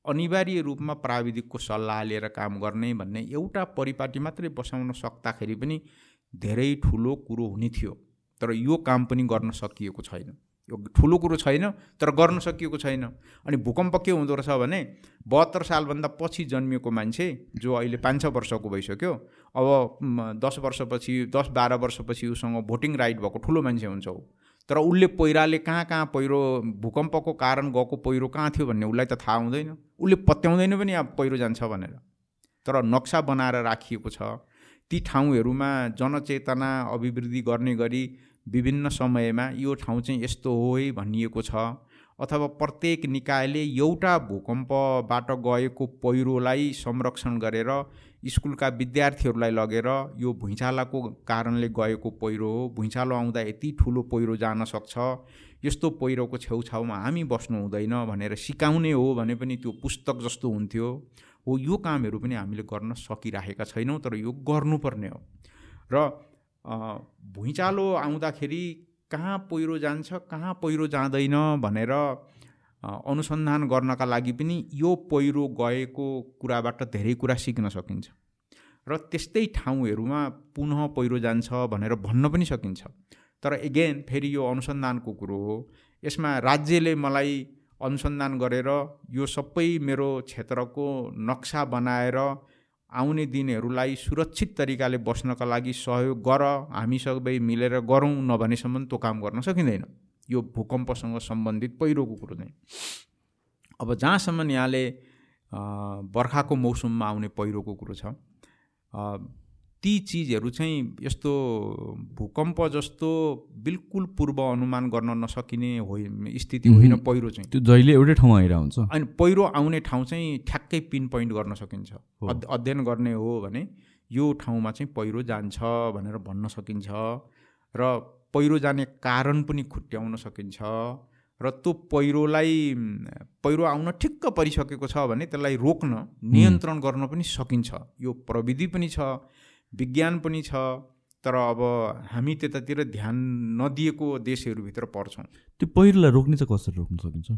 Speaker 2: अनिवार्य रूपमा प्राविधिकको सल्लाह लिएर काम गर्ने भन्ने एउटा परिपाटी मात्रै बसाउन सक्दाखेरि पनि धेरै ठुलो कुरो हुने थियो। तर यो काम पनि गर्न सकिएको छैन। यो ठुलो कुरो छैन तर गर्न सकिएको छैन। अनि भूकम्प के हुँदो रहेछ भने बहत्तर सालभन्दा पछि जन्मिएको मान्छे जो अहिले पाँच छ वर्षको भइसक्यो अब दस वर्षपछि दस बाह्र वर्षपछि उसँग भोटिङ राइट भएको ठुलो मान्छे हुन्छ ऊ। तर उसले पहिराले कहाँ कहाँ पहिरो भूकम्पको कारण गएको पहिरो कहाँ थियो भन्ने उसलाई त थाहा हुँदैन। उसले पत्याउँदैन पनि अब पहिरो जान्छ भनेर। तर नक्सा बनाएर राखिएको छ। ती ठाउँहरूमा जनचेतना अभिवृद्धि गर्ने गरी विभिन्न समयमा यो ठाउँ चाहिँ यस्तो हो है भनिएको छ। अथवा प्रत्येक निकायले एउटा भूकम्पबाट गएको पहिरोलाई संरक्षण गरेर स्कुलका विद्यार्थीहरूलाई लगेर यो भुइँचालोको कारणले गएको पहिरो हो। भुइँचालो आउँदा यति ठुलो पहिरो जान सक्छ। यस्तो पहिरोको छेउछाउमा हामी बस्नु हुँदैन भनेर सिकाउने हो भने पनि त्यो पुस्तक जस्तो हुन्थ्यो। हो यो कामहरू पनि हामीले गर्न सकिराखेका छैनौँ तर यो गर्नुपर्ने हो। र भुइँचालो आउँदाखेरि कहाँ पहिरो जान्छ कहाँ पहिरो जाँदैन भनेर अनुसन्धान गर्नका लागि पनि यो पहिरो गएको कुराबाट धेरै कुरा सिक्न सकिन्छ। र त्यस्तै ठाउँहरूमा पुनः पहिरो जान्छ भनेर भन्न पनि सकिन्छ। तर एगेन फेरि यो अनुसन्धानको कुरो हो। यसमा राज्यले मलाई अनुसन्धान गरेर यो सबै मेरो क्षेत्रको नक्सा बनाएर आउने दिनहरूलाई सुरक्षित तरिकाले बस्नका लागि सहयोग गर हामी सबै मिलेर गरौँ नभनेसम्म त्यो काम गर्न सकिँदैन। यो भूकम्पसँग सम्बन्धित पहिरोको कुरो नै। अब जहाँसम्म यहाँले बर्खाको मौसममा आउने पहिरोको कुरो छ ती चिजहरू चाहिँ यस्तो भूकम्प जस्तो बिल्कुल पूर्व अनुमान गर्न नसकिने होइन स्थिति होइन पहिरो चाहिँ।
Speaker 1: त्यो जहिले एउटै ठाउँमा हुन्छ
Speaker 2: अनि पहिरो आउने ठाउँ चाहिँ ठ्याक्कै पिन पोइन्ट गर्न सकिन्छ। अध्ययन गर्ने हो भने यो ठाउँमा चाहिँ पहिरो जान्छ भनेर भन्न सकिन्छ र पहिरो जाने कारण पनि खुट्याउन सकिन्छ र त्यो पहिरोलाई पहिरो आउन ठिक्क परिसकेको छ भने त्यसलाई रोक्न नियन्त्रण गर्न पनि सकिन्छ। यो प्रविधि पनि छ। विज्ञान पनि छ तर अब हामी त्यतातिर ध्यान नदिएको देशहरूभित्र पर्छौँ।
Speaker 1: त्यो पहिरोलाई रोक्ने चाहिँ कसरी रोक्न सकिन्छ?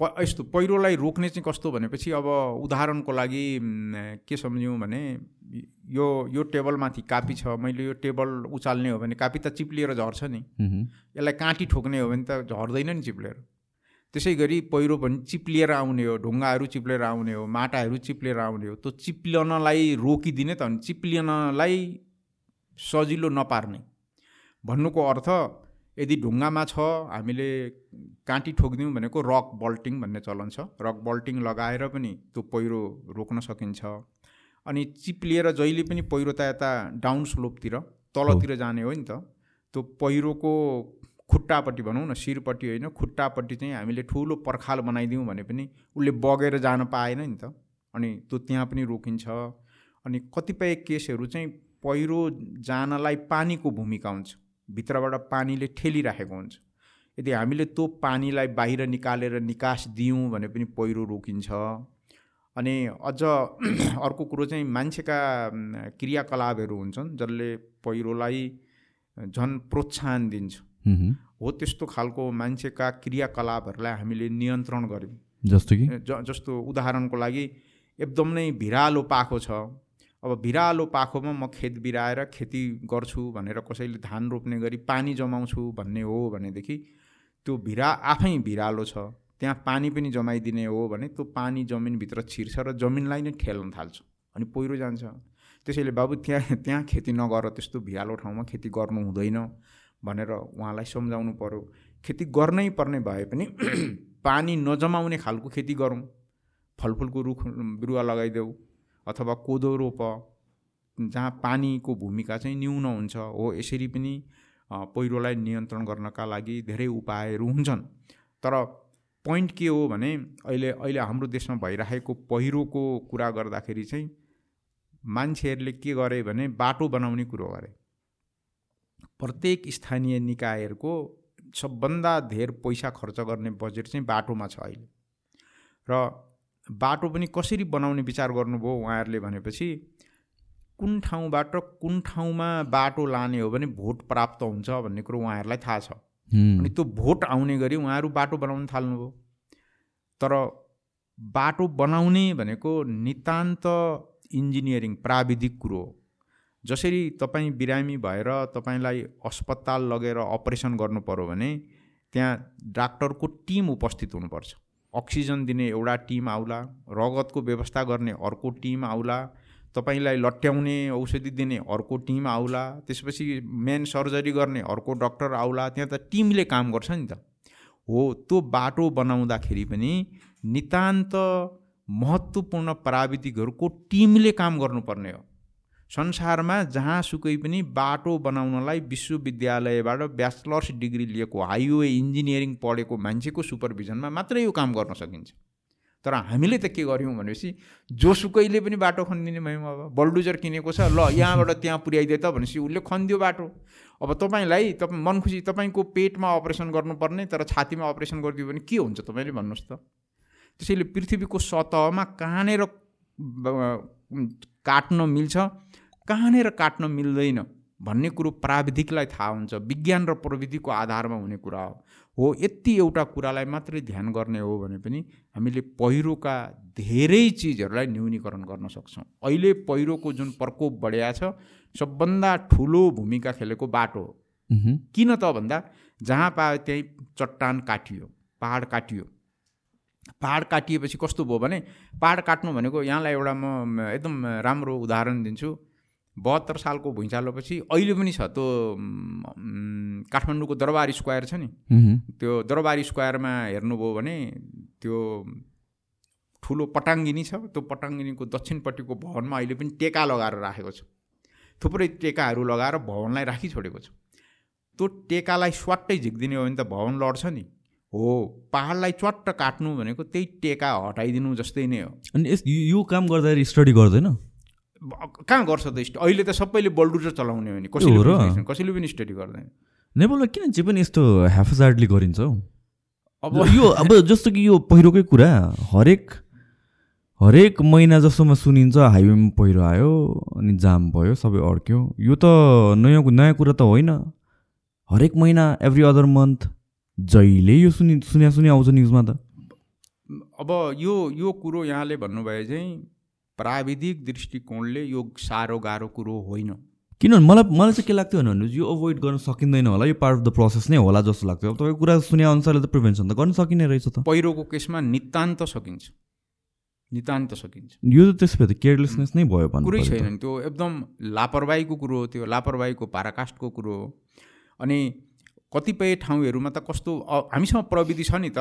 Speaker 2: प यस्तो पहिरोलाई रोक्ने चाहिँ कस्तो भनेपछि अब उदाहरणको लागि के सम्झ्यौँ भने यो यो टेबलमाथि कापी छ मैले यो टेबल उचाल्ने हो भने कापी त चिप्लिएर झर्छ नि। यसलाई काँटी ठोक्ने हो भने त झर्दैन नि चिप्लेर। त्यसै गरी पहिरो पनि चिप्लिएर आउने हो ढुङ्गाहरू चिप्लेर आउने हो माटाहरू चिप्लेर आउने हो। त्यो चिप्लनलाई रोकिदिने त भने चिप्लिनलाई सजिलो नपार्ने। भन्नुको अर्थ यदि ढुङ्गामा छ हामीले काँटी ठोकिदिउँ भनेको रक बल्टिङ भन्ने चलन छ। रक बल्टिङ लगाएर पनि त्यो पहिरो रोक्न सकिन्छ। अनि चिप्लिएर जहिले पनि पहिरो त यता डाउन स्लोपतिर तलतिर जाने हो नि त। त्यो पहिरोको खुट्टापट्टि भनौँ न शिरपट्टि होइन खुट्टापट्टि चाहिँ हामीले ठुलो पर्खाल बनाइदिउँ भने पनि उसले बगेर जान पाएन नि त। अनि त्यो त्यहाँ पनि रोकिन्छ। अनि कतिपय केसहरू चाहिँ पहिरो जानलाई पानीको भूमिका हुन्छ। भित्रबाट पानीले ठेलिराखेको हुन्छ। यदि हामीले त्यो पानीलाई बाहिर निकालेर निकास दियौँ भने पनि पहिरो रोकिन्छ। अनि अझ अर्को कुरो चाहिँ मान्छेका क्रियाकलापहरू हुन्छन् जसले पहिरोलाई झन् प्रोत्साहन दिन्छ। हो त्यस्तो खालको मान्छेका क्रियाकलापहरूलाई हामीले नियन्त्रण गऱ्यौँ
Speaker 1: जस्तो कि?
Speaker 2: ज जस्तो उदाहरणको लागि एकदम नै भिरालो पाखो छ। अब भिरालो पाखोमा म खेत बिराएर खेती गर्छु भनेर कसैले धान रोप्ने गरी पानी जमाउँछु भन्ने हो भनेदेखि त्यो भिरा आफै भिरालो छ त्यहाँ पानी पनि जमाइदिने हो भने त्यो पानी जमिनभित्र छिर्छ र जमिनलाई नै ठेल्न थाल्छ अनि पहिरो जान्छ। त्यसैले बाबु त्यहाँ त्यहाँ खेती नगर त्यस्तो भिरालो ठाउँमा खेती गर्नु हुँदैन। भनेर उहाँलाई सम्झाउनु पऱ्यो खेती गर्नै पर्ने भए पनि पानी नजमाउने खालको खेती गरौँ। फलफुलको रुख बिरुवा लगाइदेऊ अथवा कोदो रोप जहाँ पानीको भूमिका चाहिँ न्यून हुन्छ हो यसरी पनि पहिरोलाई नियन्त्रण गर्नका लागि धेरै उपायहरू हुन्छन्। तर पोइन्ट के हो भने अहिले अहिले हाम्रो देशमा भइरहेको पहिरोको कुरा गर्दाखेरि चाहिँ मान्छेहरूले के गरे भने बाटो बनाउने कुरो गरे। प्रत्येक स्थानीय निकायहरूको सबभन्दा धेर पैसा खर्च गर्ने बजेट चाहिँ बाटोमा छ अहिले। र बाटो पनि कसरी बनाउने विचार गर्नुभयो उहाँहरूले भनेपछि कुन ठाउँबाट कुन ठाउँमा बाटो लाने हो भने भोट प्राप्त हुन्छ भन्ने कुरो उहाँहरूलाई थाहा छ। अनि त्यो भोट आउने गरी उहाँहरू बाटो बनाउन थाल्नुभयो। तर बाटो बनाउने भनेको नितान्त इन्जिनियरिङ प्राविधिक कुरो हो। जसरी तपाईँ बिरामी भएर तपाईँलाई अस्पताल लगेर अपरेसन गर्नु पऱ्यो भने त्यहाँ डाक्टरको टिम उपस्थित हुनुपर्छ। अक्सिजन दिने एउटा टिम आउला रगतको व्यवस्था गर्ने अर्को टिम आउला तपाईँलाई लट्याउने औषधि दिने अर्को टिम आउला त्यसपछि मेन सर्जरी गर्ने अर्को डक्टर आउला त्यहाँ त टिमले काम गर्छ नि त। हो त्यो बाटो बनाउँदाखेरि पनि नितान्त महत्त्वपूर्ण प्राविधिकहरूको टिमले काम गर्नुपर्ने हो। संसारमा जहाँसुकै पनि बाटो बनाउनलाई विश्वविद्यालयबाट ब्याचलर्स डिग्री लिएको हाइवे इन्जिनियरिङ पढेको मान्छेको सुपरभिजनमा मात्रै यो काम गर्न सकिन्छ। तर हामीले त के गऱ्यौँ भनेपछि जोसुकैले पनि बाटो खनिदिने भयौँ अब। बल्डुजर किनेको छ ल यहाँबाट त्यहाँ पुर्याइदिए त भनेपछि उसले खनिदियो बाटो। अब तपाईँलाई तपाईँ मन खुसी तपाईँको पेटमा अपरेसन गर्नुपर्ने तर छातीमा अपरेसन गरिदियो भने के हुन्छ तपाईँले भन्नुहोस् त? त्यसैले पृथ्वीको सतहमा कहाँनिर काट्न मिल्छ? कहाँनिर काट्न मिल्दैन भन्ने कुरो प्राविधिकलाई थाहा हुन्छ। विज्ञान र प्रविधिको आधारमा हुने कुरा हो। हो यति एउटा कुरालाई मात्रै ध्यान गर्ने हो भने पनि हामीले पहिरोका धेरै चिजहरूलाई न्यूनीकरण गर्न सक्छौँ। अहिले पहिरोको जुन प्रकोप बढिया छ सबभन्दा ठुलो भूमिका खेलेको बाटो हो। किन त भन्दा जहाँ पायो त्यहीँ चट्टान काटियो पहाड काटियो। पहाड काटिएपछि कस्तो भयो भने पहाड काट्नु भनेको यहाँलाई एउटा म एकदम राम्रो उदाहरण दिन्छु। बहत्तर सालको भुइँचालोपछि अहिले पनि छ त्यो काठमाडौँको दरबार स्क्वायर छ नि। त्यो दरबार स्क्वायरमा हेर्नुभयो भने त्यो ठुलो पटाङ्गिनी छ। त्यो पटाङ्गिनीको दक्षिणपट्टिको भवनमा अहिले पनि टेका लगाएर राखेको छ। थुप्रै टेकाहरू लगाएर भवनलाई राखी छोडेको छ। त्यो टेकालाई स्वाट्टै झिकिदिने हो भने त भवन लड्छ नि। हो पहाडलाई च्वाट्ट काट्नु भनेको त्यही टेका हटाइदिनु जस्तै नै हो।
Speaker 1: अनि यो काम गर्दाखेरि स्टडी गर्दैन?
Speaker 2: कहाँ गर्छ त अहिले त सबैले बल्डुजर चलाउने हो नि। कसैले कसैले पनि स्टडी गर्दैन।
Speaker 1: नेपालमा किन चाहिँ पनि यस्तो हेफजार्डले गरिन्छ हौ? अब यो अब जस्तो कि यो पहिरोकै कुरा हरेक हरेक महिना जस्तोमा सुनिन्छ हाइवेमा पहिरो आयो अनि जाम भयो सबै अड्क्यो। यो त नयाँ नयाँ कुरा त होइन। हरेक महिना एभ्री अदर मन्थ जहिले यो सुनि सुन्या सुन्या आउँछ न्युजमा त।
Speaker 2: अब यो यो कुरो यहाँले भन्नुभयो चाहिँ प्राविधिक दृष्टिकोणले यो साह्रो गाह्रो कुरो होइन।
Speaker 1: किनभने मलाई मलाई चाहिँ के लाग्थ्यो भने यो अभोइड गर्न सकिँदैन होला यो पार्ट अफ द प्रोसेस नै होला जस्तो लाग्थ्यो। अब तपाईँको कुरा सुने अनुसारले त प्रिभेन्सन त गर्न सकिने रहेछ त।
Speaker 2: पहिरोको केसमा नितान्त सकिन्छ। नितान्त सकिन्छ।
Speaker 1: यो त त्यसो भए त केयरलेसनेस नै भयो
Speaker 2: भने कुरै छैन त्यो एकदम लापरवाहीको कुरो हो त्यो लापरवाहीको पाराकाष्टको कुरो हो। अनि कतिपय ठाउँहरूमा त कस्तो हामीसँग प्रविधि छ नि त।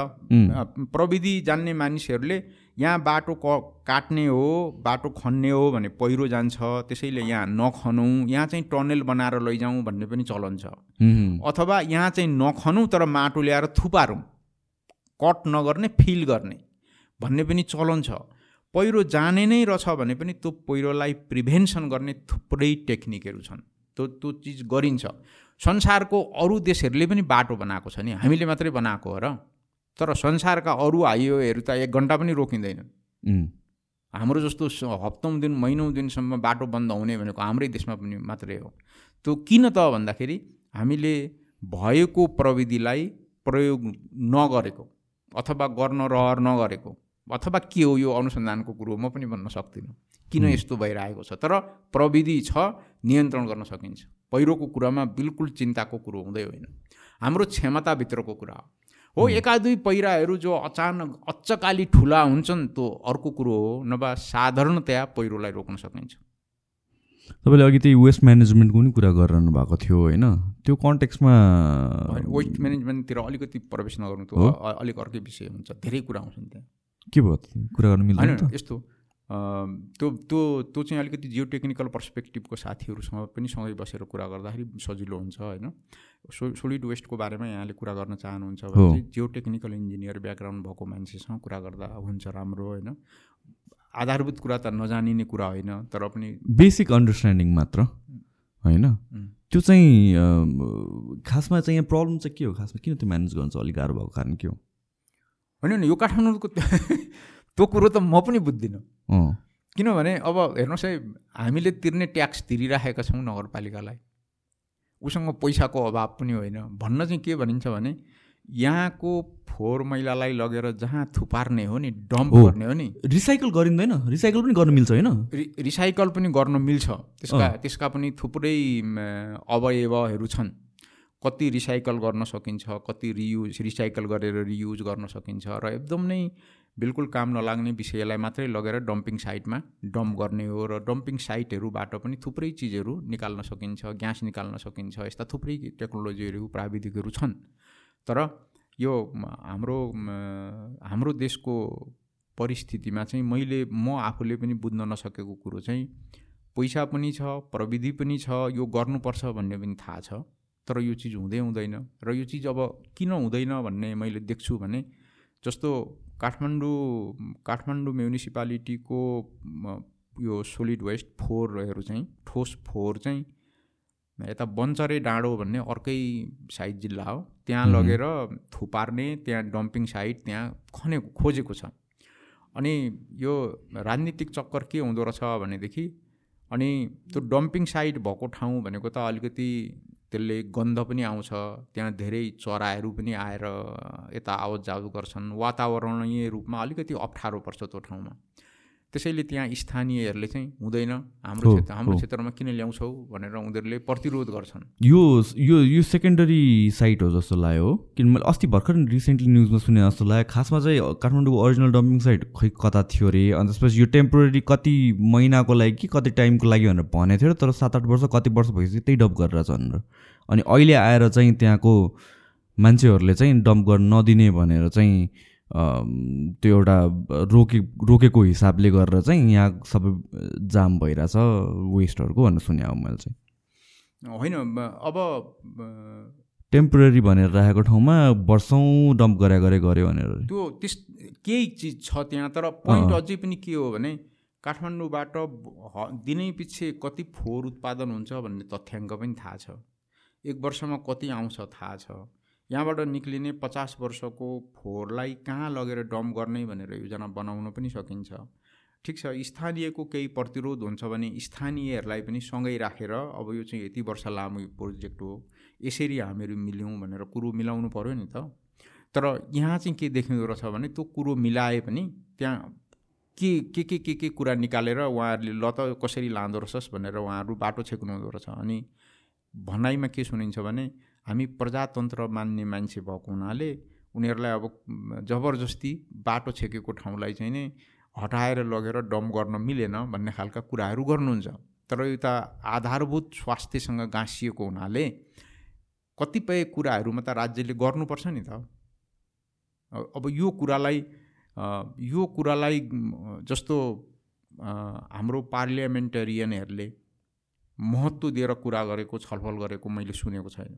Speaker 2: प्रविधि जान्ने मानिसहरूले यहाँ बाटो क काट्ने हो बाटो खन्ने हो भने पहिरो जान्छ त्यसैले यहाँ नखनौँ यहाँ चाहिँ टनेल बनाएर लैजाउँ भन्ने पनि चलन छ। अथवा यहाँ चाहिँ नखनौँ तर माटो ल्याएर थुपारौँ कट नगर्ने फिल गर्ने भन्ने पनि चलन छ। पहिरो जाने नै रहेछ भने पनि त्यो पहिरोलाई प्रिभेन्सन गर्ने थुप्रै टेक्निकहरू छन्। त्यो त्यो चिज गरिन्छ। संसारको अरू देशहरूले पनि बाटो बनाएको छ नि। हामीले मात्रै बनाएको हो र। तर संसारका अरू हाइवेहरू त एक घन्टा पनि रोकिँदैनन्। हाम्रो जस्तो हप्तौँ दिन महिनौँ दिनसम्म बाटो बन्द हुने भनेको हाम्रै देशमा पनि मात्रै हो। त्यो किन त भन्दाखेरि हामीले भएको प्रविधिलाई प्रयोग नगरेको अथवा गर्न रहर नगरेको अथवा के हो यो अनुसन्धानको कुरो म पनि भन्न सक्दिनँ। किन यस्तो भइरहेको छ? तर प्रविधि छ नियन्त्रण गर्न सकिन्छ। पहिरोको कुरामा बिल्कुल चिन्ताको कुरो हुँदै होइन। हाम्रो क्षमताभित्रको कुरा हो। हो एका दुई पहिराहरू जो अचानक अच्चकाली ठुला हुन्छन् त्यो अर्को कुरो हो नभए साधारणतया पहिरोलाई रोक्न सकिन्छ।
Speaker 1: तपाईँले अघि त्यही वेस्ट म्यानेजमेन्टको पनि कुरा गरिरहनु भएको थियो होइन? त्यो कन्टेक्समा
Speaker 2: वेस्ट म्यानेजमेन्टतिर अलिकति प्रवेश नगर्नु त्यो अलिक अर्कै विषय हुन्छ। धेरै कुरा आउँछन् त्यहाँ।
Speaker 1: के भयो? कुरा गर्नु मिल्दैन
Speaker 2: यस्तो। त्यो त्यो त्यो चाहिँ अलिकति जियो टेक्निकल पर्सपेक्टिभको साथीहरूसँग पनि सँगै बसेर कुरा गर्दाखेरि सजिलो हुन्छ होइन? सो सोलिड वेस्टको बारेमा यहाँले कुरा गर्न चाहनुहुन्छ भने चाहिँ जियो टेक्निकल इन्जिनियर ब्याकग्राउन्ड भएको मान्छेसँग कुरा गर्दा हुन्छ राम्रो होइन? आधारभूत कुरा त नजानिने कुरा होइन तर पनि
Speaker 1: बेसिक अन्डरस्ट्यान्डिङ मात्र होइन? त्यो चाहिँ खासमा चाहिँ यहाँ प्रब्लम चाहिँ के हो? खासमा किन त्यो म्यानेज गर्नु चाहिँ अलिक गाह्रो भएको कारण के हो?
Speaker 2: होइन यो काठमाडौँको त्यो कुरो त म पनि बुझ्दिनँ। किनभने अब हेर्नुहोस् है हामीले तिर्ने ट्याक्स तिरिराखेका छौँ नगरपालिकालाई। उसँग पैसाको अभाव पनि होइन। भन्न चाहिँ के भनिन्छ भने यहाँको फोहोर मैलालाई लगेर जहाँ थुपार्ने हो नि डम्प गर्ने हो नि।
Speaker 1: रिसाइकल गरिँदैन। रिसाइकल पनि गर्नु मिल्छ होइन।
Speaker 2: रिसाइकल पनि गर्न मिल्छ। त्यसका त्यसका पनि थुप्रै अवयवहरू छन्। कति रिसाइकल गर्न सकिन्छ कति रियुज रिसाइकल गरेर रियुज गर्न सकिन्छ र एकदम नै बिल्कुल काम नलाग्ने विषयलाई मात्रै लगेर डम्पिङ साइटमा डम्प गर्ने हो र डम्पिङ साइटहरूबाट पनि थुप्रै चिजहरू निकाल्न सकिन्छ ग्यास निकाल्न सकिन्छ यस्ता थुप्रै टेक्नोलोजीहरू प्राविधिकहरू छन्। तर यो हाम्रो हाम्रो देशको परिस्थितिमा चाहिँ मैले म आफूले पनि बुझ्न नसकेको कुरो चाहिँ पैसा पनि छ प्रविधि पनि छ यो गर्नुपर्छ भन्ने पनि थाहा छ। तर यो चिज हुँदै हुँदैन र यो चिज अब किन हुँदैन भन्ने मैले देख्छु भने जस्तो काठमाडौँ काठमाडौँ म्युनिसिपालिटीको यो सोलिड वेस्ट फोहोरहरू चाहिँ ठोस फोहोर चाहिँ यता बन्चरे डाँडो भन्ने अर्कै साइड जिल्ला हो। त्यहाँ लगेर थुपार्ने त्यहाँ डम्पिङ साइट त्यहाँ खने खोजेको छ। अनि यो राजनीतिक चक्कर के हुँदो रहेछ भनेदेखि अनि त्यो डम्पिङ साइट भएको ठाउँ भनेको त अलिकति त्यसले गन्ध पनि आउँछ त्यहाँ धेरै चराहरू पनि आएर यता आवत जावत गर्छन्। वातावरणीय रूपमा अलिकति अप्ठ्यारो पर्छ त्यो ठाउँमा। त्यसैले त्यहाँ स्थानीयहरूले चाहिँ हुँदैन। हाम्रो क्षेत्र हाम्रो क्षेत्रमा किन ल्याउँछौ भनेर उनीहरूले प्रतिरोध गर्छन्।
Speaker 1: यो यो यो सेकेन्डरी साइट हो जस्तो लाग्यो हो। किन मैले अस्ति भर्खर रिसेन्टली न्युजमा सुने जस्तो लाग्यो। खासमा चाहिँ काठमाडौँको ओरिजिनल डम्पिङ साइट खै कता थियो अरे अनि त्यसपछि यो टेम्पोररी कति महिनाको लागि कि कति टाइमको लागि भनेर भनेको थियो तर सात आठ वर्ष कति वर्ष भइसक्यो त्यही डम्प गरेर भनेर अनि अहिले आएर चाहिँ त्यहाँको मान्छेहरूले चाहिँ डम्प गर्न नदिने भनेर चाहिँ त्यो एउटा रोके रोकेको हिसाबले गरेर चाहिँ यहाँ सबै जाम भइरहेछ वेस्टहरूको भनेर सुने अब मैले चाहिँ।
Speaker 2: होइन अब
Speaker 1: टेम्पोरेरी भनेर राखेको ठाउँमा वर्षौँ डम्प गरे गरे गऱ्यो भनेर।
Speaker 2: त्यो त्यस केही चिज छ त्यहाँ तर पोइन्ट अझै पनि के हो भने काठमाडौँबाट दिनै पछि कति फोहोर उत्पादन हुन्छ भन्ने तथ्याङ्क पनि थाहा छ। एक वर्षमा कति आउँछ थाहा छ। यहाँबाट निक्लिने पचास वर्षको फोहोरलाई कहाँ लगेर डम्प गर्ने भनेर योजना बनाउन पनि सकिन्छ। ठिक छ स्थानीयको केही प्रतिरोध हुन्छ भने स्थानीयहरूलाई पनि सँगै राखेर अब यो चाहिँ यति वर्ष लामो प्रोजेक्ट हो यसरी हामीहरू मिल्यौँ भनेर कुरो मिलाउनु पऱ्यो नि त। तर यहाँ चाहिँ के देखिँदो रहेछ भने त्यो कुरो मिलाए पनि त्यहाँ के के के के के कुरा निकालेर उहाँहरूले ल त कसरी लाँदो रहेछस् भनेर उहाँहरू बाटो छेक्नु हुँदो रहेछ। अनि भनाइमा के सुनिन्छ भने हामी प्रजातन्त्र मान्ने मान्छे भएको हुनाले उनीहरूलाई अब जबरजस्ती बाटो छेकेको ठाउँलाई चाहिँ नै हटाएर लगेर डम्प गर्न मिलेन भन्ने खालका कुराहरू गर्नुहुन्छ। तर यो त आधारभूत स्वास्थ्यसँग गाँसिएको हुनाले कतिपय कुराहरूमा त राज्यले गर्नुपर्छ नि त। अब यो कुरालाई यो कुरालाई जस्तो हाम्रो पार्लियामेन्टेरियनहरूले महत्त्व दिएर कुरा गरेको छलफल गरेको मैले सुनेको छैन।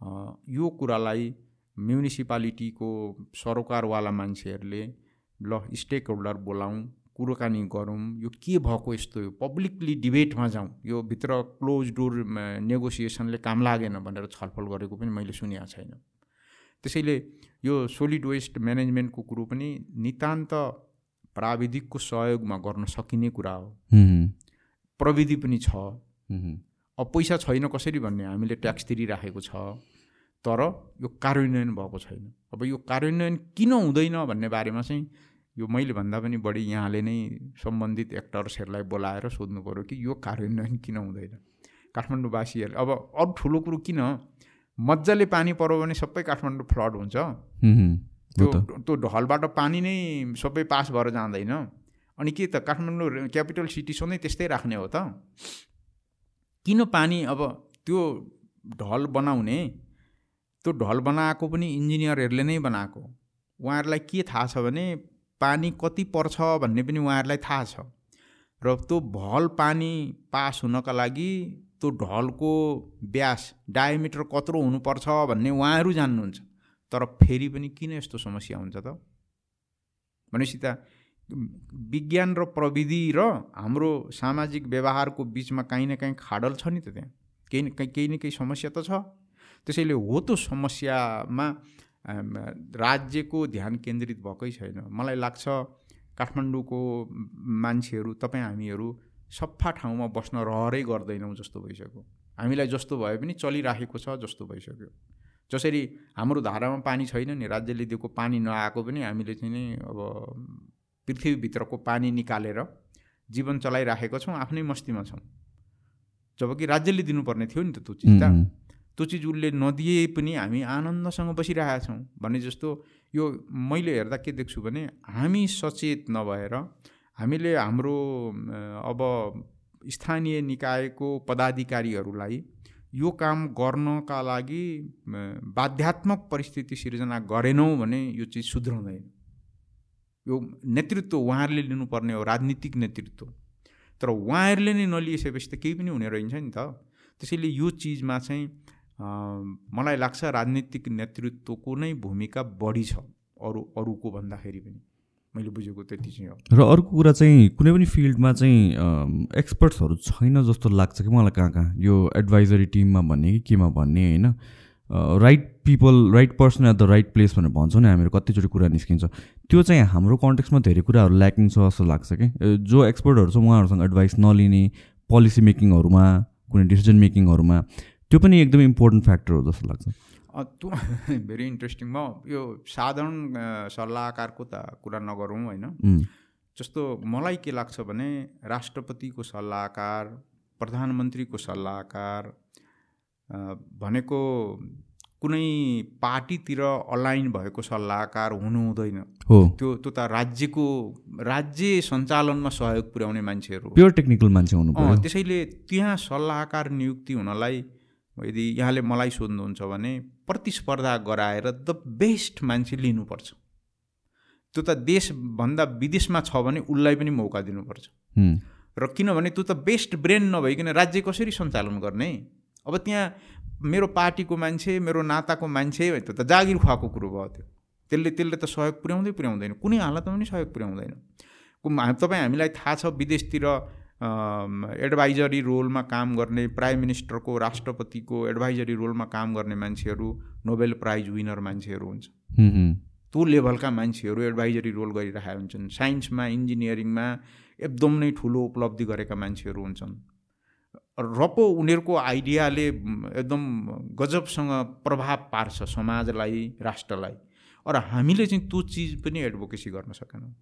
Speaker 2: यो कुरालाई म्युनिसिपालिटीको सरोकारवाला मान्छेहरूले ल स्टेक होल्डर बोलाउँ कुरोकानी गरौँ यो के भएको यस्तो यो पब्लिकली डिबेटमा जाउँ यो भित्र क्लोज डोर नेगोसिएसनले काम लागेन भनेर छलफल गरेको पनि मैले सुनेको छैन। त्यसैले यो सोलिड वेस्ट म्यानेजमेन्टको कुरो पनि नितान्त प्राविधिकको सहयोगमा गर्न सकिने कुरा हो। प्रविधि पनि छ। अब पैसा छैन कसरी भन्ने हामीले ट्याक्स तिरिराखेको छ। तर यो कार्यान्वयन भएको छैन। अब यो कार्यान्वयन किन हुँदैन भन्ने बारेमा चाहिँ यो मैले भन्दा पनि बढी यहाँले नै सम्बन्धित एक्टर्सहरूलाई बोलाएर सोध्नु पऱ्यो कि यो कार्यान्वयन किन हुँदैन। काठमाडौँवासीहरूले अब अरू ठुलो कुरो किन? मजाले पानी पऱ्यो भने सबै काठमाडौँ फ्लड हुन्छ। त्यो त्यो ढलबाट पानी नै सबै पास भएर जाँदैन। अनि के त काठमाडौँ क्यापिटल सिटी सधैँ त्यस्तै राख्ने हो त? किन पानी अब त्यो ढल बनाउने? त्यो ढल बनाएको पनि इन्जिनियरहरूले नै बनाएको। उहाँहरूलाई के थाहा छ भने पानी कति पर्छ भन्ने पनि उहाँहरूलाई थाहा छ। र त्यो भल पानी पास हुनका लागि त्यो ढलको व्यास डायमिटर कत्रो हुनुपर्छ भन्ने उहाँहरू जान्नुहुन्छ। तर फेरि पनि किन यस्तो समस्या हुन्छ त? भनेपछि त विज्ञान र प्रविधि र हाम्रो सामाजिक व्यवहारको बिचमा काहीँ न काहीँ खाडल छ नि त त्यहाँ। केही न केही केही न केही समस्या त छ। त्यसैले हो त्यो समस्यामा राज्यको ध्यान केन्द्रित भएकै छैन। मलाई लाग्छ काठमाडौँको मान्छेहरू तपाईँ हामीहरू सफा ठाउँमा बस्न रहरै गर्दैनौँ जस्तो भइसक्यो। हामीलाई जस्तो भए पनि चलिराखेको छ जस्तो भइसक्यो। जसरी हाम्रो धारामा पानी छैन नि राज्यले दिएको पानी नआएको पनि हामीले चाहिँ नि अब पृथ्वीभित्रको पानी निकालेर जीवन चलाइराखेको छौँ आफ्नै मस्तीमा छौँ। जब कि राज्यले दिनुपर्ने थियो नि त त्यो चिज त। त्यो चिज उसले नदिए पनि हामी आनन्दसँग बसिरहेका छौँ। भने जस्तो यो मैले हेर्दा के देख्छु भने हामी सचेत नभएर हामीले हाम्रो अब स्थानीय निकायको पदाधिकारीहरूलाई यो काम गर्नका लागि बाध्यात्मक परिस्थिति सिर्जना गरेनौँ भने यो चिज सुध्राउँदैन। यो नेतृत्व उहाँहरूले लिनुपर्ने हो राजनीतिक नेतृत्व तर उहाँहरूले नै नलिएसकेपछि त केही पनि हुने रहन्छ नि त त्यसैले यो चिजमा चाहिँ मलाई लाग्छ राजनीतिक नेतृत्वको नै भूमिका बढी छ अरू अरूको भन्दाखेरि पनि मैले बुझेको त्यति चाहिँ हो
Speaker 1: र अर्को कुरा चाहिँ कुनै पनि फिल्डमा चाहिँ एक्सपर्ट्सहरू छैन जस्तो लाग्छ कि मलाई कहाँ कहाँ यो एडभाइजरी टिममा भन्ने कि केमा भन्ने होइन right people right person at the right place भनेर भन्छौँ नि हामीहरू कतिचोटि कुरा निस्किन्छ त्यो चाहिँ हाम्रो कन्टेक्समा धेरै कुराहरू ल्याकिङ छ जस्तो लाग्छ कि। जो एक्सपर्टहरू छ उहाँहरूसँग एडभाइस नलिने पोलिसी मेकिङहरूमा कुनै डिसिजन मेकिङहरूमा त्यो पनि एकदम इम्पोर्टेन्ट फ्याक्टर हो जस्तो लाग्छ।
Speaker 2: त्यो भेरी इन्ट्रेस्टिङ म यो साधारण सल्लाहकारको त कुरा नगरौँ होइन। जस्तो मलाई के लाग्छ भने राष्ट्रपतिको सल्लाहकार प्रधानमन्त्रीको सल्लाहकार भनेको कुनै पार्टीतिर अलाइन भएको सल्लाहकार हुनु हुँदैन
Speaker 1: हो।
Speaker 2: त्यो त्यो त राज्यको राज्य सञ्चालनमा सहयोग पुर्याउने मान्छेहरू।
Speaker 1: प्योर टेक्निकल मान्छे हुनु
Speaker 2: त्यसैले त्यहाँ सल्लाहकार नियुक्ति हुनलाई यदि यहाँले मलाई सोध्नुहुन्छ भने प्रतिस्पर्धा गराएर द बेस्ट मान्छे लिनुपर्छ। त्यो त देशभन्दा विदेशमा छ भने उसलाई पनि मौका दिनुपर्छ। र किनभने त्यो त बेस्ट ब्रेन नभइकन राज्य कसरी सञ्चालन गर्ने? अब त्यहाँ मेरो पार्टीको मान्छे मेरो नाताको मान्छे त्यो त जागिर खुवाएको कुरो भयो त्यो। त्यसले त्यसले त सहयोग पुर्याउँदै पुर्याउँदैन। कुनै हालतमा पनि सहयोग पुर्याउँदैन। तपाईँ हामीलाई थाहा छ विदेशतिर एडभाइजरी रोलमा काम गर्ने प्राइम मिनिस्टरको राष्ट्रपतिको एडभाइजरी रोलमा काम गर्ने मान्छेहरू नोबेल प्राइज विनर मान्छेहरू हुन्छ। त्यो लेभलका मान्छेहरू एडभाइजरी रोल गरिरहेका हुन्छन्। साइन्समा इन्जिनियरिङमा एकदम नै ठुलो उपलब्धि गरेका मान्छेहरू हुन्छन्। र पो उनीहरूको आइडियाले एकदम गजबसँग प्रभाव पार्छ समाजलाई राष्ट्रलाई। र हामीले चाहिँ त्यो चिज पनि एडभोकेसी गर्न सकेनौँ।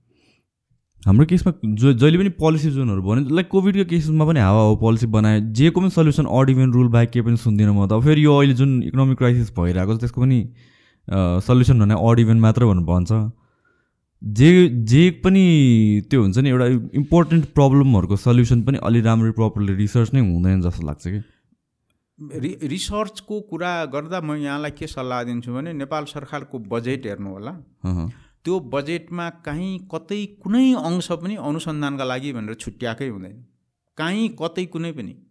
Speaker 1: हाम्रो केसमा जो जहिले पनि पोलिसी जोनहरू भन्यो लाइक कोभिडको केसमा पनि हावा हो पोलिसी बनायो जेको पनि सल्युसन इभेन रुल बाहेक केही पनि सुन्दिनँ म त। फेरि यो अहिले जुन इकोनोमिक क्राइसिस भइरहेको छ त्यसको पनि सल्युसन भने इभेन मात्र भनेर भन्छ। जे जे पनि त्यो हुन्छ नि एउटा इम्पोर्टेन्ट प्रब्लमहरूको सल्युसन पनि अलि राम्ररी प्रपरली रिसर्च नै हुँदैन जस्तो लाग्छ कि?
Speaker 2: रि रिसर्चको कुरा गर्दा म यहाँलाई के सल्लाह दिन्छु भने नेपाल सरकारको बजेट हेर्नु होला। त्यो बजेटमा काहीँ कतै कुनै अंश पनि अनुसन्धानका लागि भनेर छुट्याएकै हुँदैन। काहीँ कतै कुनै पनि।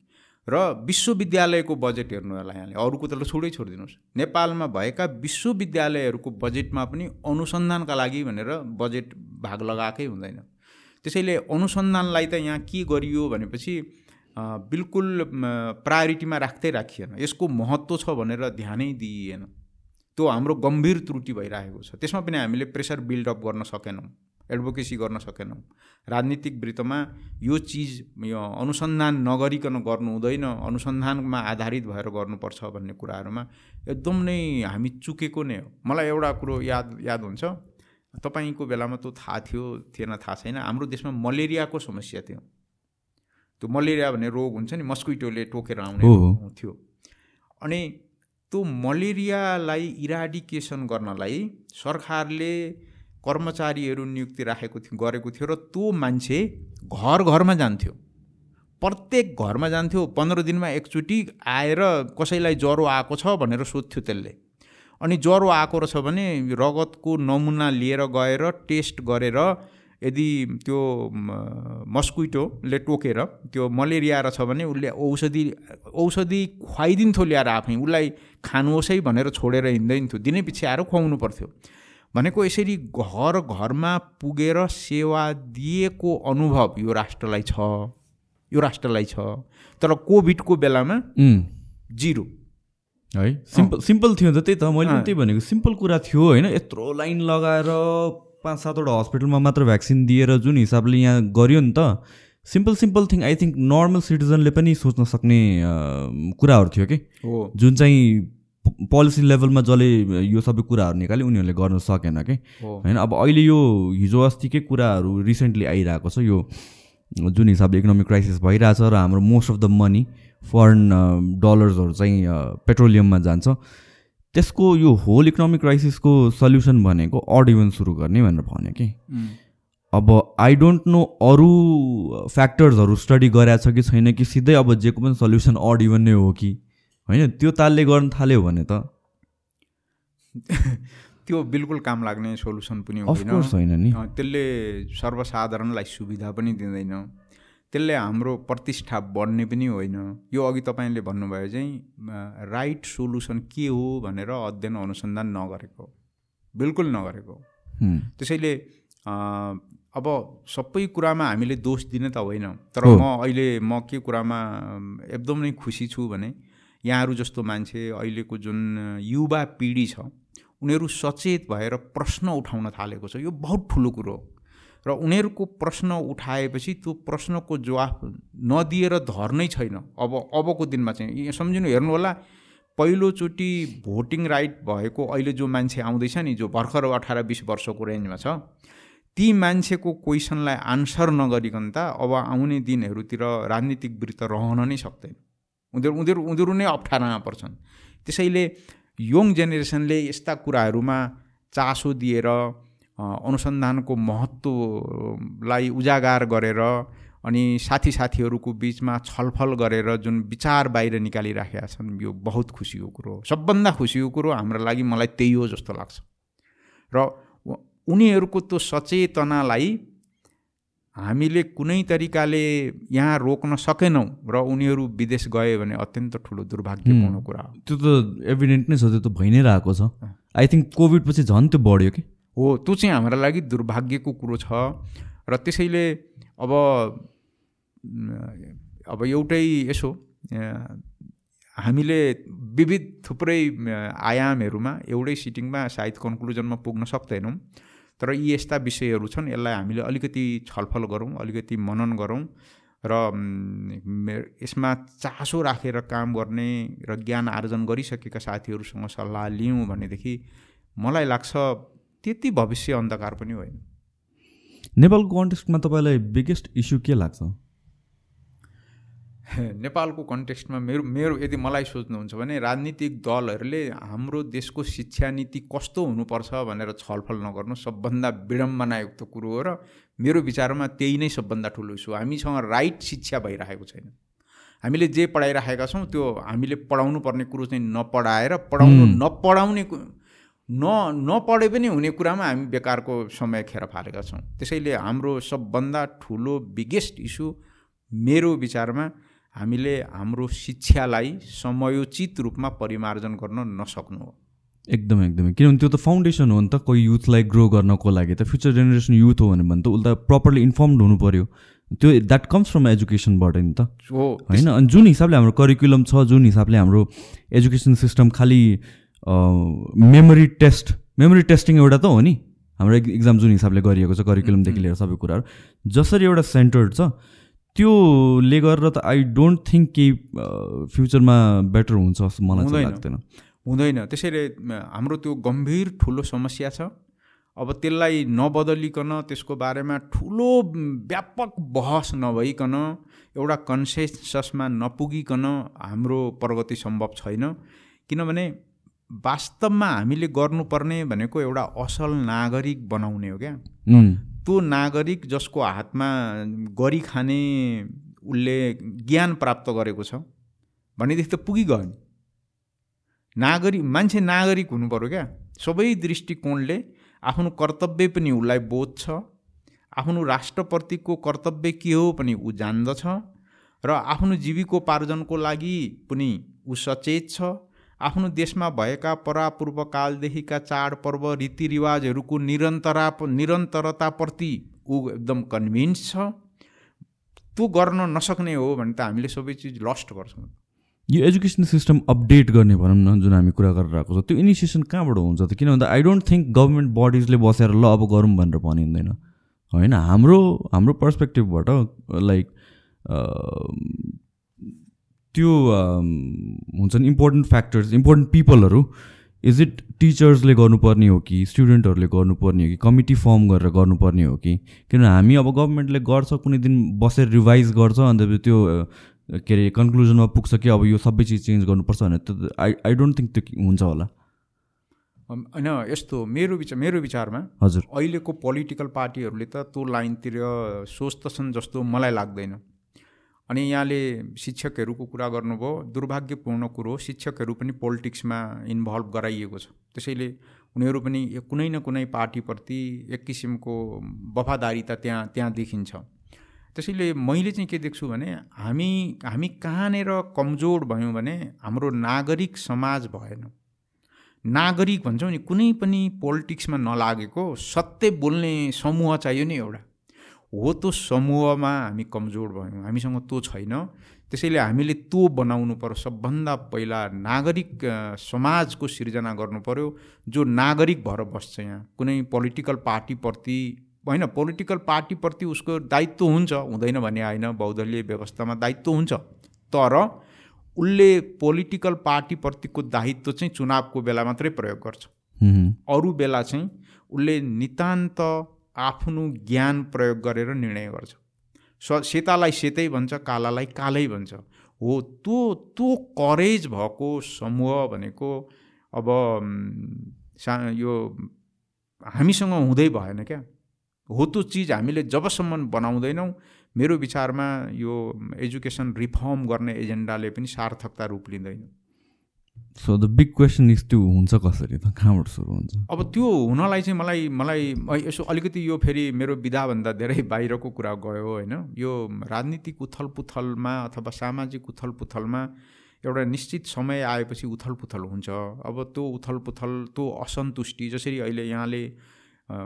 Speaker 2: र विश्वविद्यालयको बजेट हेर्नु होला यहाँले। अरूको त छोडै छोडिदिनुहोस्। नेपालमा भएका विश्वविद्यालयहरूको बजेटमा पनि अनुसन्धानका लागि भनेर बजेट भाग लगाएकै हुँदैन। त्यसैले अनुसन्धानलाई त यहाँ के गरियो भनेपछि बिल्कुल प्रायोरिटीमा राख्दै राखिएन। यसको महत्त्व छ भनेर ध्यानै दिइएन। त्यो हाम्रो गम्भीर त्रुटि भइरहेको छ। त्यसमा पनि हामीले प्रेसर बिल्डअप गर्न सकेनौँ। एडभोकेसी गर्न सकेनौँ। राजनीतिक वृत्तमा यो चिज यो अनुसन्धान नगरिकन गर्नु हुँदैन अनुसन्धानमा आधारित भएर गर्नुपर्छ भन्ने कुराहरूमा एकदम नै हामी चुकेको नै हो। मलाई एउटा कुरो याद याद हुन्छ। तपाईँको बेलामा त्यो थाहा थियो थिएन थाहा छैन। हाम्रो देशमा मलेरियाको समस्या थियो। त्यो मलेरिया भन्ने रोग हुन्छ नि मस्कुइटोले टोकेर आउने थियो। अनि त्यो मलेरियालाई इराडिकेसन गर्नलाई सरकारले कर्मचारीहरू नियुक्ति राखेको थियो गरेको थियो र त्यो मान्छे घर घरमा जान्थ्यो। प्रत्येक घरमा जान्थ्यो पन्ध्र दिनमा एकचोटि आएर कसैलाई ज्वरो आएको छ भनेर सोध्थ्यो त्यसले। अनि ज्वरो आएको रहेछ भने रगतको नमुना लिएर गएर टेस्ट गरेर यदि त्यो मस्कुइटोले टोकेर त्यो मलेरिया रहेछ भने उसले औषधि औषधि खुवाइदिन्थ्यो ल्याएर आफै उसलाई खानुहोस् है भनेर छोडेर हिँड्दैन थियो दिनै आएर खुवाउनु पर्थ्यो। भनेको यसरी घर घरमा पुगेर सेवा दिएको अनुभव यो राष्ट्रलाई छ। यो राष्ट्रलाई छ। तर कोभिडको बेलामा जिरो।
Speaker 1: है? सिम्पल सिम्पल थियो त। त्यही त मैले त्यही भनेको सिम्पल कुरा थियो होइन। यत्रो लाइन लगाएर पाँच सातवटा हस्पिटलमा मात्र भ्याक्सिन दिएर जुन हिसाबले यहाँ गरियो नि त simple simple thing. I think normal सिटिजनले पनि सोच्न सक्ने कुराहरू थियो कि? जुन चाहिँ पोलिसी लेभलमा जसले यो सबै कुराहरू निकाल्यो उनीहरूले गर्न सकेन कि? होइन अब अहिले यो हिजो अस्तिकै कुराहरू रिसेन्टली आइरहेको छ यो जुन हिसाबले इकोनोमिक क्राइसिस भइरहेछ र हाम्रो most of the money foreign डलर्सहरू चाहिँ पेट्रोलियममा जान्छ त्यसको यो होल इकोनोमिक क्राइसिसको सल्युसन भनेको अड इभन सुरु गर्ने भनेर भन्यो कि? अब आई डोन्ट नो अरू फ्याक्टर्सहरू स्टडी गरेछ कि छैन कि सिधै अब जेको पनि सल्युसन अड इभन नै हो कि। होइन त्यो तालले गर्न थाल्यो भने त।
Speaker 2: त्यो बिल्कुल काम लाग्ने सोल्युसन पनि
Speaker 1: होइन नि।
Speaker 2: त्यसले सर्वसाधारणलाई सुविधा पनि दिँदैन। त्यसले हाम्रो प्रतिष्ठा बढ्ने पनि होइन। यो अघि तपाईँले भन्नुभयो चाहिँ राइट सोल्युसन के हो भनेर अध्ययन अनुसन्धान नगरेको। बिल्कुल नगरेको। त्यसैले अब सबै कुरामा हामीले दोष दिने त होइन। तर म अहिले म के कुरामा एकदम खुसी छु भने यहाँहरू जस्तो मान्छे अहिलेको जुन युवा पिँढी छ उनीहरू सचेत भएर प्रश्न उठाउन थालेको छ। यो बहुत ठुलो कुरो हो। र उनीहरूको प्रश्न उठाएपछि त्यो प्रश्नको जवाफ नदिएर धर नै छैन। अब अबको दिनमा चाहिँ सम्झिनु हेर्नु होला पहिलोचोटि भोटिङ राइट भएको अहिले जो मान्छे आउँदैछ नि जो भर्खर अठार बिस वर्षको रेन्जमा छ ती मान्छेको क्वेसनलाई आन्सर नगरिकन त अब आउने दिनहरूतिर राजनीतिक वृत्त रहन नै सक्दैन। उनीहरू उनीहरू उनीहरू नै अप्ठ्यारामा पर्छन्। त्यसैले यङ जेनेरेसनले यस्ता कुराहरूमा चासो दिएर अनुसन्धानको महत्त्वलाई उजागर गरेर अनि साथी साथीहरूको बिचमा छलफल गरेर जुन विचार बाहिर निकालिराखेका छन् यो बहुत खुसीको कुरो हो। सबभन्दा खुसीको कुरो हाम्रो लागि मलाई त्यही हो जस्तो लाग्छ। र उनीहरूको त्यो सचेतनालाई हामीले कुनै तरिकाले यहाँ रोक्न सकेनौँ र उनीहरू विदेश गए भने अत्यन्त ठुलो दुर्भाग्यपूर्ण कुरा हो।
Speaker 1: त्यो त एभिडेन्ट नै छ त्यो त भइ नै रहेको छ। आई थिङ्क कोभिड पछि झन् त्यो बढ्यो कि?
Speaker 2: हो त्यो चाहिँ हाम्रो लागि दुर्भाग्यको कुरो छ र त्यसैले अब अब एउटै यसो हामीले विविध थुप्रै आयामहरूमा एउटै सिटिङमा सायद कन्क्लुजनमा पुग्न सक्दैनौँ। तर यी यस्ता विषयहरू छन् यसलाई हामीले अलिकति छलफल गरौँ अलिकति मनन गरौँ र यसमा चासो राखेर काम गर्ने र ज्ञान आर्जन गरिसकेका साथीहरूसँग सल्लाह लियौँ भनेदेखि मलाई लाग्छ त्यति भविष्य अन्धकार पनि होइन।
Speaker 1: नेपालको कन्टेक्स्टमा तपाईँलाई बिगेस्ट इस्यु के लाग्छ?
Speaker 2: नेपालको कन्टेक्स्टमा मेरो मेरो यदि मलाई सोच्नुहुन्छ भने राजनीतिक दलहरूले हाम्रो देशको शिक्षा नीति कस्तो हुनुपर्छ भनेर छलफल नगर्नु सबभन्दा विडम्बनायुक्त कुरो हो र मेरो विचारमा त्यही नै सबभन्दा ठुलो इस्यु हामीसँग राइट शिक्षा भइरहेको छैन। हामीले जे पढाइराखेका छौँ त्यो हामीले पढाउनु पर्ने कुरो चाहिँ नपढाएर पढाउनु नपढाउने न नपढे पनि हुने कुरामा हामी बेकारको समय खेर फालेका छौँ। त्यसैले हाम्रो सबभन्दा ठुलो बिगेस्ट इस्यु मेरो विचारमा हामीले हाम्रो शिक्षालाई समयोचित रूपमा परिमार्जन गर्न नसक्नु हो।
Speaker 1: एकदमै एकदमै। किनभने त्यो त फाउन्डेसन हो नि त कोही युथलाई ग्रो गर्नको लागि। त फ्युचर जेनेरेसन युथ हो भने त उसलाई प्रपरली इन्फर्मड हुनु पऱ्यो त्यो द्याट कम्स फ्रम एजुकेसनबाट नि त। हो। होइन? अनि जुन हिसाबले हाम्रो करिकुलम छ जुन हिसाबले हाम्रो एजुकेसन सिस्टम खालि मेमोरी टेस्ट मेमोरी टेस्टिङ एउटा त हो नि। हाम्रो इक्जाम जुन हिसाबले गरिएको छ करिकुलमदेखि लिएर सबै कुराहरू। जसरी एउटा सेन्टर्ड छ त्योले गरेर त आई डोन्ट थिङ्क कि फ्युचरमा बेटर हुन्छ जस्तो मलाई चाहिँ लाग्दैन।
Speaker 2: हुँदैन। त्यसैले हाम्रो त्यो गम्भीर ठुलो समस्या छ। अब त्यसलाई नबदलिकन त्यसको बारेमा ठुलो व्यापक बहस नभइकन एउटा कन्सेन्ससमा नपुगिकन हाम्रो प्रगति सम्भव छैन। किनभने वास्तवमा हामीले गर्नुपर्ने भनेको एउटा असल नागरिक बनाउने हो क्या। त्यो नागरिक जसको हातमा गरी खाने उसले ज्ञान प्राप्त गरेको छ भनेदेखि त पुगिगयो नि। नागरिक मान्छे नागरिक हुनु पऱ्यो क्या। सबै दृष्टिकोणले आफ्नो कर्तव्य पनि उसलाई बोध छ आफ्नो राष्ट्रप्रतिको कर्तव्य के हो पनि ऊ जान्दछ र आफ्नो जीविकोपार्जनको लागि पनि ऊ सचेत छ आफ्नो देशमा भएका परापूर्वकालदेखिका चाडपर्व रीतिरिवाजहरूको निरन्तरा निरन्तरताप्रति ऊ एकदम कन्भिन्स छ। त्यो गर्न नसक्ने हो भने त हामीले सबै चिज लस्ट गर्छौँ।
Speaker 1: यो एजुकेसन सिस्टम अपडेट गर्ने भनौँ न जुन हामी कुरा गरेर आएको छ त्यो इनिसिएसन कहाँबाट हुन्छ त? किन भन्दा आई डोन्ट थिङ्क गभर्मेन्ट बडिजले बसेर ल अब गरौँ भनेर भनिँदैन। होइन हाम्रो हाम्रो पर्सपेक्टिभबाट लाइक त्यो हुन्छ नि इम्पोर्टेन्ट फ्याक्टर्स इम्पोर्टेन्ट पिपलहरू इज इट टिचर्सले गर्नुपर्ने हो कि स्टुडेन्टहरूले गर्नुपर्ने हो कि कमिटी फर्म गरेर गर्नुपर्ने हो कि? किनभने हामी अब गभर्मेन्टले गर्छ कुनै दिन बसेर रिभाइज गर्छ अन्त त्यो के अरे कन्क्लुजनमा पुग्छ कि अब यो सबै चिज चेन्ज गर्नुपर्छ भने त आई आई डोन्ट थिङ्क त्यो हुन्छ होला।
Speaker 2: होइन यस्तो मेरो विचार मेरो विचारमा
Speaker 1: हजुर।
Speaker 2: अहिलेको पोलिटिकल पार्टीहरूले त त्यो लाइनतिर सोच्दछन् जस्तो मलाई लाग्दैन। अनि यहाँले शिक्षकहरूको कुरा गर्नुभयो दुर्भाग्यपूर्ण कुरो शिक्षकहरू पनि पोलिटिक्समा इन्भल्भ गराइएको छ। त्यसैले उनीहरू पनि कुनै न कुनै पार्टीप्रति एक किसिमको वफादारिता त्यहाँ त्यहाँ देखिन्छ। त्यसैले मैले चाहिँ के देख्छु भने हामी हामी कहाँनिर कमजोर भयौँ भने हाम्रो नागरिक समाज भएन। नागरिक भन्छौँ नि कुनै पनि पोलिटिक्समा नलागेको सत्य बोल्ने समूह चाहियो नि एउटा। हो त्यो समूहमा हामी कमजोर भयौँ हामीसँग त्यो छैन। त्यसैले हामीले त्यो बनाउनु पर्यो। सबभन्दा पहिला नागरिक समाजको सिर्जना गर्नु पऱ्यो जो नागरिक भएर बस्छ यहाँ। कुनै पोलिटिकल पार्टीप्रति होइन पोलिटिकल पार्टीप्रति उसको दायित्व हुन्छ हुँदैन भने होइन बहुदलीय व्यवस्थामा दायित्व हुन्छ। तर उसले पोलिटिकल पार्टीप्रतिको दायित्व चाहिँ चुनावको बेला मात्रै प्रयोग गर्छ। अरू बेला चाहिँ उसले नितान्त आफ्नो ज्ञान प्रयोग गरेर निर्णय गर्छ। स सेतालाई सेतै भन्छ कालालाई कालै भन्छ। हो त्यो त्यो करेज भएको समूह भनेको अब सा यो हामीसँग हुँदै भएन क्या। हो त्यो चिज हामीले जबसम्म बनाउँदैनौँ मेरो विचारमा यो एजुकेसन रिफर्म गर्ने एजेन्डाले पनि सार्थकता रूप लिँदैन।
Speaker 1: So the big question is त्यो हुन्छ कसरी त? कहाँबाट सुरु हुन्छ?
Speaker 2: अब त्यो हुनलाई चाहिँ मलाई मलाई यसो अलिकति यो फेरि मेरो विधाभन्दा धेरै बाहिरको कुरा गयो होइन। यो राजनीतिक उथल पुथलमा अथवा सामाजिक उथल पुथलमा एउटा निश्चित समय आएपछि उथल पुथल हुन्छ। अब त्यो उथल पुथल त्यो असन्तुष्टि जसरी अहिले यहाँले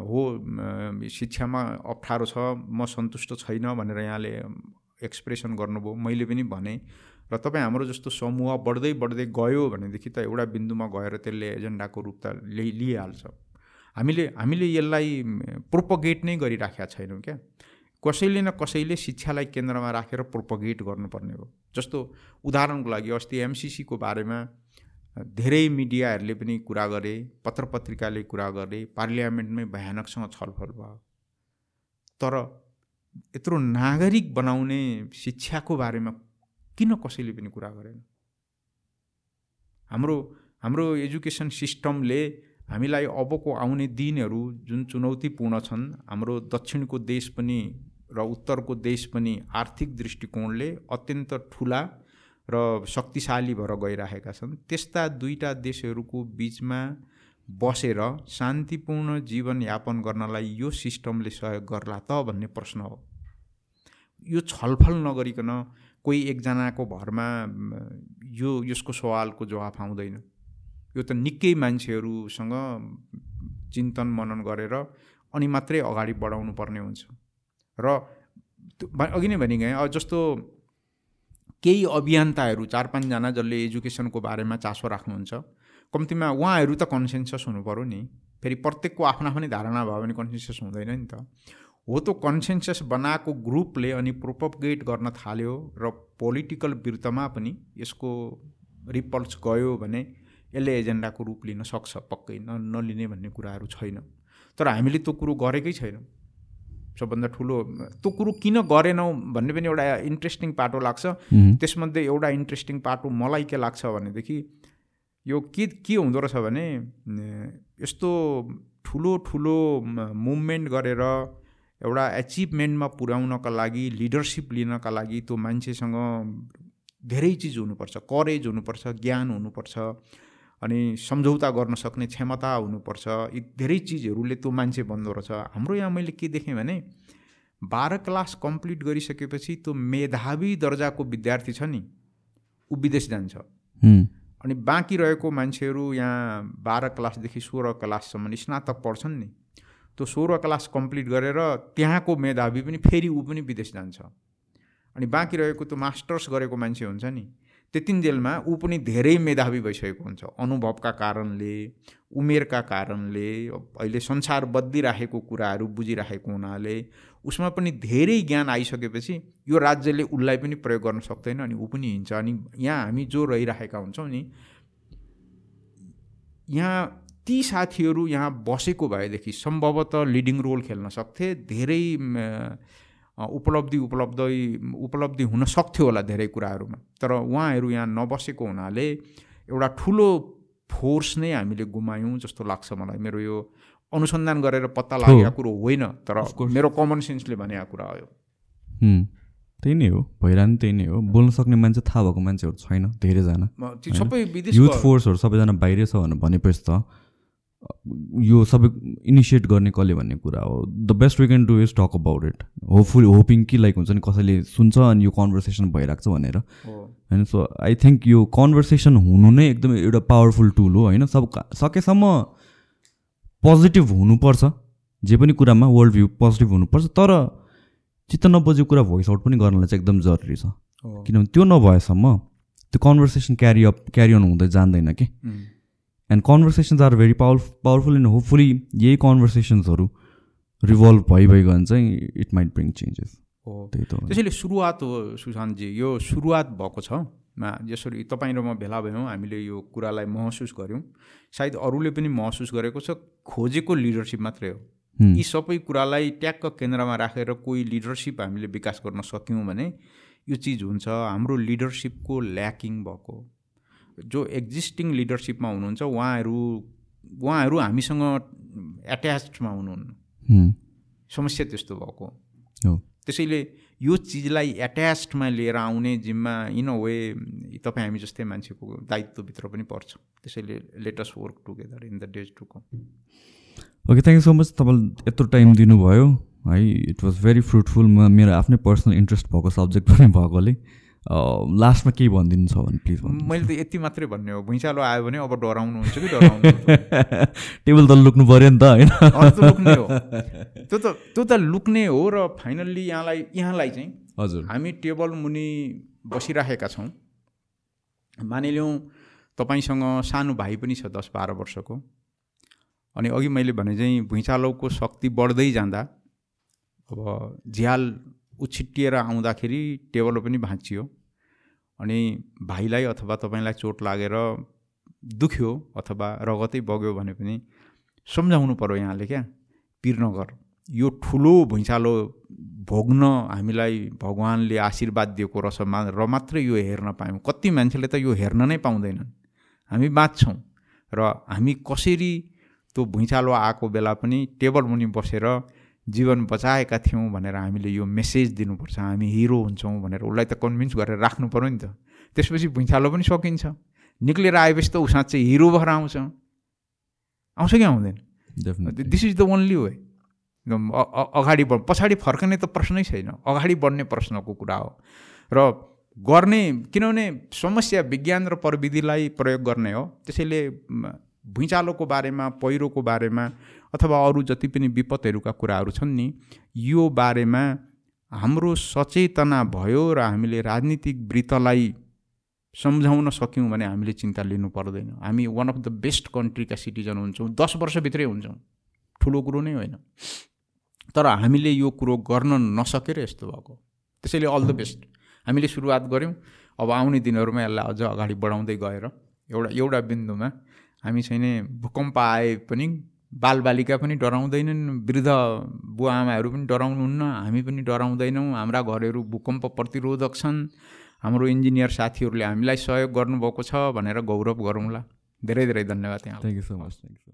Speaker 2: हो शिक्षामा अप्ठ्यारो छ म सन्तुष्ट छैन भनेर यहाँले एक्सप्रेसन गर्नुभयो मैले पनि भने। र तपाईँ हाम्रो जस्तो समूह बढ्दै बढ्दै गयो भनेदेखि त एउटा बिन्दुमा गएर त्यसले एजेन्डाको रूप त ल्याइ लिइहाल्छ। हामीले हामीले यसलाई प्रोपोगेट नै गरिराखेका छैनौँ क्या। कसैले न कसैले शिक्षालाई केन्द्रमा राखेर प्रोपोगेट गर्नुपर्ने हो। जस्तो उदाहरणको लागि अस्ति एमसिसीको बारेमा धेरै मिडियाहरूले पनि कुरा गरे पत्र पत्रिकाले कुरा गरे पार्लियामेन्टमै भयानकसँग छलफल भयो। तर यत्रो नागरिक बनाउने शिक्षाको बारेमा किन कसैले पनि कुरा गरेन? हाम्रो हाम्रो एजुकेसन सिस्टमले हामीलाई अबको आउने दिनहरू जुन चुनौतीपूर्ण छन् हाम्रो दक्षिणको देश पनि र उत्तरको देश पनि आर्थिक दृष्टिकोणले अत्यन्त ठुला र शक्तिशाली भएर गइरहेका छन्। त्यस्ता दुईवटा देशहरूको बिचमा बसेर शान्तिपूर्ण जीवनयापन गर्नलाई यो सिस्टमले सहयोग गर्ला त भन्ने प्रश्न हो। यो छलफल नगरिकन कोही एकजनाको भरमा यो यसको सवालको जवाफ आउँदैन। यो त निकै मान्छेहरूसँग चिन्तन मनन गरेर अनि मात्रै अगाडि बढाउनु पर्ने हुन्छ। र अघि नै भने गएँ जस्तो केही अभियन्ताहरू चार पाँचजना जसले एजुकेसनको बारेमा चासो राख्नुहुन्छ कम्तीमा उहाँहरू त कन्सेन्सस हुनु पऱ्यो नि। फेरि प्रत्येकको आफ्नो आफ्नै धारणा भयो भने कन्सेन्सस हुँदैन नि त। हो त्यो कन्सेन्सस बनाएको ग्रुपले अनि प्रोपगेट गर्न थाल्यो र पोलिटिकल वृत्तमा पनि यसको रिपल्स गयो भने यसले एजेन्डाको रूप लिन सक्छ पक्कै न नलिने भन्ने कुराहरू छैन। तर हामीले त्यो कुरो गरेकै छैनौँ। सबभन्दा ठुलो त्यो कुरो किन गरेनौँ भन्ने पनि एउटा इन्ट्रेस्टिङ पाटो लाग्छ। त्यसमध्ये एउटा इन्ट्रेस्टिङ पाटो मलाई के लाग्छ भनेदेखि यो के के हुँदो रहेछ भने यस्तो ठुलो ठुलो मुभमेन्ट गरेर एउटा एचिभमेन्टमा पुर्याउनका लागि लिडरसिप लिनका लागि त्यो मान्छेसँग धेरै चिज हुनुपर्छ करेज हुनुपर्छ ज्ञान हुनुपर्छ अनि सम्झौता गर्न सक्ने क्षमता हुनुपर्छ यी धेरै चिजहरूले त्यो मान्छे बन्दो रहेछ। हाम्रो यहाँ मैले के देखेँ भने बाह्र क्लास कम्प्लिट गरिसकेपछि त्यो मेधावी दर्जाको विद्यार्थी छ नि ऊ विदेश जान्छ। अनि बाँकी रहेको मान्छेहरू यहाँ बाह्र क्लासदेखि सोह्र क्लाससम्म स्नातक पढ्छन् नि। त्यो सोह्र क्लास कम्प्लिट गरेर त्यहाँको मेधावी पनि फेरि ऊ पनि विदेश जान्छ। अनि बाँकी रहेको त्यो मास्टर्स गरेको मान्छे हुन्छ नि त्यतिन्जेलमा ऊ पनि धेरै मेधावी भइसकेको हुन्छ। अनुभवका कारणले उमेरका कारणले अहिले संसार बदलिराखेको कुराहरू बुझिराखेको हुनाले उसमा पनि धेरै ज्ञान आइसकेपछि यो राज्यले उसलाई पनि प्रयोग गर्न सक्दैन अनि ऊ पनि हिँड्छ। अनि यहाँ हामी जो रहिराखेका हुन्छौँ नि यहाँ ती साथीहरू यहाँ बसेको भएदेखि सम्भवतः लिडिङ रोल खेल्न सक्थे धेरै उपलब्धि उपलब्ध उपलब्धि हुन सक्थ्यो होला धेरै कुराहरूमा। तर उहाँहरू यहाँ नबसेको हुनाले एउटा ठुलो फोर्स नै हामीले गुमायौँ जस्तो लाग्छ मलाई। मेरो यो अनुसन्धान गरेर पत्ता लागेको कुरो होइन तर मेरो कमन सेन्सले भनेको कुरा हो।
Speaker 1: त्यही नै हो। भइरहनु त्यही नै हो। बोल्न सक्ने मान्छे थाहा भएको मान्छेहरू छैन धेरैजना।
Speaker 2: सबै
Speaker 1: युथ फोर्सहरू सबैजना बाहिरै छ भनेर भनेपछि त यो सबै इनिसिएट गर्ने कसले भन्ने कुरा हो। The best we can do is talk about it hopeful hoping कि लाइक हुन्छ नि कसैले सुन्छ अनि यो कन्भर्सेसन भइरहेको छ भनेर। होइन सो आई थिङ्क यो कन्भर्सेसन हुनु नै एकदमै एउटा पावरफुल टुल हो होइन? सब सकेसम्म पोजिटिभ हुनुपर्छ जे पनि कुरामा वर्ल्ड भ्यू पोजिटिभ हुनुपर्छ तर चित्त नबुझेको कुरा भोइस आउट पनि गर्नलाई चाहिँ एकदम जरुरी छ। किनभने त्यो नभएसम्म त्यो conversation carry up carry on हुँदै जान्दैन कि। And conversations are very power powerful and hopefully यही कन्भर्सेसन्सहरू रिभल्भ भइ भइ गयो भने चाहिँ इट माइट ब्रिङ चेन्जेस
Speaker 2: हो त्यही त त्यसैले सुरुवात हो सुशान्तजी यो सुरुवात भएको छ। मा यसरी तपाईँ र म भेला भयौँ हामीले यो कुरालाई महसुस गऱ्यौँ। सायद अरूले पनि महसुस गरेको छ खोजेको लिडरसिप मात्रै हो। यी सबै कुरालाई ट्याक्क केन्द्रमा राखेर कोही लिडरसिप हामीले विकास गर्न सक्यौँ भने यो चिज हुन्छ हाम्रो लिडरसिपको ल्याकिङ भएको। जो एक्जिस्टिङ लिडरसिपमा हुनुहुन्छ उहाँहरू उहाँहरू हामीसँग एट्याचमा हुनुहुन्न। समस्या त्यस्तो भएको। त्यसैले यो चिजलाई एट्याचमा लिएर आउने जिम्मा इन अ वे तपाईँ हामी जस्तै मान्छेको दायित्वभित्र पनि पर्छ। त्यसैले let's work together in the days to come
Speaker 1: okay thank you so much तपाईँले यत्रो टाइम दिनुभयो। है इट वाज भेरी फ्रुटफुल म मेरो आफ्नै पर्सनल इन्ट्रेस्ट भएको सब्जेक्ट पनि भएकोले। लास्टमा केही भनिदिनु छ भने प्लिज
Speaker 2: मैले त यति मात्रै भन्ने हो। भुइँचालो आयो भने अब डराउनुहुन्छ कि डराउनु
Speaker 1: टेबल त लुक्नु पऱ्यो नि त
Speaker 2: होइन? त्यो त त्यो त लुक्ने हो र फाइनल्ली यहाँलाई यहाँलाई चाहिँ
Speaker 1: हजुर।
Speaker 2: हामी टेबल मुनि बसिराखेका छौँ। मानिलिउँ तपाईँसँग सानो भाइ पनि छ दस बाह्र वर्षको। अनि अघि मैले भने चाहिँ भुइँचालोको शक्ति बढ्दै जाँदा अब झ्याल उछिट्टिएर आउँदाखेरि टेबल पनि भाँचियो। अनि भाइलाई अथवा तपाईँलाई चोट लागेर दुख्यो अथवा रगतै बग्यो भने पनि सम्झाउनु पऱ्यो यहाँले क्या। पिर नगर यो ठुलो भुइँचालो भोग्न हामीलाई भगवान्ले आशीर्वाद दिएको रसमा र मात्रै यो हेर्न पायौँ। कति मान्छेले त यो हेर्न नै पाउँदैनन्। हामी बाँच्छौँ र हामी कसरी त्यो भुइँचालो आएको बेला पनि टेबल मुनि बसेर जीवन बचाएका थियौँ भनेर हामीले यो मेसेज दिनुपर्छ। हामी हिरो हुन्छौँ भनेर उसलाई त कन्भिन्स गरेर राख्नु पऱ्यो नि त। त्यसपछि भुइँचालो पनि सकिन्छ। निक्लेर आएपछि त ऊ साँच्चै हिरो भएर आउँछ। आउँछ कि आउँदैन? This is the only way अगाडि बढ पछाडि फर्कने त प्रश्नै छैन। अगाडि बढ्ने प्रश्नको कुरा हो। र गर्ने किनभने समस्या विज्ञान र प्रविधिलाई प्रयोग गर्ने हो। त्यसैले भुइँचालोको बारेमा पहिरोको बारेमा अथवा अरू जति पनि विपदहरूका कुराहरू छन् नि यो बारेमा हाम्रो सचेतना भयो र हामीले राजनीतिक वृत्तलाई सम्झाउन सक्यौँ भने हामीले चिन्ता लिनु पर्दैन। हामी वान अफ द बेस्ट कन्ट्रीका सिटिजन हुन्छौँ दस वर्षभित्रै हुन्छौँ। ठुलो कुरो नै होइन। तर हामीले यो कुरो गर्न नसकेर यस्तो भएको। त्यसैले अल द बेस्ट हामीले सुरुवात गऱ्यौँ। अब आउने दिनहरूमा यसलाई अझ अगाडि बढाउँदै गएर एउटा एउटा बिन्दुमा हामी छैन भूकम्प आए पनि बालबालिका पनि डराउँदैनन् वृद्ध बुवा आमाहरू पनि डराउनुहुन्न हामी पनि डराउँदैनौँ हाम्रा घरहरू भूकम्प प्रतिरोधक छन् हाम्रो इन्जिनियर साथीहरूले हामीलाई सहयोग गर्नुभएको छ भनेर गौरव गरौँला। धेरै धेरै धन्यवाद
Speaker 1: यहाँ thank you so much thank you